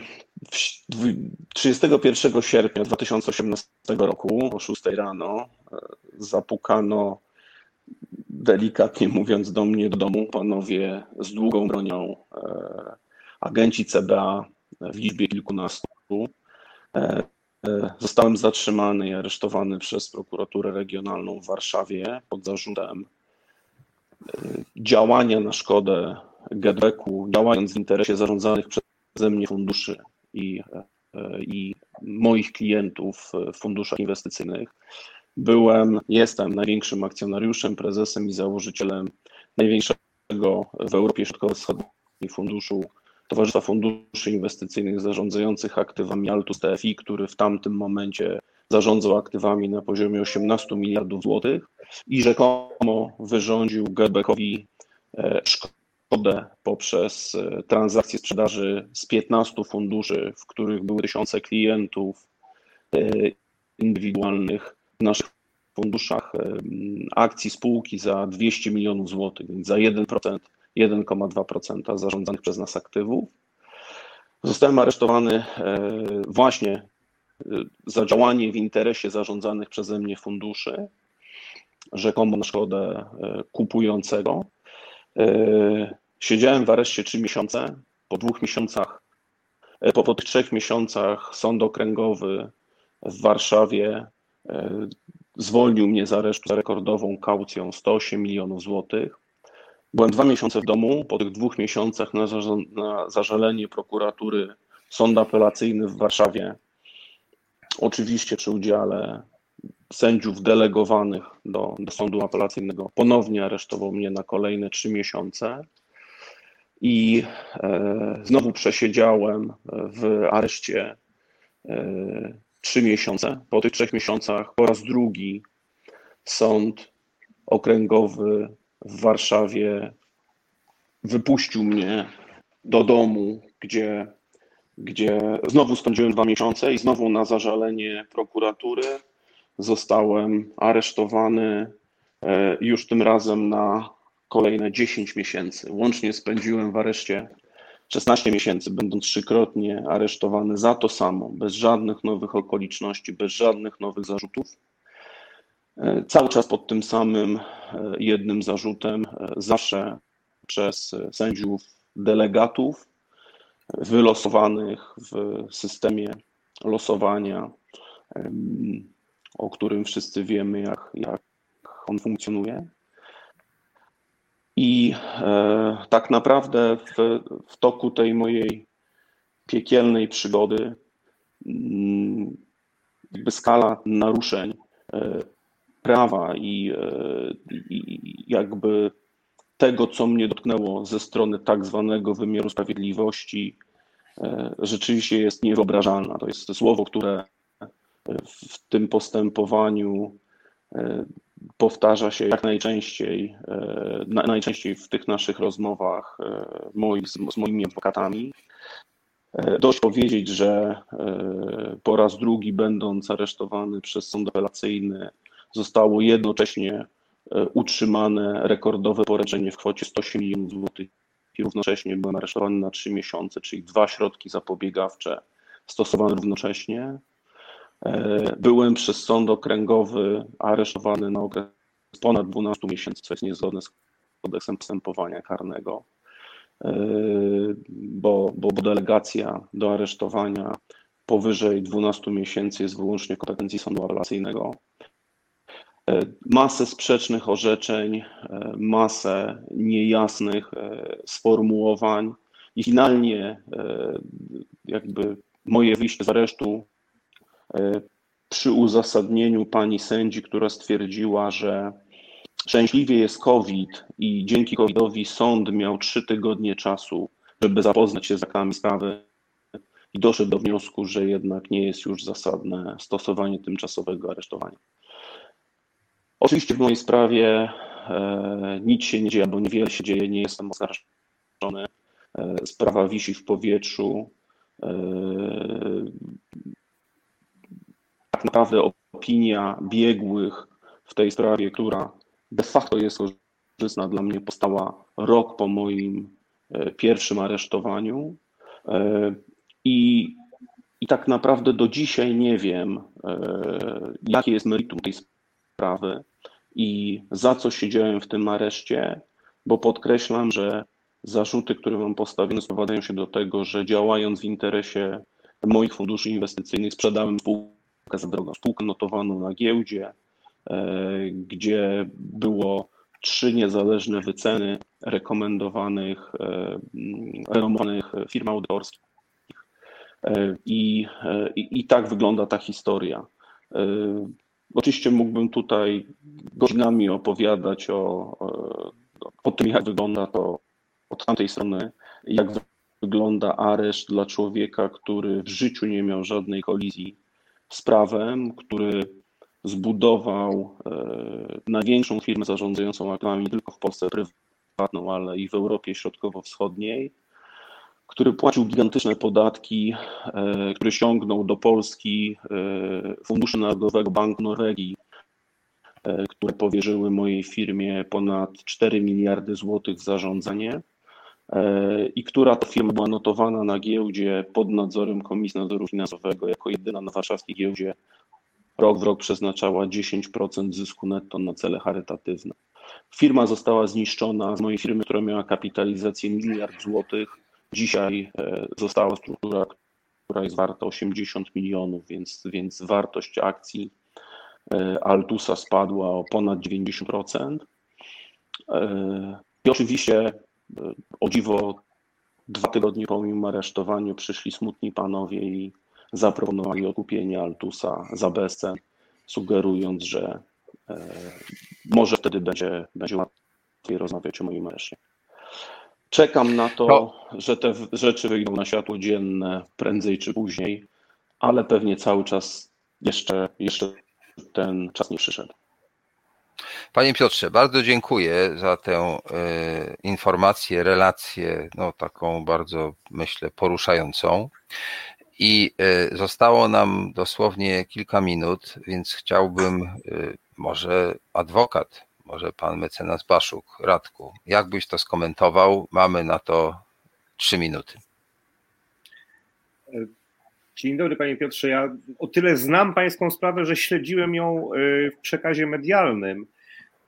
w- dwu- 31 sierpnia 2018 roku o 6 rano e, zapukano, delikatnie mówiąc, do mnie do domu panowie z długą bronią, e, agenci CBA w liczbie kilkunastu. E, e, Zostałem zatrzymany i aresztowany przez prokuraturę regionalną w Warszawie pod zarzutem działania na szkodę GetBacku, działając w interesie zarządzanych przeze mnie funduszy i, e, i moich klientów w funduszach inwestycyjnych. Byłem, jestem największym akcjonariuszem, prezesem i założycielem największego w Europie Środkowo-Wschodniej funduszu Towarzystwa Funduszy Inwestycyjnych zarządzających aktywami Altus TFI, który w tamtym momencie zarządzał aktywami na poziomie 18 miliardów złotych i rzekomo wyrządził Gebeckowi e, szkodę poprzez e, transakcje sprzedaży z 15 funduszy, w których były tysiące klientów e, indywidualnych w naszych funduszach akcji spółki za 200 milionów złotych, więc za 1%, 1,2% zarządzanych przez nas aktywów. Zostałem aresztowany e, właśnie e, za działanie w interesie zarządzanych przeze mnie funduszy, rzekomo na szkodę e, kupującego. Siedziałem w areszcie 3 miesiące. Po dwóch miesiącach, po, po trzech miesiącach sąd okręgowy w Warszawie zwolnił mnie z aresztu za rekordową kaucją 108 milionów złotych. Byłem dwa miesiące w domu. Po tych dwóch miesiącach na, na zażalenie prokuratury sąd apelacyjny w Warszawie, oczywiście przy udziale sędziów delegowanych do, do sądu apelacyjnego, ponownie aresztował mnie na kolejne trzy miesiące. I e, znowu przesiedziałem w areszcie e, trzy miesiące. Po tych trzech miesiącach po raz drugi sąd okręgowy w Warszawie wypuścił mnie do domu, gdzie, gdzie znowu spędziłem dwa miesiące i znowu na zażalenie prokuratury zostałem aresztowany e, już tym razem na kolejne 10 miesięcy. Łącznie spędziłem w areszcie 16 miesięcy, będąc trzykrotnie aresztowany za to samo, bez żadnych nowych okoliczności, bez żadnych nowych zarzutów. E, Cały czas pod tym samym e, jednym zarzutem, e, zawsze przez sędziów delegatów wylosowanych w systemie losowania, o którym wszyscy wiemy, jak, jak on funkcjonuje. I tak naprawdę w, w toku tej mojej piekielnej przygody, jakby skala naruszeń prawa i, e, i jakby tego, co mnie dotknęło ze strony tak zwanego wymiaru sprawiedliwości, e, rzeczywiście jest niewyobrażalna. To jest słowo, które w tym postępowaniu e, powtarza się jak najczęściej, na- najczęściej w tych naszych rozmowach moich, z, moimi adwokatami. Dość powiedzieć, że po raz drugi, będąc aresztowany przez sąd apelacyjny, zostało jednocześnie e, utrzymane rekordowe poręczenie w kwocie 108 milionów złotych i równocześnie byłem aresztowany na 3 miesiące, czyli dwa środki zapobiegawcze stosowane równocześnie. E, Byłem przez sąd okręgowy aresztowany na okres ponad 12 miesięcy, co jest niezgodne z kodeksem postępowania karnego, E, bo, bo, bo delegacja do aresztowania powyżej 12 miesięcy jest wyłącznie kompetencji sądu apelacyjnego. E, Masę sprzecznych orzeczeń, e, masę niejasnych e, sformułowań i finalnie jakby moje wyjście z aresztu przy uzasadnieniu pani sędzi, która stwierdziła, że szczęśliwie jest COVID i dzięki COVIDowi sąd miał trzy tygodnie czasu, żeby zapoznać się z aktami sprawy i doszedł do wniosku, że jednak nie jest już zasadne stosowanie tymczasowego aresztowania. Oczywiście w mojej sprawie e, nic się nie dzieje, bo niewiele się dzieje, nie jestem oskarżony. E, sprawa wisi w powietrzu. tak naprawdę opinia biegłych w tej sprawie, która de facto jest korzystna dla mnie, powstała rok po moim pierwszym aresztowaniu. I, I tak naprawdę do dzisiaj nie wiem, jakie jest meritum tej sprawy i za co siedziałem w tym areszcie, bo podkreślam, że zarzuty, które mam postawione, sprowadzają się do tego, że działając w interesie moich funduszy inwestycyjnych, sprzedałem spółkę za drogą, spółkę notowaną na giełdzie, e, gdzie było trzy niezależne wyceny rekomendowanych, e, renomowanych firm audytorskich. E, I, i, I tak wygląda ta historia. Oczywiście mógłbym tutaj godzinami opowiadać o, o tym, jak wygląda to od tamtej strony, jak wygląda areszt dla człowieka, który w życiu nie miał żadnej kolizji z prawem, który zbudował e, największą firmę zarządzającą aktywami nie tylko w Polsce prywatną, ale i w Europie Środkowo-Wschodniej, który płacił gigantyczne podatki, e, który ściągnął do Polski e, Fundusze Narodowego Banku Norwegii, e, które powierzyły mojej firmie ponad 4 miliardy złotych w zarządzanie i która firma była notowana na giełdzie pod nadzorem Komisji Nadzoru Finansowego jako jedyna na warszawskiej giełdzie rok w rok przeznaczała 10% zysku netto na cele charytatywne. Firma została zniszczona z mojej firmy, która miała kapitalizację miliard złotych, Dzisiaj e, została struktura, która jest warta 80 milionów, więc, więc wartość akcji e, Altusa spadła o ponad 90%. E, I oczywiście, o dziwo, dwa tygodnie po moim aresztowaniu przyszli smutni panowie i zaproponowali okupienie Altusa za bezcen, sugerując, że może wtedy będzie, będzie łatwiej rozmawiać o moim areszcie. Czekam na to, no. że te rzeczy wyjdą na światło dzienne prędzej czy później, ale pewnie cały czas jeszcze, jeszcze ten czas nie przyszedł. Panie Piotrze, bardzo dziękuję za tę y, informację, relację, no taką bardzo, myślę, poruszającą. I y, zostało nam dosłownie kilka minut, więc chciałbym, y, może adwokat może pan mecenas Baszuk, Radku, jak byś to skomentował? Mamy na to trzy minuty. Dzień dobry panie Piotrze. Ja o tyle znam pańską sprawę, że śledziłem ją y, w przekazie medialnym.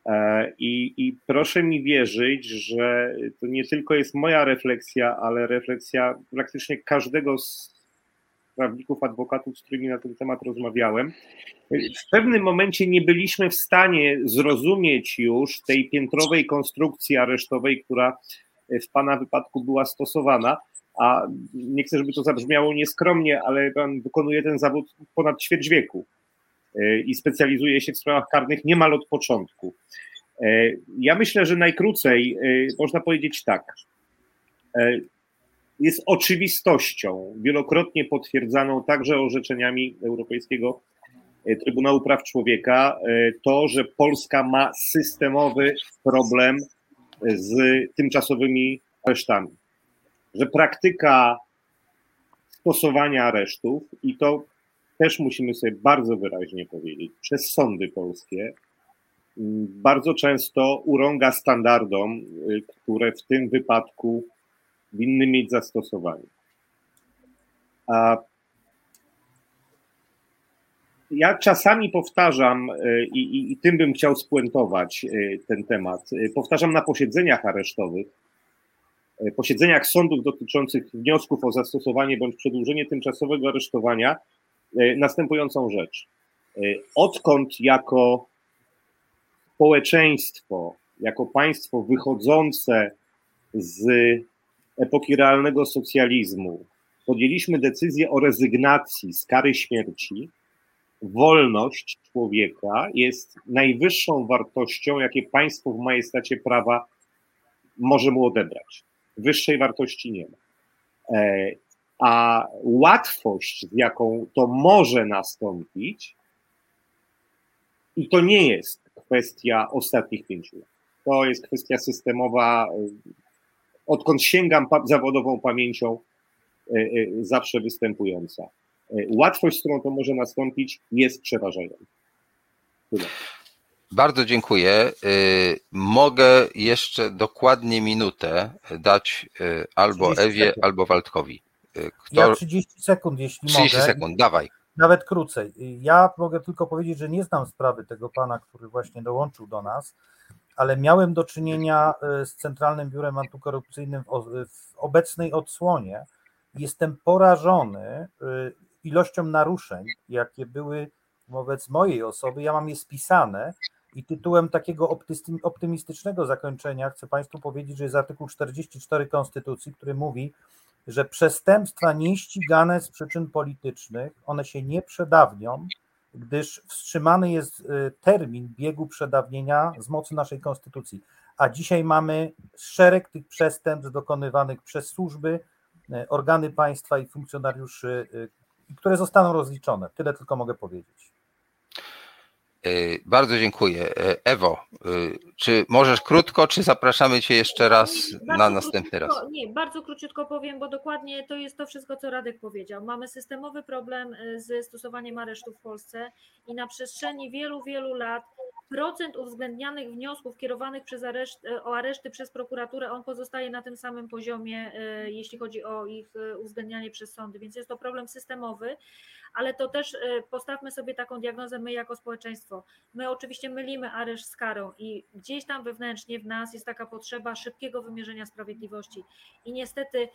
E, I, I, proszę mi wierzyć, że to nie tylko jest moja refleksja, ale refleksja praktycznie każdego z prawników, adwokatów, z którymi na ten temat rozmawiałem. W pewnym momencie nie byliśmy w stanie zrozumieć już tej piętrowej konstrukcji aresztowej, która w Pana wypadku była stosowana. A nie chcę, żeby to zabrzmiało nieskromnie, ale Pan wykonuje ten zawód ponad ćwierć wieku e, i specjalizuje się w sprawach karnych niemal od początku. E, ja myślę, że najkrócej e, można powiedzieć tak jest oczywistością, wielokrotnie potwierdzaną także orzeczeniami Europejskiego e, Trybunału Praw Człowieka, e, to, że Polska ma systemowy problem z tymczasowymi aresztami. Że praktyka stosowania aresztów, i to też musimy sobie bardzo wyraźnie powiedzieć, przez sądy polskie, bardzo często urąga standardom, e, które w tym wypadku winny mieć zastosowanie. A ja czasami powtarzam, e, i, i, i, tym bym chciał spuentować e, ten temat, e, powtarzam na posiedzeniach aresztowych, posiedzeniach sądów dotyczących wniosków o zastosowanie bądź przedłużenie tymczasowego aresztowania następującą rzecz. Odkąd jako społeczeństwo, jako państwo wychodzące z epoki realnego socjalizmu podjęliśmy decyzję o rezygnacji z kary śmierci, wolność człowieka jest najwyższą wartością, jakie państwo w majestacie prawa może mu odebrać. Wyższej wartości nie ma. E, a łatwość, z jaką to może nastąpić, i to nie jest kwestia ostatnich pięciu lat. To jest kwestia systemowa odkąd sięgam zawodową pamięcią, zawsze występująca. Łatwość, z którą to może nastąpić, jest przerażająca. Tyle. Bardzo dziękuję. Mogę jeszcze dokładnie minutę dać albo Ewie, sekund. albo Waldkowi. Kto... Ja 30 sekund, jeśli 30 mogę. 30 sekund, dawaj. Nawet krócej. Ja mogę tylko powiedzieć, że nie znam sprawy tego pana, który właśnie dołączył do nas, ale miałem do czynienia e, z Centralnym Biurem Antykorupcyjnym w obecnej odsłonie. Jestem porażony e, ilością naruszeń, jakie były wobec mojej osoby. Ja mam je spisane i tytułem takiego optymistycznego zakończenia chcę Państwu powiedzieć, że jest artykuł 44 Konstytucji, który mówi, że przestępstwa nieścigane z przyczyn politycznych, one się nie przedawnią, gdyż wstrzymany jest y, termin biegu przedawnienia z mocy naszej konstytucji. A dzisiaj mamy szereg tych przestępstw dokonywanych przez służby, y, organy państwa i funkcjonariuszy, y, które zostaną rozliczone. Tyle tylko mogę powiedzieć. Y, bardzo dziękuję. Y, Ewo, y, czy możesz krótko, czy zapraszamy Cię jeszcze raz na następny raz? Nie, bardzo króciutko powiem, bo dokładnie to jest to wszystko, co Radek powiedział. Mamy systemowy problem ze stosowaniem aresztu w Polsce i na przestrzeni wielu, wielu lat procent uwzględnianych wniosków kierowanych przez areszt, o areszty przez prokuraturę, on pozostaje na tym samym poziomie, jeśli chodzi o ich uwzględnianie przez sądy, więc jest to problem systemowy ale to też y, postawmy sobie taką diagnozę my jako społeczeństwo. My oczywiście mylimy areszt z karą i gdzieś tam wewnętrznie w nas jest taka potrzeba szybkiego wymierzenia sprawiedliwości. I niestety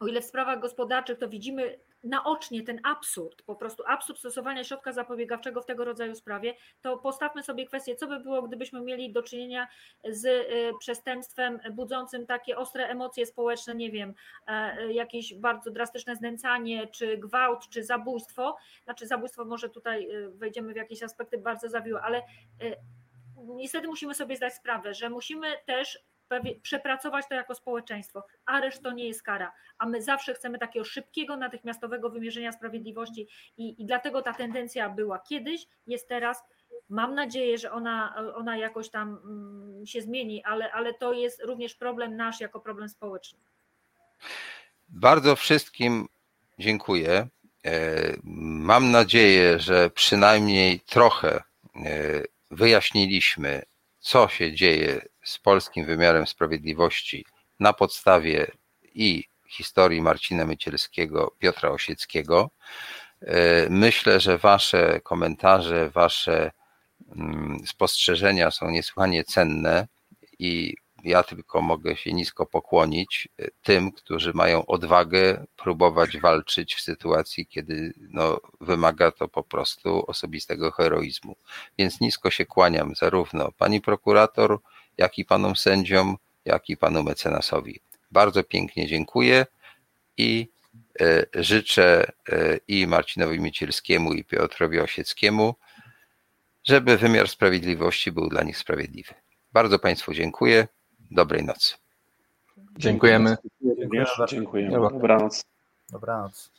o ile w sprawach gospodarczych to widzimy naocznie ten absurd, po prostu absurd stosowania środka zapobiegawczego w tego rodzaju sprawie, to postawmy sobie kwestię, co by było, gdybyśmy mieli do czynienia z y, przestępstwem budzącym takie ostre emocje społeczne, nie wiem, e, jakieś bardzo drastyczne znęcanie, czy gwałt, czy zabójstwo. Znaczy, zabójstwo może tutaj y, wejdziemy w jakieś aspekty bardzo zawiłe, ale y, niestety musimy sobie zdać sprawę, że musimy też przepracować to jako społeczeństwo. Areszt to nie jest kara, a my zawsze chcemy takiego szybkiego, natychmiastowego wymierzenia sprawiedliwości i, i dlatego ta tendencja była kiedyś, jest teraz. Mam nadzieję, że ona, ona jakoś tam mm, się zmieni, ale, ale to jest również problem nasz jako problem społeczny. Bardzo wszystkim dziękuję. E, mam nadzieję, że przynajmniej trochę e, wyjaśniliśmy, co się dzieje z polskim wymiarem sprawiedliwości na podstawie i historii Marcina Mycielskiego, Piotra Osieckiego. E, myślę, że Wasze komentarze, Wasze mm, spostrzeżenia są niesłychanie cenne i ja tylko mogę się nisko pokłonić e, tym, którzy mają odwagę próbować walczyć w sytuacji, kiedy no, wymaga to po prostu osobistego heroizmu. Więc nisko się kłaniam zarówno pani prokurator, jak i panom sędziom, jak i panu mecenasowi. Bardzo pięknie dziękuję i e, życzę e, i Marcinowi Miecielskiemu, i Piotrowi Osieckiemu, żeby wymiar sprawiedliwości był dla nich sprawiedliwy. Bardzo Państwu dziękuję. Dobrej nocy. Dziękujemy. Dziękujemy. Dobranoc. Dobranoc.